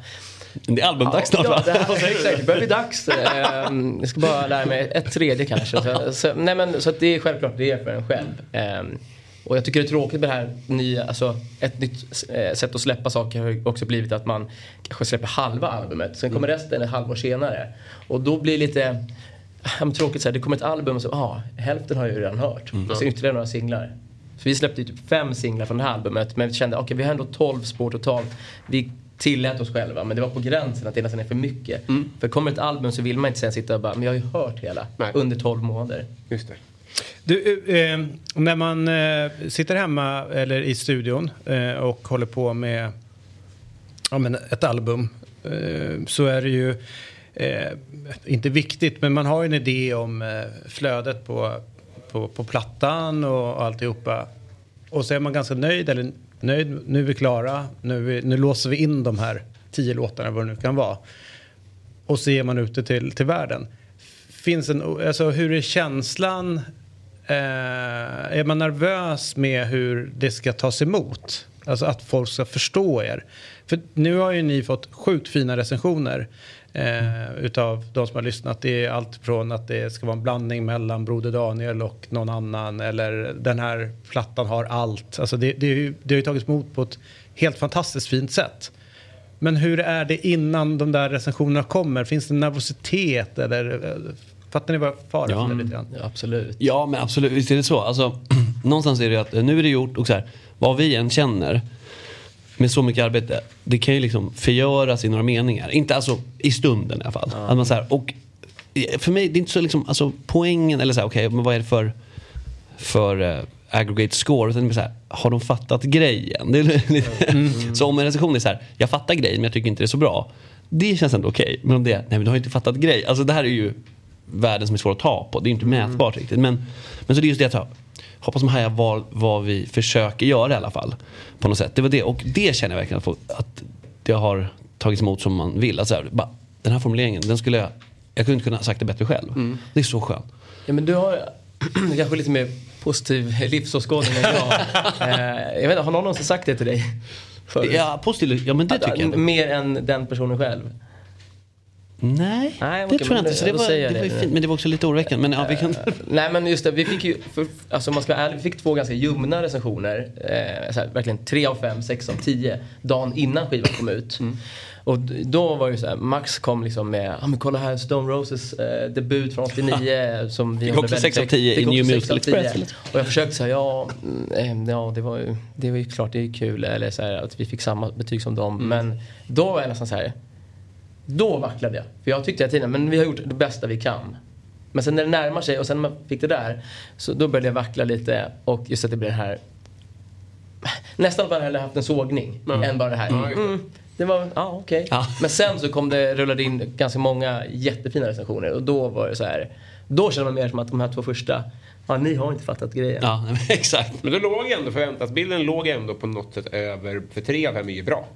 Det är albumdags snart ja, va? det här, exakt, det börjar bli dags. [laughs] Ehm, Jag ska bara lära mig ett tredje kanske. Så, så, nej men, så det är självklart det är för en själv. Och jag tycker det är tråkigt med det här nya, alltså ett nytt eh, sätt att släppa saker har också blivit att man kanske släpper halva albumet. Sen kommer resten ett halvår senare. Och då blir det lite ja, men tråkigt så här, det kommer ett album och så, ja, hälften har jag ju redan hört. Och sen ytterligare några singlar. Så vi släppte ju typ fem singlar från det här albumet men vi kände okej vi har ändå 12 spår totalt. Vi tillät oss själva men det var på gränsen att det nästan är för mycket. För kommer ett album så vill man inte sen sitta och bara men jag har ju hört hela under 12 månader. Just det. Du, eh, eh, när man eh, sitter hemma eller i studion eh, och håller på med ja, men ett album eh, så är det ju eh, inte viktigt men man har ju en idé om eh, flödet på, på, på plattan och alltihopa. Och så är man ganska nöjd eller nöjd, nu är vi klara, nu, är vi, nu låser vi in de här tio låtarna vad det nu kan vara. Och så ger man ut det till, till världen. Finns en, alltså, hur är känslan? Eh, är man nervös med hur det ska tas emot? Alltså att folk ska förstå er. För nu har ju ni fått sjukt fina recensioner eh, utav de som har lyssnat. Det är allt från att det ska vara en blandning mellan Broder Daniel och någon annan. Eller den här plattan har allt. Alltså det, det, är ju- det har ju tagits emot på ett helt fantastiskt fint sätt. Men hur är det innan de där recensionerna kommer? Finns det nervositet eller? Eh, Fattar ni vad jag far Ja. efter lite grann? absolut. Ja men absolut, visst är det så. Alltså, [clears throat] någonstans är det ju att nu är det gjort och så här, vad vi än känner med så mycket arbete, det kan ju liksom förgöras i några meningar. Inte alltså i stunden i alla fall. Att man så här, och eh, för mig, det är inte så liksom, alltså poängen eller så här, okej, men vad är det för, för eh, aggregate score? Utan det är så här, har de fattat grejen? Det är lite, [laughs] Så om en recension är så här, jag fattar grejen men jag tycker inte det är så bra. Det känns ändå okej. Men om det är, nej men du har ju inte fattat grej. Alltså det här är ju världen som är svår att ta på. Det är inte mätbart riktigt. Men, men så det är just det att jag hoppas de här vad, vad vi försöker göra i alla fall. På något sätt. Det var det. Och det känner jag verkligen att, att det har tagits emot som man vill. Alltså, bara, den här formuleringen, den skulle jag, jag kunde inte kunna ha sagt det bättre själv. Det är så skönt. Ja, men du har [clears throat] kanske lite mer positiv livsåskådning än jag. [laughs] eh, jag vet inte, har någon någonsin sagt det till dig? Förut? Ja, positiv, ja men det tycker jag. Mer än den personen själv? Nej, Nej det tror jag inte. Så det var, det var nu. fint, men det var också lite oroväckande. Men ja, vi kan... Nej men just det, vi fick ju, för, alltså man ska vara ärlig, vi fick två ganska ljumna recensioner. Eh, så här, verkligen 3 av 5, 6 av 10 dagen innan skivan kom ut. Mm. Och då var det ju så här, Max kom liksom med, ah, men kolla här Stone Roses eh, debut från 89 som vi håller också väldigt sex av högt. 10 i New Musical av 10. Express? Och jag försökte säga, ja, mm, eh, ja det, var ju, det var ju klart, det är kul eller så här, att vi fick samma betyg som dem. Mm. Men då var jag nästan så här, då vacklade jag. För jag tyckte hela tiden, men vi har gjort det bästa vi kan. Men sen när det närmar sig och sen när man fick det där. Så då började jag vackla lite och just att det blir det här. Nästan bara hellre haft en sågning än bara det här. Ja. Mm, det var, ja okej. Men sen så kom det, rullade in ganska många jättefina recensioner och då var det så här. Då kände man mer som att de här två första, ja ni har inte fattat grejen. Ja, [laughs] exakt. Men då låg ändå förväntansbilden låg ändå på något sätt över, för tre av fem är ju bra.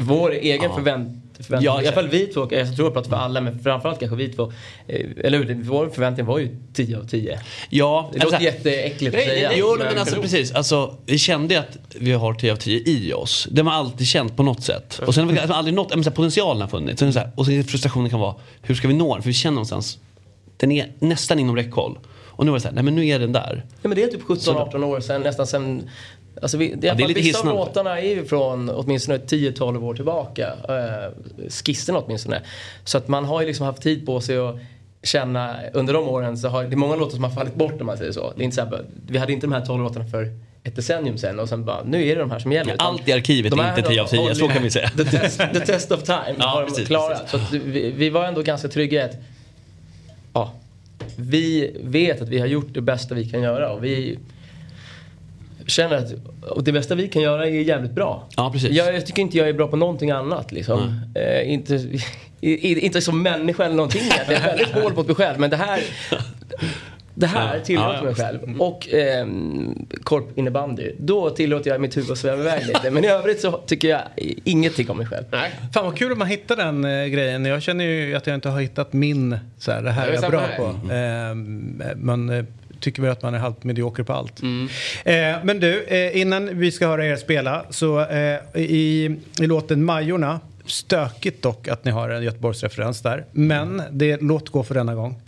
Vår egen Ja. förvänt, förväntning, Ja, i alla fall vi två, jag tror jag pratar för alla, men framförallt kanske vi två. eh, Eller hur? Vår förväntning var ju 10 av 10. Ja, Det låter alltså- jätteäckligt att säga. Jo, men alltså precis. Alltså, vi kände att vi har 10 av 10 i oss. Det har man alltid känt på något sätt. Och sen har vi alltså, aldrig nått, men så här, potentialen har funnits. Så här, och sen frustrationen kan vara, hur ska vi nå den? För vi känner någonstans, den är nästan inom räckhåll. Och nu var det så här, nej men nu är den där. Ja, men det är typ 17-18 år sedan, nästan sen Alltså vi, det är, Ja, det är lite vissa av låtarna är ju från åtminstone 10-12 år tillbaka. Eh, skisserna åtminstone. Så att man har ju liksom haft tid på sig att känna, under de åren så har det är många låtar som har fallit bort om man säger så. Det är inte så här, vi hade inte de här 12 låtarna för ett decennium sen och sen bara, nu är det de här som gäller. Utan Allt i arkivet de är inte 10 av 10, så kan vi säga. The test, the test of time Ja, har de precis, klarat. Så vi, vi var ändå ganska trygga i att ja, vi vet att vi har gjort det bästa vi kan göra och vi känner att och det bästa vi kan göra är jävligt bra. Ja, precis. Jag, jag tycker inte jag är bra på någonting annat. Liksom. Eh, inte, [laughs] i, i, inte som människa eller någonting. Jag är väldigt [laughs] hård mot mig själv. Men det här, det här Ja. tillåter Ja, mig själv. Och eh, korp innebandy. Då tillåter jag mitt huvud att sväva iväg lite. Men i övrigt så tycker jag ingenting om mig själv. Fan vad kul om man hittar den eh, grejen. Jag känner ju att jag inte har hittat min, så här, det här Ja, är jag bra här. på. Eh, man eh, tycker väl att man är halvt medioker på allt. Mm. Eh, men du, eh, innan vi ska höra er spela så eh, i, i låten Majorna, stökigt dock att ni har en Göteborgsreferens där, men det låt gå för denna gång.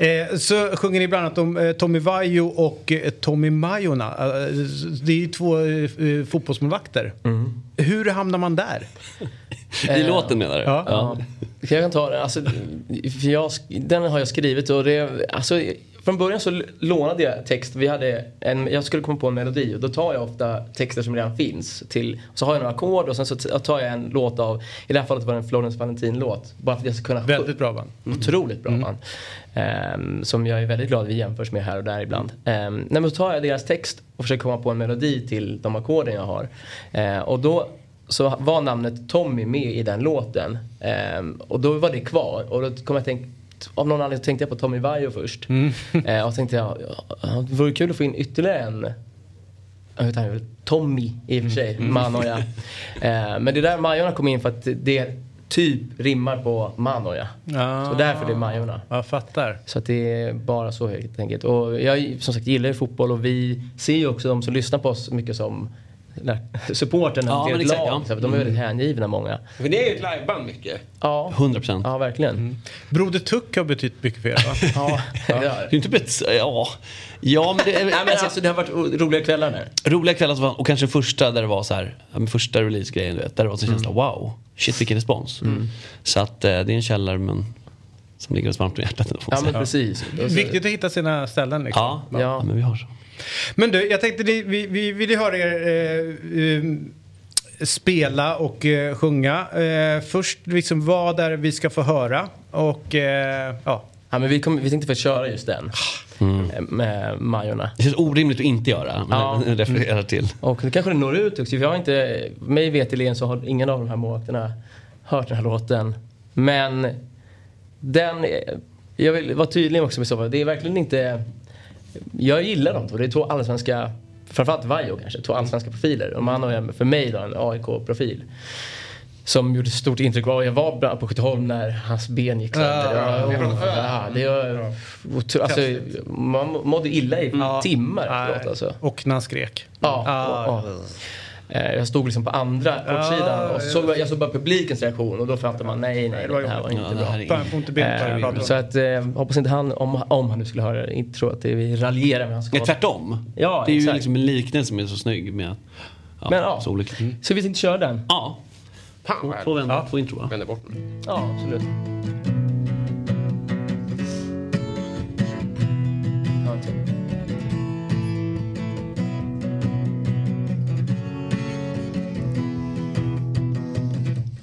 Eh, så sjunger ni bland annat om eh, Tommy Vaiho och eh, Tommy Majorna. Eh, det är ju två eh, fotbollsmålvakter. Hur hamnar man där? [laughs] I låten menar du? Ja. Ja. Jag kan ta den. Alltså, för jag, den har jag skrivit och det, alltså, från början så lånade jag text. Vi hade en, jag skulle komma på en melodi och då tar jag ofta texter som redan finns. Till, så har jag några ackord och sen så tar jag en låt av, i det här fallet var det en Florence Valentin-låt. Bara för att jag ska kunna... Väldigt bra band. Otroligt bra band. Ehm, som jag är väldigt glad vi jämförs med här och där ibland. Um, nej, men så tar jag deras text och försöker komma på en melodi till de ackorden jag har. Eh, och då så var namnet Tommy med i den låten. Ehm, och då var det kvar. Och då kom jag tänka, av någon anledning tänkte jag på Tommy Vaiho först. Mm. [laughs] Eh, och tänkte jag, ja, det vore kul att få in ytterligare en jag vet inte, Tommy i och för sig, Mm. Manoja. [laughs] Eh, men det är där Majorna kom in för att det typ rimmar på Manoja. Ah. Så därför det är Majorna. Jag fattar. Så att det är bara så helt enkelt. Och jag som sagt gillar ju fotboll och vi ser ju också de som lyssnar på oss mycket som eller, supporterna Ja, till ett exakt, lag. ja. De är väldigt Mm. hängivna många. För det är ju ett liveband mycket. Ja. 100 procent. Ja, verkligen. Broder Tuck har betytt mycket för er va? ja. Det är inte bet- ja. ja, men det, Nej, men alltså, det har varit roliga kvällar där. Roliga kvällar som var- och kanske första där det var så här, ja, första release-grejen du vet, där det var så känsla wow, shit vilken respons. Mm. Så att eh, det är en källare men som ligger oss varmt om hjärtat. Ja, men precis. Viktigt att hitta sina ställen liksom. Ja, ja. men vi har så. Men du, jag tänkte vi, vi vill ju höra er eh, eh, spela och eh, sjunga. Eh, först liksom vad är det vi ska få höra och eh, ja. Ja, men vi, kom, vi tänkte få köra just den. Eh, Med Majorna. Det känns orimligt att inte göra, men Ja. jag refererar till. Och det kanske det når ut också. För jag har inte, mig veterligen så har ingen av de här målvakterna hört den här låten. Men den, jag vill vara tydlig också med så. Det är verkligen inte, jag gillar dem två. Det är två allsvenska, framförallt Vaiho kanske, två allsvenska profiler. Och man har ju för mig då en AIK-profil. Som gjorde stort intryck. Och Jag var bland på Skytteholm när hans ben gick sönder. Ja, Ja, ja. ja, det var, alltså, man mådde illa i timmar efteråt alltså. Och när han skrek. Ja. Ah. och- och. Eh, Jag stod liksom på andra kortsidan och så såg jag, såg bara publikens reaktion och då fattade man nej, nej, det här var inte Ja, bra. Fan, får inte på Eh. Så att eh, hoppas inte han, om, om han nu skulle höra det, inte tror att det vi raljerar med hans skada. tvärtom. Ja, det är ju exakt. liksom en liknelse som är så snygg med ja, Men ja. så. Mm. Så vi tänkte köra den? Ja. Fan, Två vänner, två intro va? Vänder bort den. Ja, absolut. Ja, en till.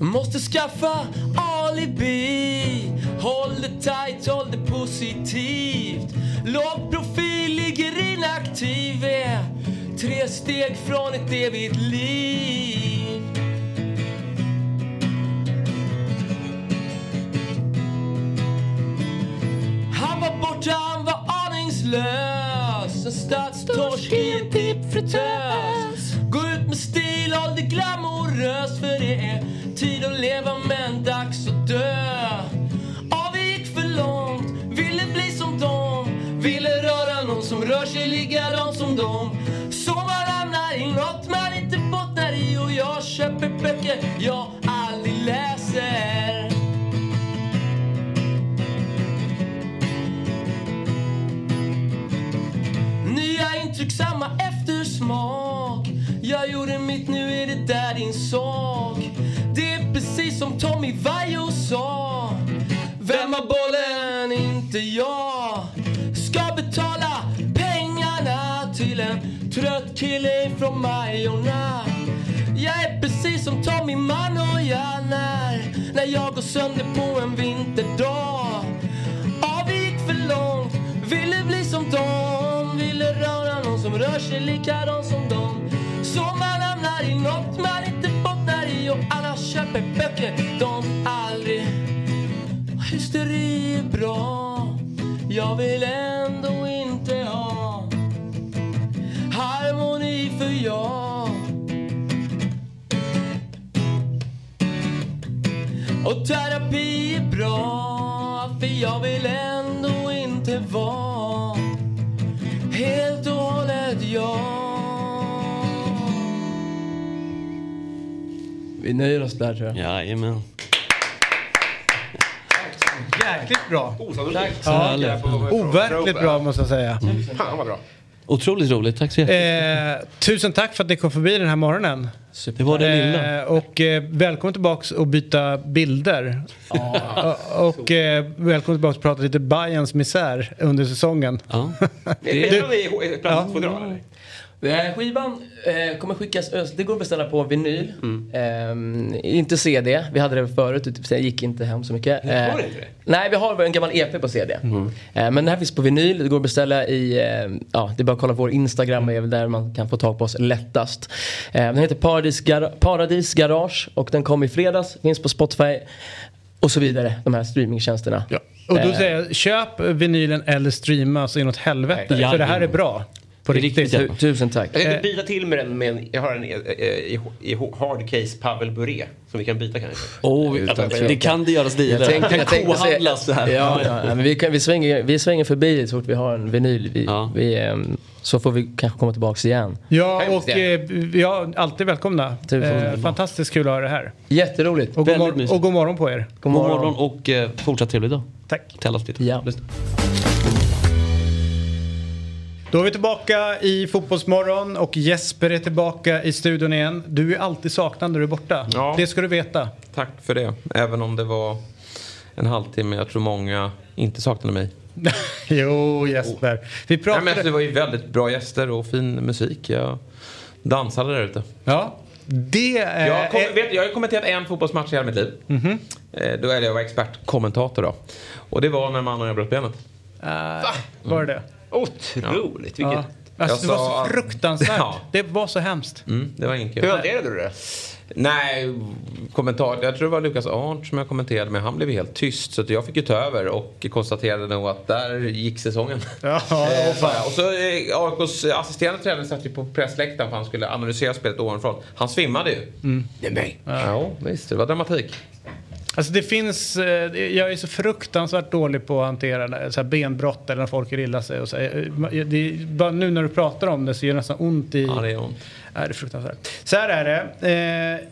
Måste skaffa alibi. Håll det tight, håll det positivt. Låg profil, ligger inaktiv. Är tre steg från ett evigt liv. Han var borta, han var aningslös. En stadstorsk i en tippfritös Gå ut med stil, håll det glamoröst För det är tid att leva men dags att dö. Åh, vi gick för långt, ville bli som dem. Ville röra någon som rör sig likadant som dem. Så man hamnar i något man inte bottnar i Och jag köper böcker jag aldrig läser. Nya intryck, samma eftersmak. Jag gjorde mitt, nu är det där din sak. Det är precis som Tommy Vaiho sa. Vem har bollen? Inte jag. Ska betala pengarna till en trött kille från Majorna. Jag är precis som Tommy Manoja när, när jag går sönder på en vinterdag. Avgick för långt, ville bli som dem. Ville röra någon som rör sig likadant som dem. Köper böcker de aldrig Hysteri är bra. Jag vill ändå inte ha Harmoni för jag. Och terapi är bra För jag vill ändå inte vara Helt och hållet jag. Vi nöjer oss där tror jag. Jajamän. Jäkligt bra. Tack. Ja, overkligt bra måste jag säga. Fan vad bra. Otroligt roligt, tack så jättemycket. Eh, tusen tack för att ni kom förbi den här morgonen. Det var det lilla. Eh, och eh, välkommen tillbaks och byta bilder. [laughs] och och eh, välkommen tillbaks och prata lite Bayerns misär under säsongen. Ja. [laughs] Är det plats två drar eller? Eh, Skivan eh, kommer skickas, det går att beställa på vinyl. Mm. Eh, inte CD, vi hade det förut, det gick inte hem så mycket. Eh, det inte det? Nej, vi har en gammal EP på CD. Mm. Eh, men den här finns på vinyl, det går att beställa i, eh, ja det är bara att kolla på vår Instagram, väl där man kan få tag på oss lättast. Eh, den heter Paradis, Gar- Paradis Garage och den kom i fredags, finns på Spotify och så vidare, de här streamingtjänsterna. Och då Eh, säger jag, köp vinylen eller streama så inåt helvete. Ja, för det här ja. är bra. På riktigt. Tu- Tusen tack. Jag tänkte byta till med den med en, jag har en eh, eh, i, i hard case Pavel Bure som vi kan byta kanske. Oh, Utan det kan det göras dealer. Jag tänkte, jag tänkte säga- kohandlas det här. Ja, ja, ja, men vi, kan, vi, svänger, vi svänger förbi så fort vi har en vinyl. Vi, vi, ehm, så får vi kanske komma tillbaks igen. Ja, och eh, vi är alltid välkomna. Eh, fantastiskt kul att ha det här. Jätteroligt. Och god, mor- och god morgon på er. God morgon, och eh, fortsatt trevlig dag. Tack. Till alla. Ja. Då är vi tillbaka i Fotbollsmorgon och Jesper är tillbaka i studion igen. Du är alltid saknad när du är borta. Ja. Det ska du veta. Tack för det. Även om det var en halvtimme. Jag tror många inte saknade mig. [laughs] jo, Jesper. Vi Nej, pratade... men alltså, det var ju väldigt bra gäster och fin musik. Jag dansade där ute. Ja, det är... Jag, kom, vet, jag har kommenterat en fotbollsmatch i hela mitt liv. Mhm. Eh, Då är jag var expertkommentator då. Och det var när mannen jag bröt benet. Uh, var det det? Otroligt. Ja. Vilket... Alltså, det var så fruktansvärt. [laughs] Ja. Det var så hemskt. Mm, det var ingen kul. Hur hanterade du det? Nej, kommentar. Jag tror det var Lukas Arndt som jag kommenterade med. Han blev helt tyst så att jag fick ju ta över och konstaterade nog att där gick säsongen. [laughs] Ja, Eh, och så eh, AIKs assisterande tränare satt ju på pressläktaren för han skulle analysera spelet ovanifrån. Han svimmade ju. Mm. Nej, Ja, visst. Det var dramatik. Alltså det finns, eh, jag är så fruktansvärt dålig på att hantera så här benbrott eller när folk gör illa sig. Och så. Eh, är, nu när du pratar om det så gör det nästan ont i... Ja, det är ont. Ja, det är fruktansvärt. Så här är det.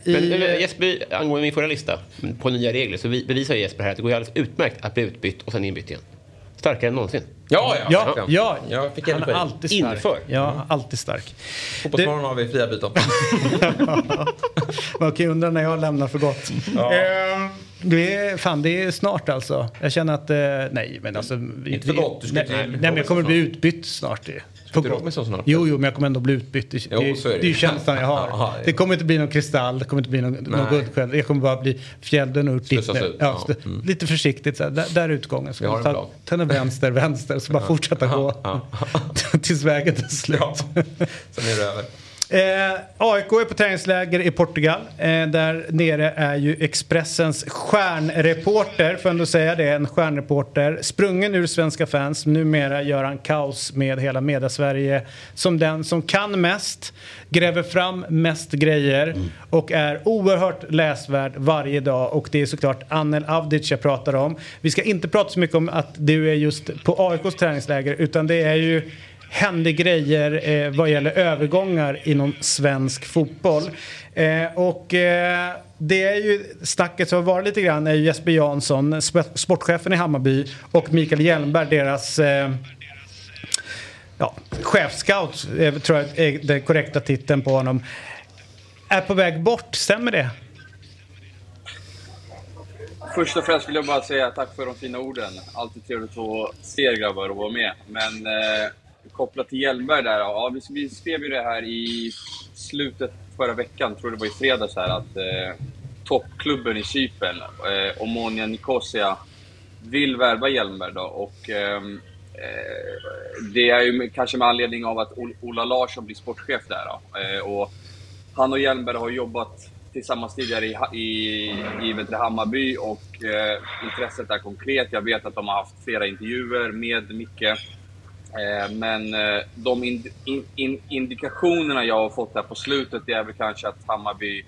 Eh, i, Men, men Jesper, angående min förra lista på nya regler så vi- bevisar Jesper här att det går alldeles utmärkt att bli utbytt och sen inbytt igen. Starkare än någonsin. Ja, ja. Ja, ja. Jag fick han är alltid stark. Inför. Ja, alltid stark. Fotbollsmorgon har vi fria byten. [laughs] Man kan ju undra när jag lämnar för gott. Ja. Eh, det är, fan, det är snart alltså. Jag känner att, eh, nej men alltså. Inte för gott, du ska nej, till nej, men jag kommer bli utbytt snart. ju. Gott. Robinson snart? Jo, jo, men jag kommer ändå bli utbytt. Det, Jo, det, är det det är ju känslan jag har. Jaha, ja. Det kommer inte bli någon kristall, det kommer inte bli någon, någon Nej. guldskäll. Jag kommer bara bli fjällen och Slussas ut, Ja, ja. st- Lite försiktigt, så här, där, där är utgången. Så en ta, vänster, vänster, så bara fortsätta gå. [laughs] Tills vägen tar slut. Sen är det över. Eh, AIK är på träningsläger i Portugal. Eh, där nere är ju Expressens stjärnreporter, får jag ändå säga det, en stjärnreporter. Sprungen ur svenska fans, numera gör han kaos med hela media-Sverige som den som kan mest, gräver fram mest grejer och är oerhört läsvärd varje dag. Och det är såklart Anel Avdic jag pratar om. Vi ska inte prata så mycket om att du är just på AIKs träningsläger, utan det är ju hände grejer eh, vad gäller övergångar inom svensk fotboll. Eh, och eh, det är ju snacket som har varit lite grann är ju Jesper Jansson, sp- sportchefen i Hammarby och Mikael Hjelmberg, deras eh, ja, chefscout, eh, tror jag är den korrekta titeln på honom, är på väg bort. Stämmer det? Först och främst vill jag bara säga tack för de fina orden. Alltid trevligt att se er grabbar och vara med. Men eh, kopplat till Hjelmberg där, ja, vi, vi skrev ju det här i slutet förra veckan, tror det var i fredags här, att eh, toppklubben i Cypern, eh, Omonia Nicosia, vill värva Hjelmberg då. Och, ehm, eh, det är ju kanske med anledning av att Ola Larsson blir sportchef där. Då. Eh, och han och Hjelmberg har jobbat tillsammans tidigare i, i, i Hammarby och eh, intresset är konkret. Jag vet att de har haft flera intervjuer med Micke. Eh, men eh, de ind, in, in, indikationerna jag har fått här på slutet det är väl kanske att Hammarby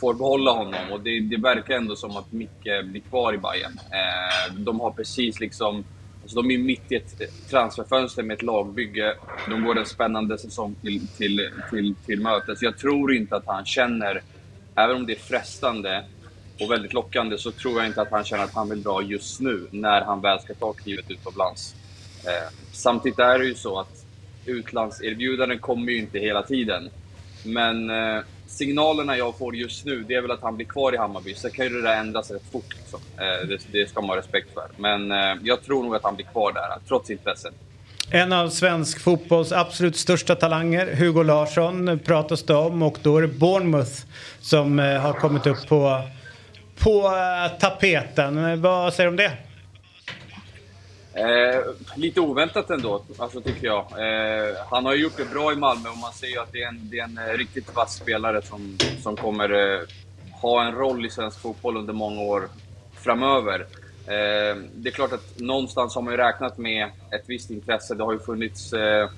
får behålla honom. Och det, det verkar ändå som att Micke blir kvar i Bayern. Eh, de har precis liksom... Alltså de är mitt i ett transferfönster med ett lagbygge. De går en spännande säsong till, till, till, till mötes. Jag tror inte att han känner, även om det är frestande och väldigt lockande, så tror jag inte att han känner att han vill dra just nu, när han väl ska ta klivet utomlands. Eh, samtidigt är det ju så att utlandserbjudanden kommer ju inte hela tiden. Men eh, signalerna jag får just nu, det är väl att han blir kvar i Hammarby. Sen kan ju det där ändras rätt fort. Liksom. Eh, det, det ska man ha respekt för. Men eh, jag tror nog att han blir kvar där, trots intresset. En av svensk fotbolls absolut största talanger, Hugo Larsson, pratas det om och då är det Bournemouth som eh, har kommit upp på, på eh, tapeten. Eh, vad säger du om det? Eh, lite oväntat ändå, alltså, tycker jag. Eh, han har ju gjort det bra i Malmö och man ser ju att det är en, det är en eh, riktigt vass spelare som, som kommer eh, ha en roll i svensk fotboll under många år framöver. Eh, det är klart att någonstans har man ju räknat med ett visst intresse. Det har ju funnits eh,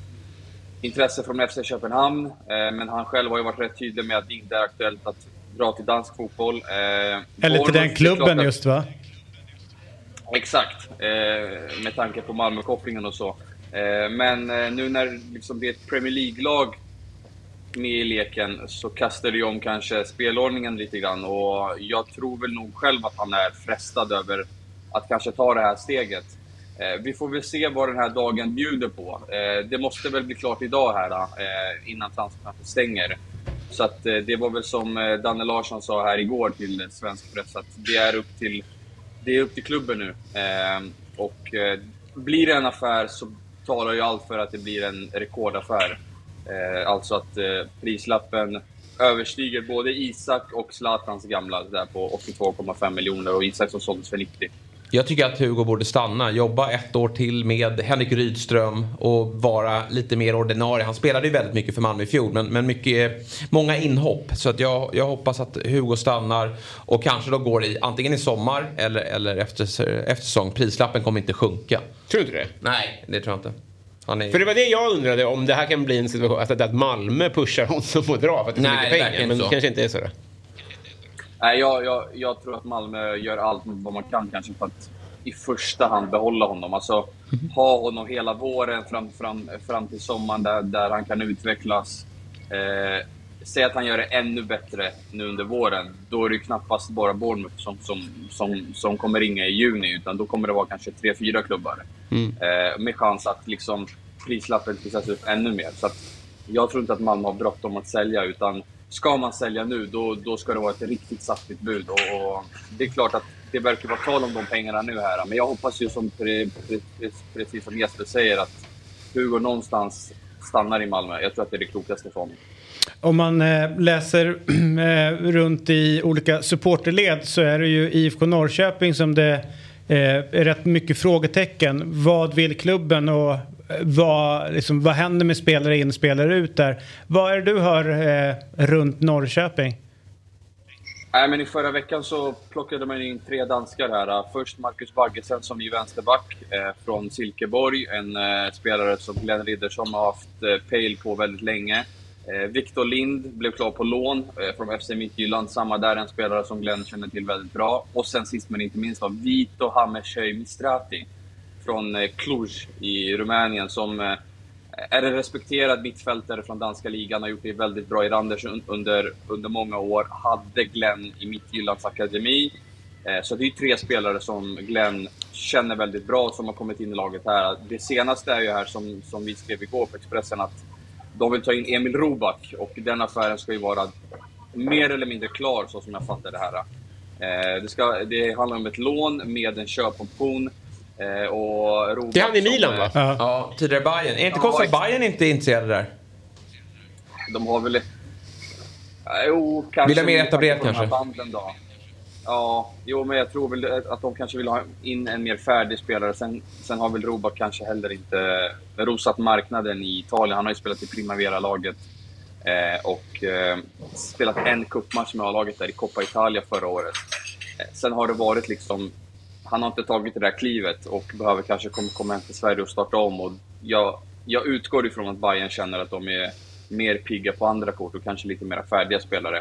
intresse från FC Köpenhamn, men han själv har ju varit rätt tydlig med att det inte är aktuellt att dra till dansk fotboll. Eller till den klubben att- just va? Exakt, eh, med tanke på Malmö-kopplingen och så. Eh, men eh, nu när liksom, det är ett Premier League-lag med i leken så kastar det ju om kanske spelordningen lite grann och jag tror väl nog själv att han är frestad över att kanske ta det här steget. Eh, vi får väl se vad den här dagen bjuder på. Eh, det måste väl bli klart idag här eh, innan transferfönstret stänger. Så att eh, det var väl som eh, Danne Larsson sa här igår till svensk press att det är upp till det är upp till klubben nu. Eh, och eh, blir det en affär så talar ju allt för att det blir en rekordaffär. Eh, alltså att eh, prislappen överstiger både Isak och Zlatans gamla där på 82,5 miljoner och Isak som såldes för 90. Jag tycker att Hugo borde stanna, jobba ett år till med Henrik Rydström och vara lite mer ordinarie. Han spelade ju väldigt mycket för Malmö i fjol men, men mycket, många inhopp. Så att jag, jag hoppas att Hugo stannar och kanske då går i antingen i sommar eller, eller efter, efter säsong. Prislappen kommer inte sjunka. Tror du inte det? Nej, det tror jag inte. Är... För det var det jag undrade om det här kan bli en situation, alltså att Malmö pushar honom och drar för att det är så mycket pengar. Men det kanske inte är så. Då. Nej, jag, jag, jag tror att Malmö gör allt vad man kan kanske för att i första hand behålla honom. Alltså ha honom hela våren fram, fram, fram till sommaren där, där han kan utvecklas. Eh, säg att han gör det ännu bättre nu under våren. Då är det knappast bara Bournemouth som, som, som, som kommer ringa i juni, utan då kommer det vara kanske tre, fyra klubbar. Eh, med chans att liksom prislappen trissas upp ännu mer. Så jag tror inte att Malmö har bråttom att sälja, utan ska man sälja nu, då, då ska det vara ett riktigt saftigt bud. Och, och det är klart att det verkar vara tal om de pengarna nu här, men jag hoppas ju som pre, pre, pre, precis som Jesper säger att Hugo någonstans stannar i Malmö. Jag tror att det är det klokaste för honom. Om man eh, läser [clears throat] eh, runt i olika supporterled så är det ju IFK Norrköping som det eh, är rätt mycket frågetecken. Vad vill klubben och vad, liksom, vad händer med spelare in, spelare ut där? Vad är det du hör eh, runt Norrköping? Nej, men I förra veckan så plockade man in tre danskar här. Först Marcus Baggesen som är vänsterback eh, från Silkeborg. En eh, spelare som Glenn Riddersson har haft eh, pejl på väldigt länge. Eh, Viktor Lind blev klar på lån eh, från FC Midtjylland. Samma där, en spelare som Glenn känner till väldigt bra. Och sen sist men inte minst var Vito Hammershöj Mistrati från eh, Cluj i Rumänien som eh, är en respekterad mittfältare från danska ligan, har gjort det väldigt bra i Randers under, under många år. Hade Glenn i Midtjyllands akademi. Eh, så det är tre spelare som Glenn känner väldigt bra som har kommit in i laget här. Det senaste är ju här som, som vi skrev igår på Expressen att de vill ta in Emil Roback och den affären ska ju vara mer eller mindre klar så som jag fattar det här. Det, ska, det handlar om ett lån med en köpoption eh, Och Roback Det är han i Milan, va? Ja, tidigare Bayern. Är inte Ja, konstigt att. Bayern inte är intresserade där? De har väl... Ja, Jo, kanske... Vill ha mer etablerat kanske? Banden då. Ja, jo, men jag tror väl att de kanske vill ha in en mer färdig spelare. Sen, sen har väl Roback kanske heller inte rosat marknaden i Italien. Han har ju spelat i Primavera-laget eh, och eh, spelat en cupmatch med A-laget där i Coppa Italia förra året. Eh, sen har det varit liksom... Han har inte tagit det där klivet och behöver kanske komma, komma hem till Sverige och starta om. Och jag, jag utgår ifrån att Bayern känner att de är mer pigga på andra kort och kanske lite mer färdiga spelare.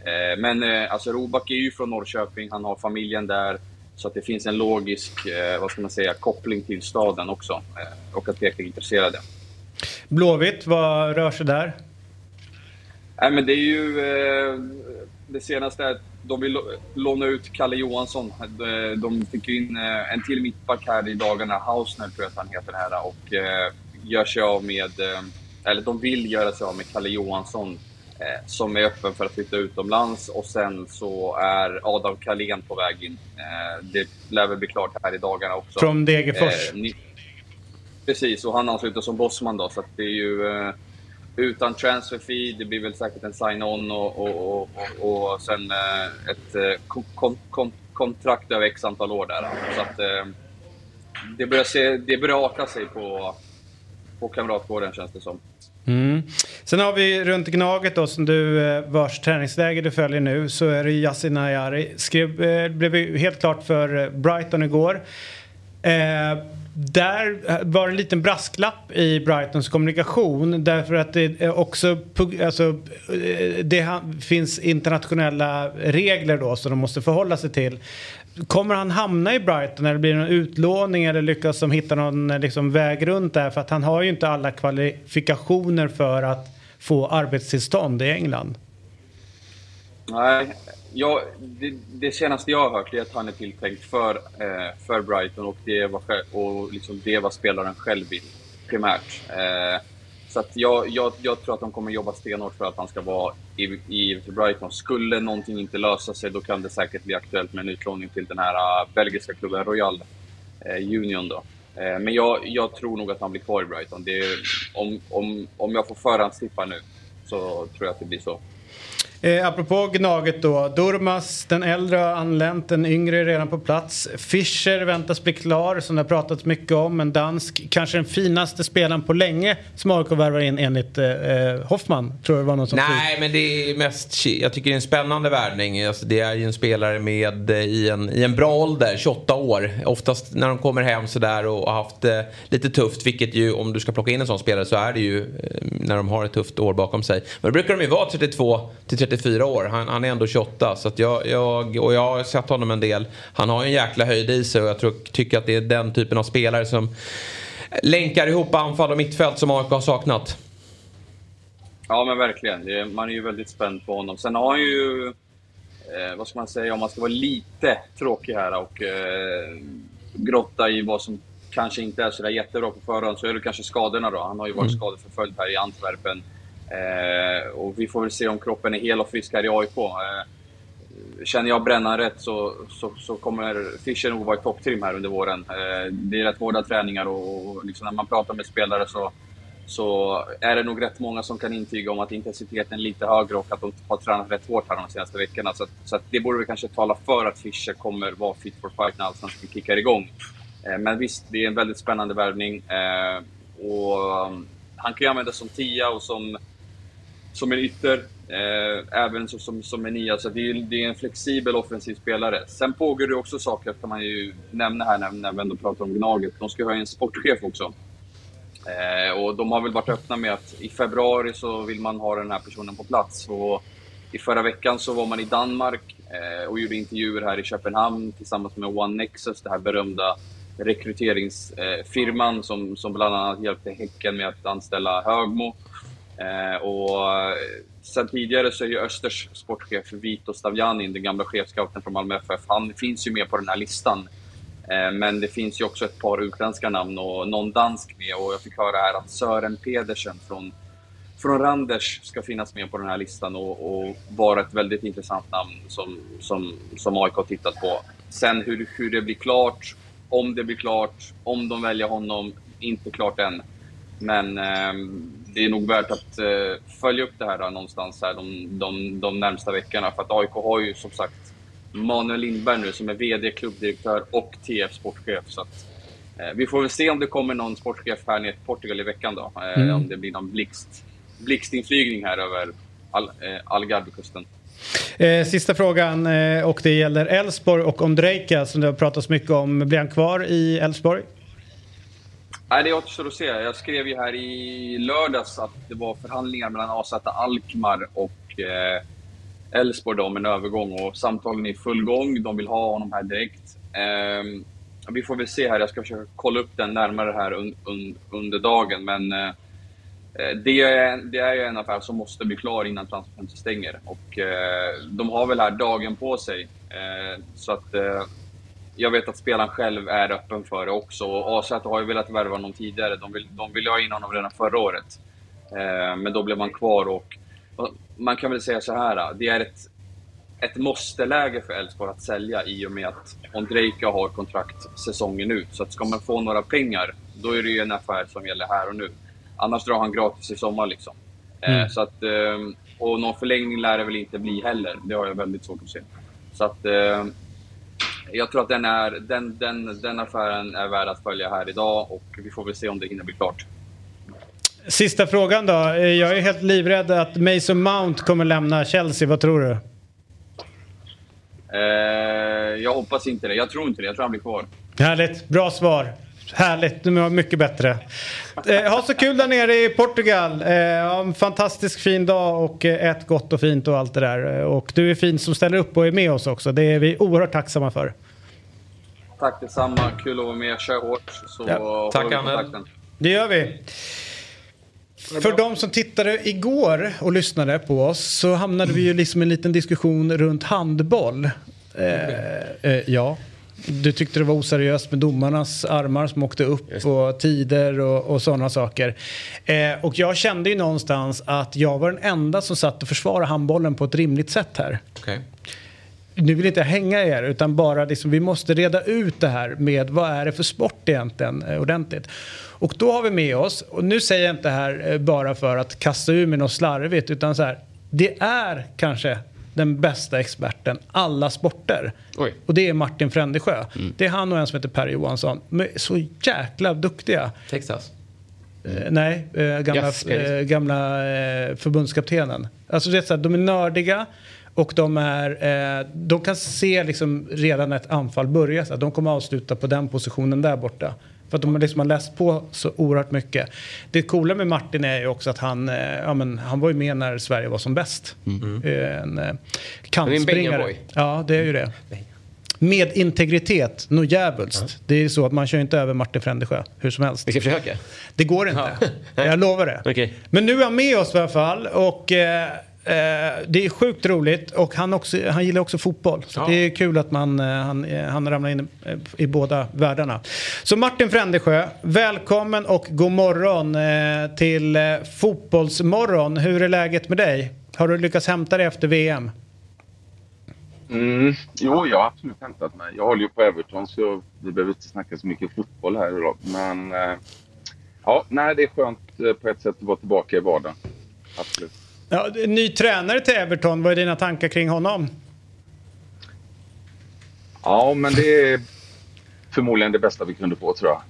Eh, Men eh, alltså Roback är ju från Norrköping, han har familjen där. Så att det finns en logisk, eh, vad ska man säga, koppling till staden också. eh, Och att Peking är intresserade. Blåvitt, vad rör sig där? Nej men det är ju... Eh, det senaste är att de vill låna ut Kalle Johansson. De, fick in eh, en till mittback här i dagarna, Hausner tror jag att han heter här. Och eh, gör sig av med... Eh, eller de vill göra sig av med Kalle Johansson. Som är öppen för att flytta utomlands. Och sen så är Adam Kalén på väg in. Det lär väl bli klart här i dagarna också. Från Degerfors. Precis, och han ansluter som bossman då, så det är ju utan transfer fee, det blir väl säkert en sign-on och, och, och, och, och sen eh, ett eh, kon, kon, kontrakt över x antal år där. Så att eh, det börjar, se, det börjar aka sig på, på Kamratgården känns det som. Mm. Sen har vi runt Gnaget då som du, eh, vars träningsläger du följer nu, så är det Yasin Ayari. Skrev, eh, blev ju helt klart för eh, Brighton igår. Eh, där var en liten brasklapp i Brightons kommunikation därför att det är också alltså, eh, det finns internationella regler då som de måste förhålla sig till. Kommer han hamna i Brighton eller blir det någon utlåning eller lyckas de hitta någon eh, liksom, väg runt där? För att han har ju inte alla kvalifikationer för att få arbetstillstånd i England. Nej, jag, det, det senaste jag har hört är att han är tilltänkt för, eh, för Brighton och det var, och liksom det var spelaren själv vill, primärt. Eh, så att jag, jag, jag tror att de kommer jobba stenhårt för att han ska vara i, i Brighton. Skulle någonting inte lösa sig, då kan det säkert bli aktuellt med en utlåning till den här eh, belgiska klubben Royal eh, Union. Då. Eh, men jag, jag tror nog att han blir kvar i Brighton. Det är, om, om, om jag får förhandstippa nu så tror jag att det blir så. Eh, apropå Gnaget då. Durmas, den äldre har anlänt, den yngre är redan på plats. Fischer väntas bli klar, som det har pratats mycket om. En dansk, kanske den finaste spelaren på länge som AIK värvar in enligt eh, Hoffman. Tror jag det var någon som Nej, men det är mest... Jag tycker det är en spännande värvning. Alltså, det är ju en spelare med eh, i en, i en bra ålder, 28 år. Oftast när de kommer hem sådär och har haft eh, lite tufft, vilket ju om du ska plocka in en sån spelare så är det ju eh, när de har ett tufft år bakom sig. Men då brukar de ju vara 32 till 34 år. Han, han är ändå 28. Så jag, jag, och jag har sett honom en del. Han har en jäkla höjd i sig och jag tror, tycker att det är den typen av spelare som länkar ihop anfall och mittfält som AIK har saknat. Ja, men verkligen. Man är ju väldigt spänd på honom. Sen har han ju, eh, vad ska man säga, om man ska vara lite tråkig här och eh, grotta i vad som kanske inte är sådär jättebra på förhand, så är det kanske skadorna då. Han har ju varit Mm. skadeförföljd här i Antwerpen. Eh, och vi får väl se om kroppen är hel och frisk här i AIK. Eh, känner jag brännan rätt så, så, så kommer Fischer nog vara i topptrim här under våren. Eh, det är rätt hårda träningar och, och liksom när man pratar med spelare så, så är det nog rätt många som kan intyga om att intensiteten är lite högre och att de har tränat rätt hårt här de senaste veckorna. Så, att, så att det borde väl kanske tala för att Fischer kommer vara fit for fight när Allsvenskan kickar igång. Eh, Men visst, det är en väldigt spännande värvning. Eh, och um, han kan ju användas som tia och som, som en ytter. Eh, även så, som, som en nia. Så det är, det är en flexibel offensiv spelare. Sen pågår det också saker, kan man ju nämna här när, när vi ändå pratar om Gnaget. De ska ha en sportchef också. Eh, och de har väl varit öppna med att i februari så vill man ha den här personen på plats. Och I förra veckan så var man i Danmark eh, och gjorde intervjuer här i Köpenhamn tillsammans med One Nexus, det här berömda rekryteringsfirman som, som bland annat hjälpte Häcken med att anställa Högmo. Eh, och eh, sen tidigare så är ju Östers sportchef Vito Stavjanin, den gamla chefscouten från Malmö FF, han finns ju med på den här listan. Eh, Men det finns ju också ett par utländska namn och någon dansk med och jag fick höra här att Sören Pedersen från, från Randers ska finnas med på den här listan och, och vara ett väldigt intressant namn som, som, som AIK har tittat på. Sen hur, hur det blir klart, om det blir klart, om de väljer honom, inte klart än. Men eh, det är nog värt att eh, följa upp det här då, någonstans här de, de, de närmsta veckorna. För att AIK har ju som sagt Manuel Lindberg nu som är VD, klubbdirektör och TF sportchef. Så att, eh, vi får väl se om det kommer någon sportchef här ner till Portugal i veckan då. Eh, Mm. Om det blir någon blixt, blixtinflygning här över Al, eh, Algarvekusten. Eh, sista frågan eh, och det gäller Elfsborg och Ondrejka som det har pratats mycket om. Blir han kvar i Elfsborg? Nej, det återstår att se. Jag skrev ju här i lördags att det var förhandlingar mellan AZ Alkmaar och eh, Elfsborg om en övergång och samtalen är i full gång. De vill ha honom här direkt. Eh, vi får väl se här. Jag ska försöka kolla upp den närmare här un, un, under dagen. Men eh, eh, det, är, det är ju en affär som måste bli klar innan transferfönstret stänger. Och eh, de har väl här dagen på sig. Eh, så att eh, jag vet att spelaren själv är öppen för det också. Och AZ har ju velat värva honom tidigare. De vill, de ville ha in honom redan förra året. Eh, men då blev han kvar och, och man kan väl säga så här. Det är ett, ett måste-läge för Elfsborg att sälja i och med att Ondrejka har kontrakt säsongen ut. Så att ska man få några pengar, då är det ju en affär som gäller här och nu. Annars drar han gratis i sommar liksom. Eh, Mm. så att, eh, och någon förlängning lär det väl inte bli heller. Det har jag väldigt svårt att se. Så att, eh, jag tror att den, är, den, den, den affären är värd att följa här idag och vi får väl se om det hinner bli klart. Sista frågan då. Eh, Jag är helt livrädd att Mason Mount kommer lämna Chelsea. Vad tror du? Eh, jag hoppas inte det. Jag tror inte det. Jag tror han blir kvar. Härligt, bra svar. Härligt, du är mycket bättre. Eh, ha så kul där nere i Portugal. Eh, ha en fantastisk fin dag och eh, ät gott och fint och allt det där. Eh, Och du är fin som ställer upp och är med oss också. Det är vi oerhört tacksamma för. Tack detsamma. Kul att vara med. Kör hårt. Så Ja. vi kontakten. Det gör vi. För de som tittade igår och lyssnade på oss så hamnade vi ju liksom i en liten diskussion runt handboll. Eh, eh, ja. Du tyckte det var oseriöst med domarnas armar som åkte upp och tider och, och sådana saker. Eh, och jag kände ju någonstans att jag var den enda som satt och försvarade handbollen på ett rimligt sätt här. Okej. Nu vill inte jag hänga er utan bara liksom, vi måste reda ut det här med vad är det för sport egentligen eh, ordentligt. Och då har vi med oss, och nu säger jag inte det här eh, bara för att kasta ur mig något slarvigt utan så här, det är kanske den bästa experten alla sporter. Och det är Martin Frändesjö. Det är han och en som heter Per Johansson. Men så jäkla duktiga. Texas? Eh, nej, eh, gamla, Yes, eh, gamla eh, förbundskaptenen. Alltså det är så här, de är nördiga och de, är, eh, de kan se liksom redan när ett anfall börjar. Så de kommer avsluta på den positionen där borta. För att de liksom har läst på så oerhört mycket. Det coola med Martin är ju också att han, eh, ja, men, han var ju med när Sverige var som bäst. Eh, En eh, kantspringare. Ja, det är ju det. Med integritet, något djävulskt. Det är ju så att man kör inte över Martin Frändesjö hur som helst. Vi ska försöka. Det går inte. Jag lovar det. [laughs] Okej. Men nu är han med oss i alla fall och eh, det är sjukt roligt och han, också, han gillar också fotboll. Så Ja. det är kul att man, eh, han, eh, han ramlar in eh, i båda världarna. Så Martin Frändesjö, välkommen och god morgon eh, till eh, Fotbollsmorgon. Hur är läget med dig? Har du lyckats hämta dig efter VM? Mm, jo, jag har absolut hämtat mig. Jag håller ju på Everton så jag, vi behöver inte snacka så mycket fotboll här idag. Men eh, ja, nej, det är skönt eh, på ett sätt att vara tillbaka i vardagen. Absolut. Ja, ny tränare till Everton, vad är dina tankar kring honom? Ja, men det är förmodligen det bästa vi kunde få tror jag.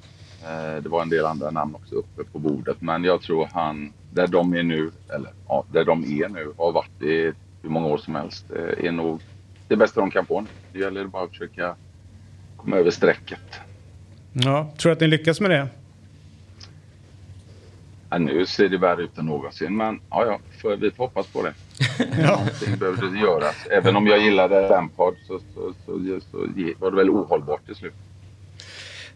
Eh, det var en del andra namn också uppe på bordet. Men jag tror han, där de är nu, eller ja, där de är nu, har varit i hur många år som helst, eh, är nog det bästa de kan få nu. Det gäller bara att försöka komma över strecket. Ja, tror du att ni lyckas med det? Ja, nu ser det värre ut än någonsin, men ja, ja, för, vi får hoppas på det. [laughs] Någonting behövde göras. Även om jag gillade Lampard så, så, så, så, var det väl ohållbart till slut.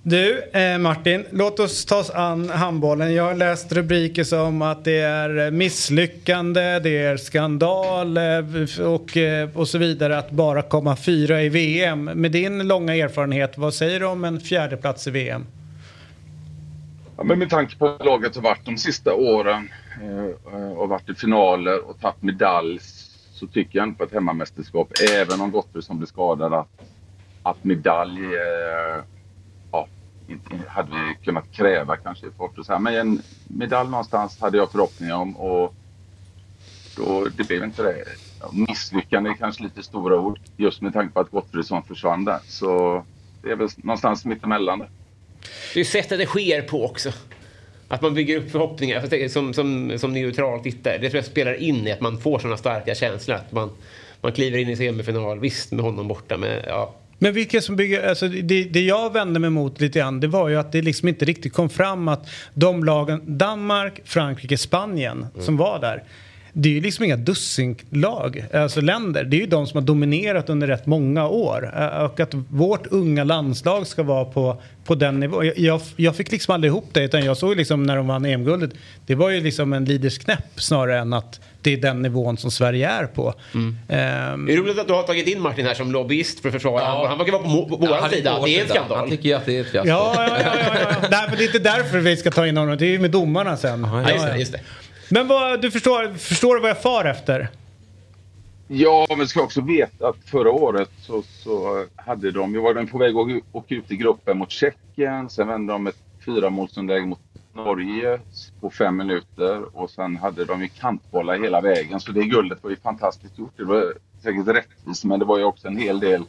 Du, eh, Martin, låt oss ta oss an handbollen. Jag har läst rubriker som att det är misslyckande, det är skandal eh, och, eh, och så vidare att bara komma fyra i VM. Med din långa erfarenhet, vad säger du om en fjärde plats i VM? Ja, men med tanke på hur laget har varit de sista åren eh, och varit i finaler och tagit medalj så tycker jag inte på ett hemmamästerskap, även om Gottfridsson blir skadad, att, att medalj eh, ja, inte, hade vi kunnat kräva kanske i fort. och så här. Men en medalj någonstans hade jag förhoppningar om och då, det blev inte det. Misslyckande är kanske lite stora ord just med tanke på att Gottfridsson försvann där. Så det är väl någonstans mittemellan det. Det är ju sättet det sker på också. Att man bygger upp förhoppningar som, som, som neutral tittare. Det tror jag spelar in i att man får sådana starka känslor. Att man, man kliver in i semifinal, visst med honom borta, men ja. Men vilka som bygger, alltså det, det jag vände mig mot lite grann det var ju att det liksom inte riktigt kom fram att de lagen, Danmark, Frankrike, Spanien som var där. Det är ju liksom inga dussinlag, alltså länder. Det är ju de som har dominerat under rätt många år. Eh, Och att vårt unga landslag ska vara på, på den nivån. Jag, jag, fick liksom aldrig ihop det utan jag såg liksom när de vann EM-guldet. Det var ju liksom en Leaders knäpp snarare än att det är den nivån som Sverige är på. Ehm, Det är roligt att du har tagit in Martin här som lobbyist för att försvara. Han, han verkar vara på, på vår han är sida. på vår Det är en skandal. Han tycker ju att det är ett fiasko. Ja, ja, ja, ja, ja. Nej, men det är inte därför vi ska ta in honom. Det är ju med domarna sen. Ja, just det, just det. Men vad, du förstår, förstår du vad jag far efter? Ja, men ska också veta att förra året så, så hade de, ju var de på väg att åka ut i gruppen mot Tjeckien. Sen vände de ett fyramålsunderläge mot Norge på fem minuter och sen hade de ju kantbollar hela vägen. Så det guldet var ju fantastiskt gjort. Det var säkert rättvist men det var ju också en hel del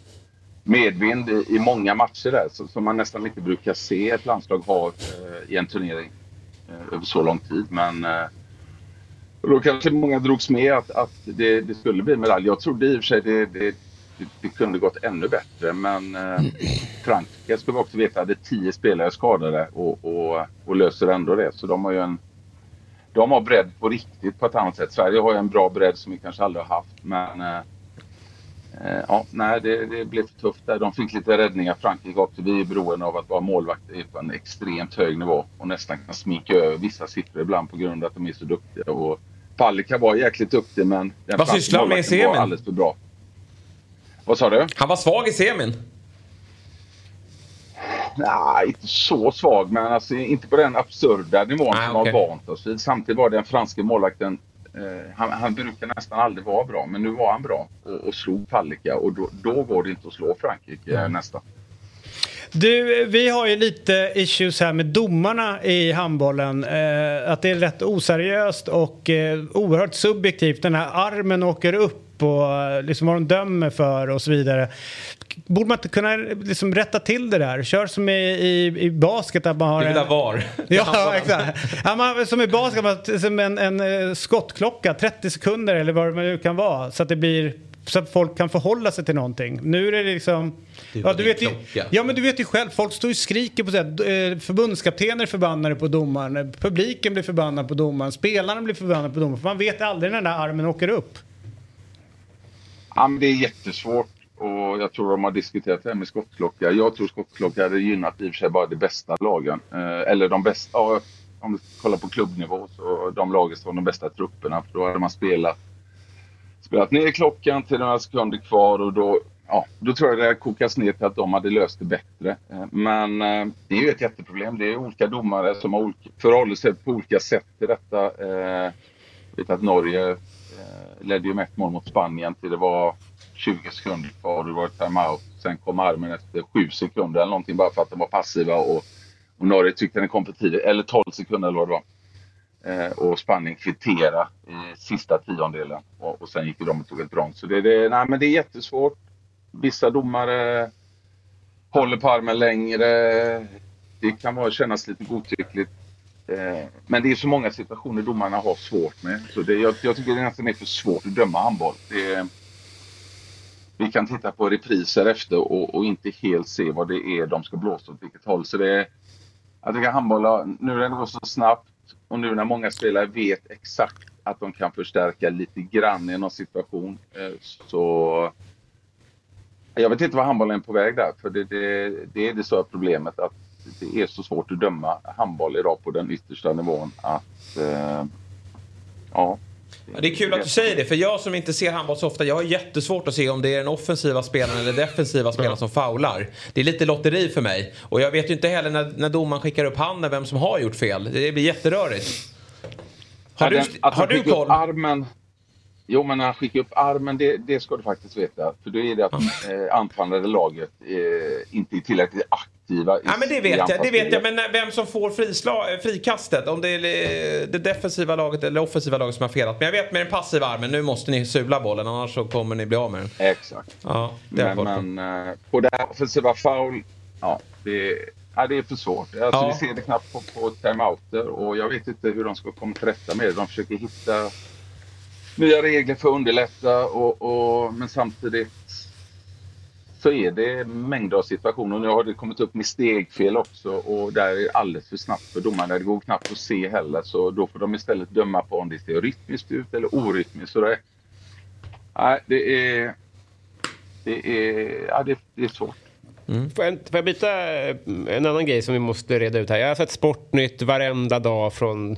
medvind i, i många matcher där så- som man nästan inte brukar se ett landslag ha eh, i en turnering eh, över så lång tid. Men eh, och då kanske många drogs med att, att det, det skulle bli medalj. Jag trodde i och för sig det, det, det, kunde gått ännu bättre men eh, Frankrike ska vi också veta hade tio spelare skadade och, och, och löser ändå det. Så de har ju en de har bredd på riktigt på ett annat sätt. Sverige har ju en bra bredd som vi kanske aldrig har haft men eh, eh, ja, nej det, det blev för tufft där. De fick lite räddningar Frankrike också. Vi är beroende av att vara målvakter på en extremt hög nivå och nästan kan sminka över vissa siffror ibland på grund av att de är så duktiga. Och Palicka var jäkligt duktig men Vad sysslar han med i semin? alldeles för bra. Vad sa du? Han var svag i semin. Nej, inte så svag, men alltså, inte på den absurda nivån Nej, som okej. har vant oss vid. Samtidigt var den franske målvakten, eh, han, han brukar nästan aldrig vara bra, men nu var han bra och, och slog Palicka och då, då går det inte att slå Frankrike eh, nästan. Du, vi har ju lite issues här med domarna i handbollen. Eh, att det är rätt oseriöst och eh, oerhört subjektivt. Den här armen åker upp och eh, liksom vad de dömer för och så vidare. Borde man inte kunna liksom rätta till det där? Kör som i, i, i basket att man har Du vill en... VAR. [laughs] Ja, exakt. Ja, man, som i basket, man, som en, en eh, skottklocka, 30 sekunder eller vad det nu kan vara. Så att det blir så att folk kan förhålla sig till någonting. Nu är det liksom... Det ja, du vet ju, ja, men du vet ju själv. Folk står och skriker på så här, eh, Förbundskaptener är förbannade på domaren. Publiken blir förbannad på domaren. Spelarna blir förbannade på domaren. För man vet aldrig när den där armen åker upp. Ja, men det är jättesvårt och jag tror de har diskuterat det här med skottklocka. Jag tror skottklocka hade gynnat i och för sig bara de bästa lagen. Eh, eller de bästa, ja, om du kollar på klubbnivå så de lagen som har de bästa trupperna. För då hade man spelat, spelat ner klockan till några sekunder kvar och då, ja, då tror jag det kokas ner till att de hade löst det bättre. Eh, men eh, det är ju ett jätteproblem. Det är olika domare som har olika, förhåller sig på olika sätt till detta. Jag vet att Norge ledde ju med ett mål mot Spanien till det var 20 sekunder kvar och det var timeout. Sen kom armen efter 7 sekunder eller någonting bara för att de var passiva och, och Norge tyckte den kom för tidigt. Eller 12 sekunder eller vad det var. Eh, och Spanien kvittera i eh, sista tiondelen och, och sen gick ju de och tog ett brons. Så det, det, nej, men det är jättesvårt. Vissa domare håller på armen längre. Det kan vara, kännas lite godtyckligt. Eh, Men det är så många situationer domarna har svårt med. Så det, jag, jag tycker det nästan är för svårt att döma handboll. Det, vi kan titta på repriser efter och, och inte helt se vad det är de ska blåsa åt vilket håll. Så det, jag tycker handboll, nu när det går så snabbt och nu när många spelare vet exakt att de kan förstärka lite grann i någon situation. Eh, så jag vet inte vad handbollen är på väg där. För det, det, det är det stora problemet att det är så svårt att döma handboll idag på den yttersta nivån att eh, ja. Det är kul att du säger det, för jag som inte ser handboll så ofta, jag har jättesvårt att se om det är den offensiva spelaren eller defensiva spelaren som faular. Det är lite lotteri för mig. Och jag vet ju inte heller när, när domaren skickar upp handen vem som har gjort fel. Det blir jätterörigt. Har du, den- att har du koll? Armen, jo, men när han skickar upp armen, det, det ska du faktiskt veta. För då är det att eh, anfallande laget eh, inte är tillräckligt aktiva i Ja men det vet jag, det vet jag. Men vem som får frisla, eh, frikastet, om det är eh, det defensiva laget eller offensiva laget som har felat. Men jag vet med den passiva armen, nu måste ni sula bollen annars så kommer ni bli av med den. Exakt. Ja, det Men, men eh, på det här offensiva foul, ja, det, ja, det är för svårt. Alltså, Ja. Vi ser det knappt på, på timeouter och jag vet inte hur de ska komma till rätta med det. De försöker hitta nya regler för att underlätta och, och, men samtidigt så är det mängder av situationer. Nu har det kommit upp med stegfel också och där är det alldeles för snabbt för domarna. Det går knappt att se heller så då får de istället döma på om det ser rytmiskt ut eller orytmiskt. Så det, nej, det är, det är, ja, det, det är svårt. Får, jag, får jag byta eh, en annan grej som vi måste reda ut här? Jag har sett Sportnytt varenda dag från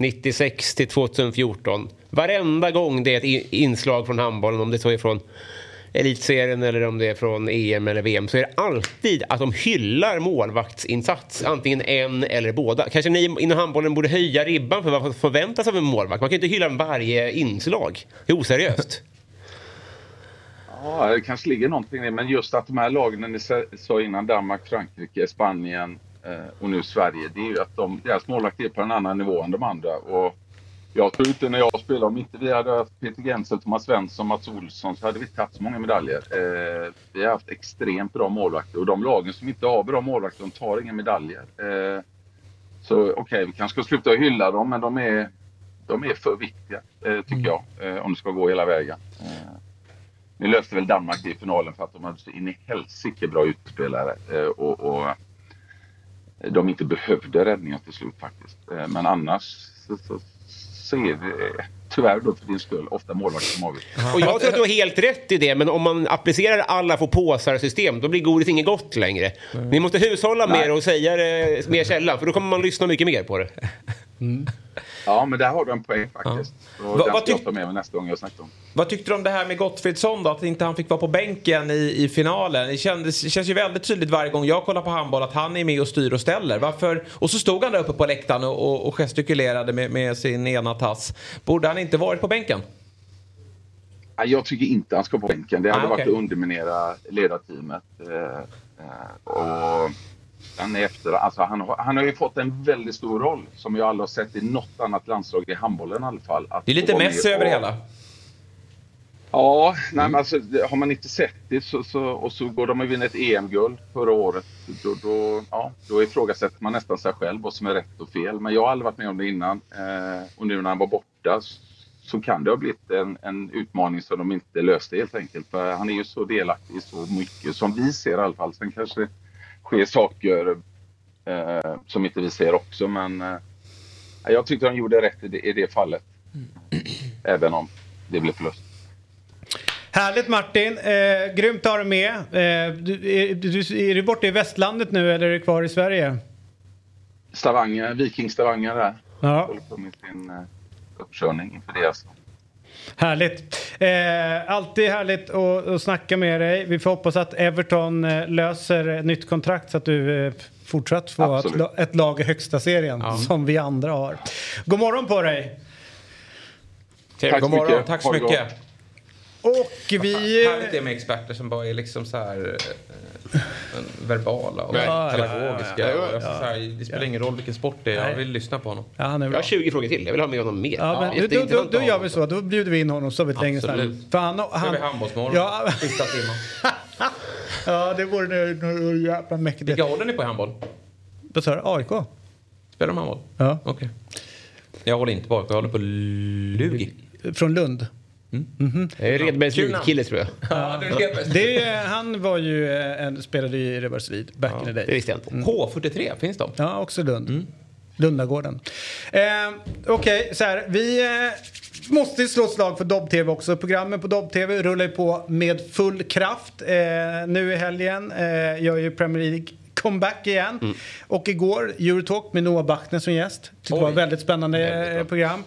96 till 2014. Varenda gång det är ett inslag från handbollen, om det så är från elitserien eller om det är från EM eller VM, så är det alltid att de hyllar målvaktsinsats. Antingen en eller båda. Kanske ni inom handbollen borde höja ribban för vad som förväntas av en målvakt. Man kan ju inte hylla varje inslag. Det är oseriöst. Ja, det kanske ligger någonting i det. Men just att de här lagen, ni sa- innan, Danmark, Frankrike, Spanien, Eh, och nu Sverige, det är ju att de, deras målvakt är på en annan nivå än de andra. Och jag tror inte när jag spelade, om inte vi hade haft Peter Gensel, Thomas Svensson, Mats Olsson så hade vi tagit så många medaljer. Eh, vi har haft extremt bra målvakter och de lagen som inte har bra målvakter, de tar inga medaljer. Eh, så okej, vi kanske ska sluta hylla dem, men de är, de är för viktiga, eh, tycker jag, eh, om det ska gå hela vägen. Eh, nu löste väl Danmark i finalen för att de hade så in i helsike bra utspelare eh, och, och de inte behövde räddningar till slut faktiskt. Eh, Men annars så, så, så är det tyvärr då för din skull ofta målvakter som avgör. Och jag tror att du har helt rätt i det, men om man applicerar alla får påsar-system, då blir godis inget gott längre. Ni måste hushålla mer och säga det mer sällan, för då kommer man lyssna mycket mer på det. [laughs] Ja, men där har du en poäng faktiskt. Och Va- den ska jag ta med mig nästa gång jag snackar om. Vad tyckte du om det här med Gottfridsson då? Att inte han fick vara på bänken i, i finalen? Det, kändes, känns ju väldigt tydligt varje gång jag kollar på handboll att han är med och styr och ställer. Varför? Och så stod han där uppe på läktaren och, och, och gestikulerade med, med sin ena tass. Borde han inte varit på bänken? Nej, Jag tycker inte han ska på bänken. Det hade Ah, varit okej. att underminera ledarteamet. Eh, eh, och sen efter, alltså han, har, han har ju fått en väldigt stor roll som jag aldrig har sett i något annat landslag i handbollen i alla fall. Att Det är lite Messi över det och- hela. Ja, nej, men alltså, det- har man inte sett det så, så, och så går de och vinner ett EM-guld förra året. Då, då, ja, då ifrågasätter man nästan sig själv vad som är rätt och fel. Men jag har aldrig varit med om det innan. Eh, och nu när han var borta så kan det ha blivit en, en utmaning som de inte löste helt enkelt. För han är ju så delaktig i så mycket som vi ser i alla fall. Sen kanske sker saker eh, som inte vi ser också. Men eh, jag tyckte han gjorde rätt i det, i det fallet. Även om det blev förlust. Härligt Martin, eh, grymt att ha dig med. Eh, du, är, du, är du borta i västlandet nu eller är du kvar i Sverige? Stavanger, Viking Stavanger där. Ja. Håller på med sin eh, uppkörning inför det. Alltså. Härligt. Eh, alltid härligt att, att snacka med dig. Vi får hoppas att Everton eh, löser ett nytt kontrakt så att du eh, fortsatt får ett, Absolut. ett lag i högsta serien som vi andra har. God morgon på dig! Trevligt. God morgon, tack så mycket. Och vi... Härligt det med experter som bara är liksom så här eh, verbala och Nej. pedagogiska. Ja, ja, ja. Och jag så här, det spelar ingen roll vilken sport det är, jag vill lyssna på honom. Ja, han är Jag bra. har 20 frågor till, jag vill ha med honom mer. Ja, men, då, Jätteintressant då att gör vi så, då bjuder vi in honom så vi ett längre snack. Absolut. För han, Kör han, vi handbollsmorgon Ja. [laughs] sista timmen. [laughs] ja, det vore nu, jävla mäktigt. Vilka håller ni på i handboll? Vad sa du? AIK? Spelar de handboll? Ja. Okej. Jag håller inte på AIK, jag håller på Lugi. Från Lund? Jag är Redbergslid-kille tror jag. Ja. Det, är- han var ju eh, en, spelade i Redbergslid back in the day. Det visste jag inte. H43, finns de? Ja, också Lund. Lundagården. Eh, Okej, så här. Vi eh, måste slå ett slag för Dobb-TV också. Programmen på Dobb-TV rullar ju på med full kraft. Eh, nu i helgen eh, gör ju Premier League comeback igen. Mm. Och igår Eurotalk med Noah Bachner som gäst. Det var ett väldigt spännande eh, program.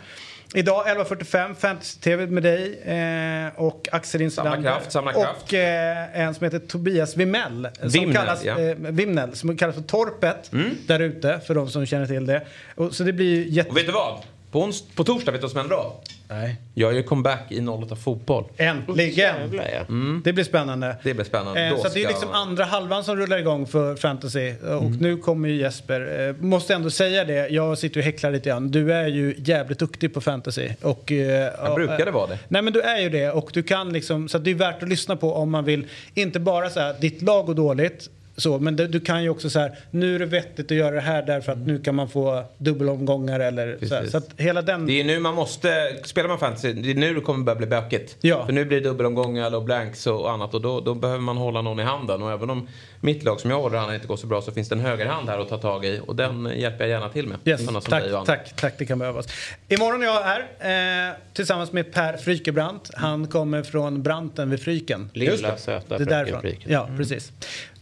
Idag 11.45 Fantasy-TV med dig eh, och Axel Insulander. kraft, samla kraft. Och eh, en som heter Tobias Vimell. Som kallas, ja. eh, Vimnell, som kallas för Torpet där ute för de som känner till det. Och, så det blir ju jätte... Och vet du vad? På, på torsdag, vet du vad som händer då? Nej. Jag gör comeback i 08 fotboll. Äntligen! Jävlar, ja. Det blir spännande. Det blir spännande. Eh, så det är liksom andra halvan som rullar igång för fantasy. Och Mm. nu kommer ju Jesper. Eh, måste ändå säga det, jag sitter och häcklar lite grann. Du är ju jävligt duktig på fantasy. Och, eh, Jag brukade vara det. Nej men du är ju det och du kan liksom, så det är värt att lyssna på om man vill, inte bara så här, ditt lag går dåligt, så, men det, du kan ju också så här, nu är det vettigt att göra det här därför att nu kan man få dubbelomgångar eller så, här, så att hela den... Det är nu man måste, spelar man fantasy, det är nu det kommer börja bli bökigt. Ja. För nu blir det dubbelomgångar och blanks och annat och då, då behöver man hålla någon i handen. Och även om mitt lag som jag håller handen inte går så bra så finns det en högerhand här att ta tag i och den hjälper jag gärna till med. Yes, Sådana som dig och tack, andra. tack, tack, det kan behövas. Imorgon är jag här eh, tillsammans med Per Frykebrant. Han kommer från Branten vid Fryken. Lilla, söta det är därifrån. Fryken. Ja, precis.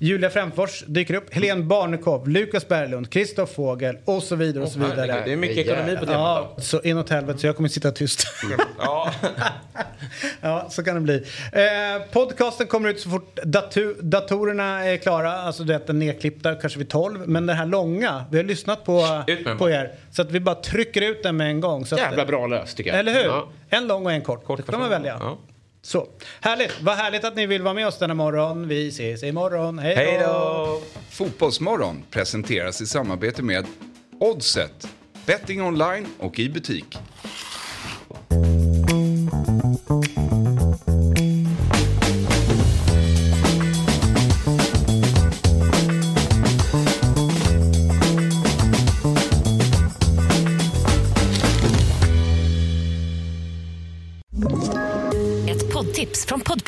Julia Frändfors dyker upp. Helene Barnekow, Lukas Berglund, Kristoff Fågel och så vidare och så vidare. herregud, det är mycket ekonomi på temat Ja, så inåt helvete så jag kommer sitta tyst. [laughs] Ja. [laughs] Ja, så kan det bli. Eh, podcasten kommer ut så fort datorerna är klara. Alltså det är den nedklippta, kanske vid 12. Men den här långa, vi har lyssnat på, på er. Så att vi bara trycker ut den med en gång. Så att, Jävla bra löst tycker jag. Eller hur? Ja. En lång och en kort. Kort det får man välja. Ja. Så, härligt. Vad härligt att ni vill vara med oss denna morgon. Vi ses imorgon. Hej då! Fotbollsmorgon presenteras i samarbete med Oddset. Betting online och i butik.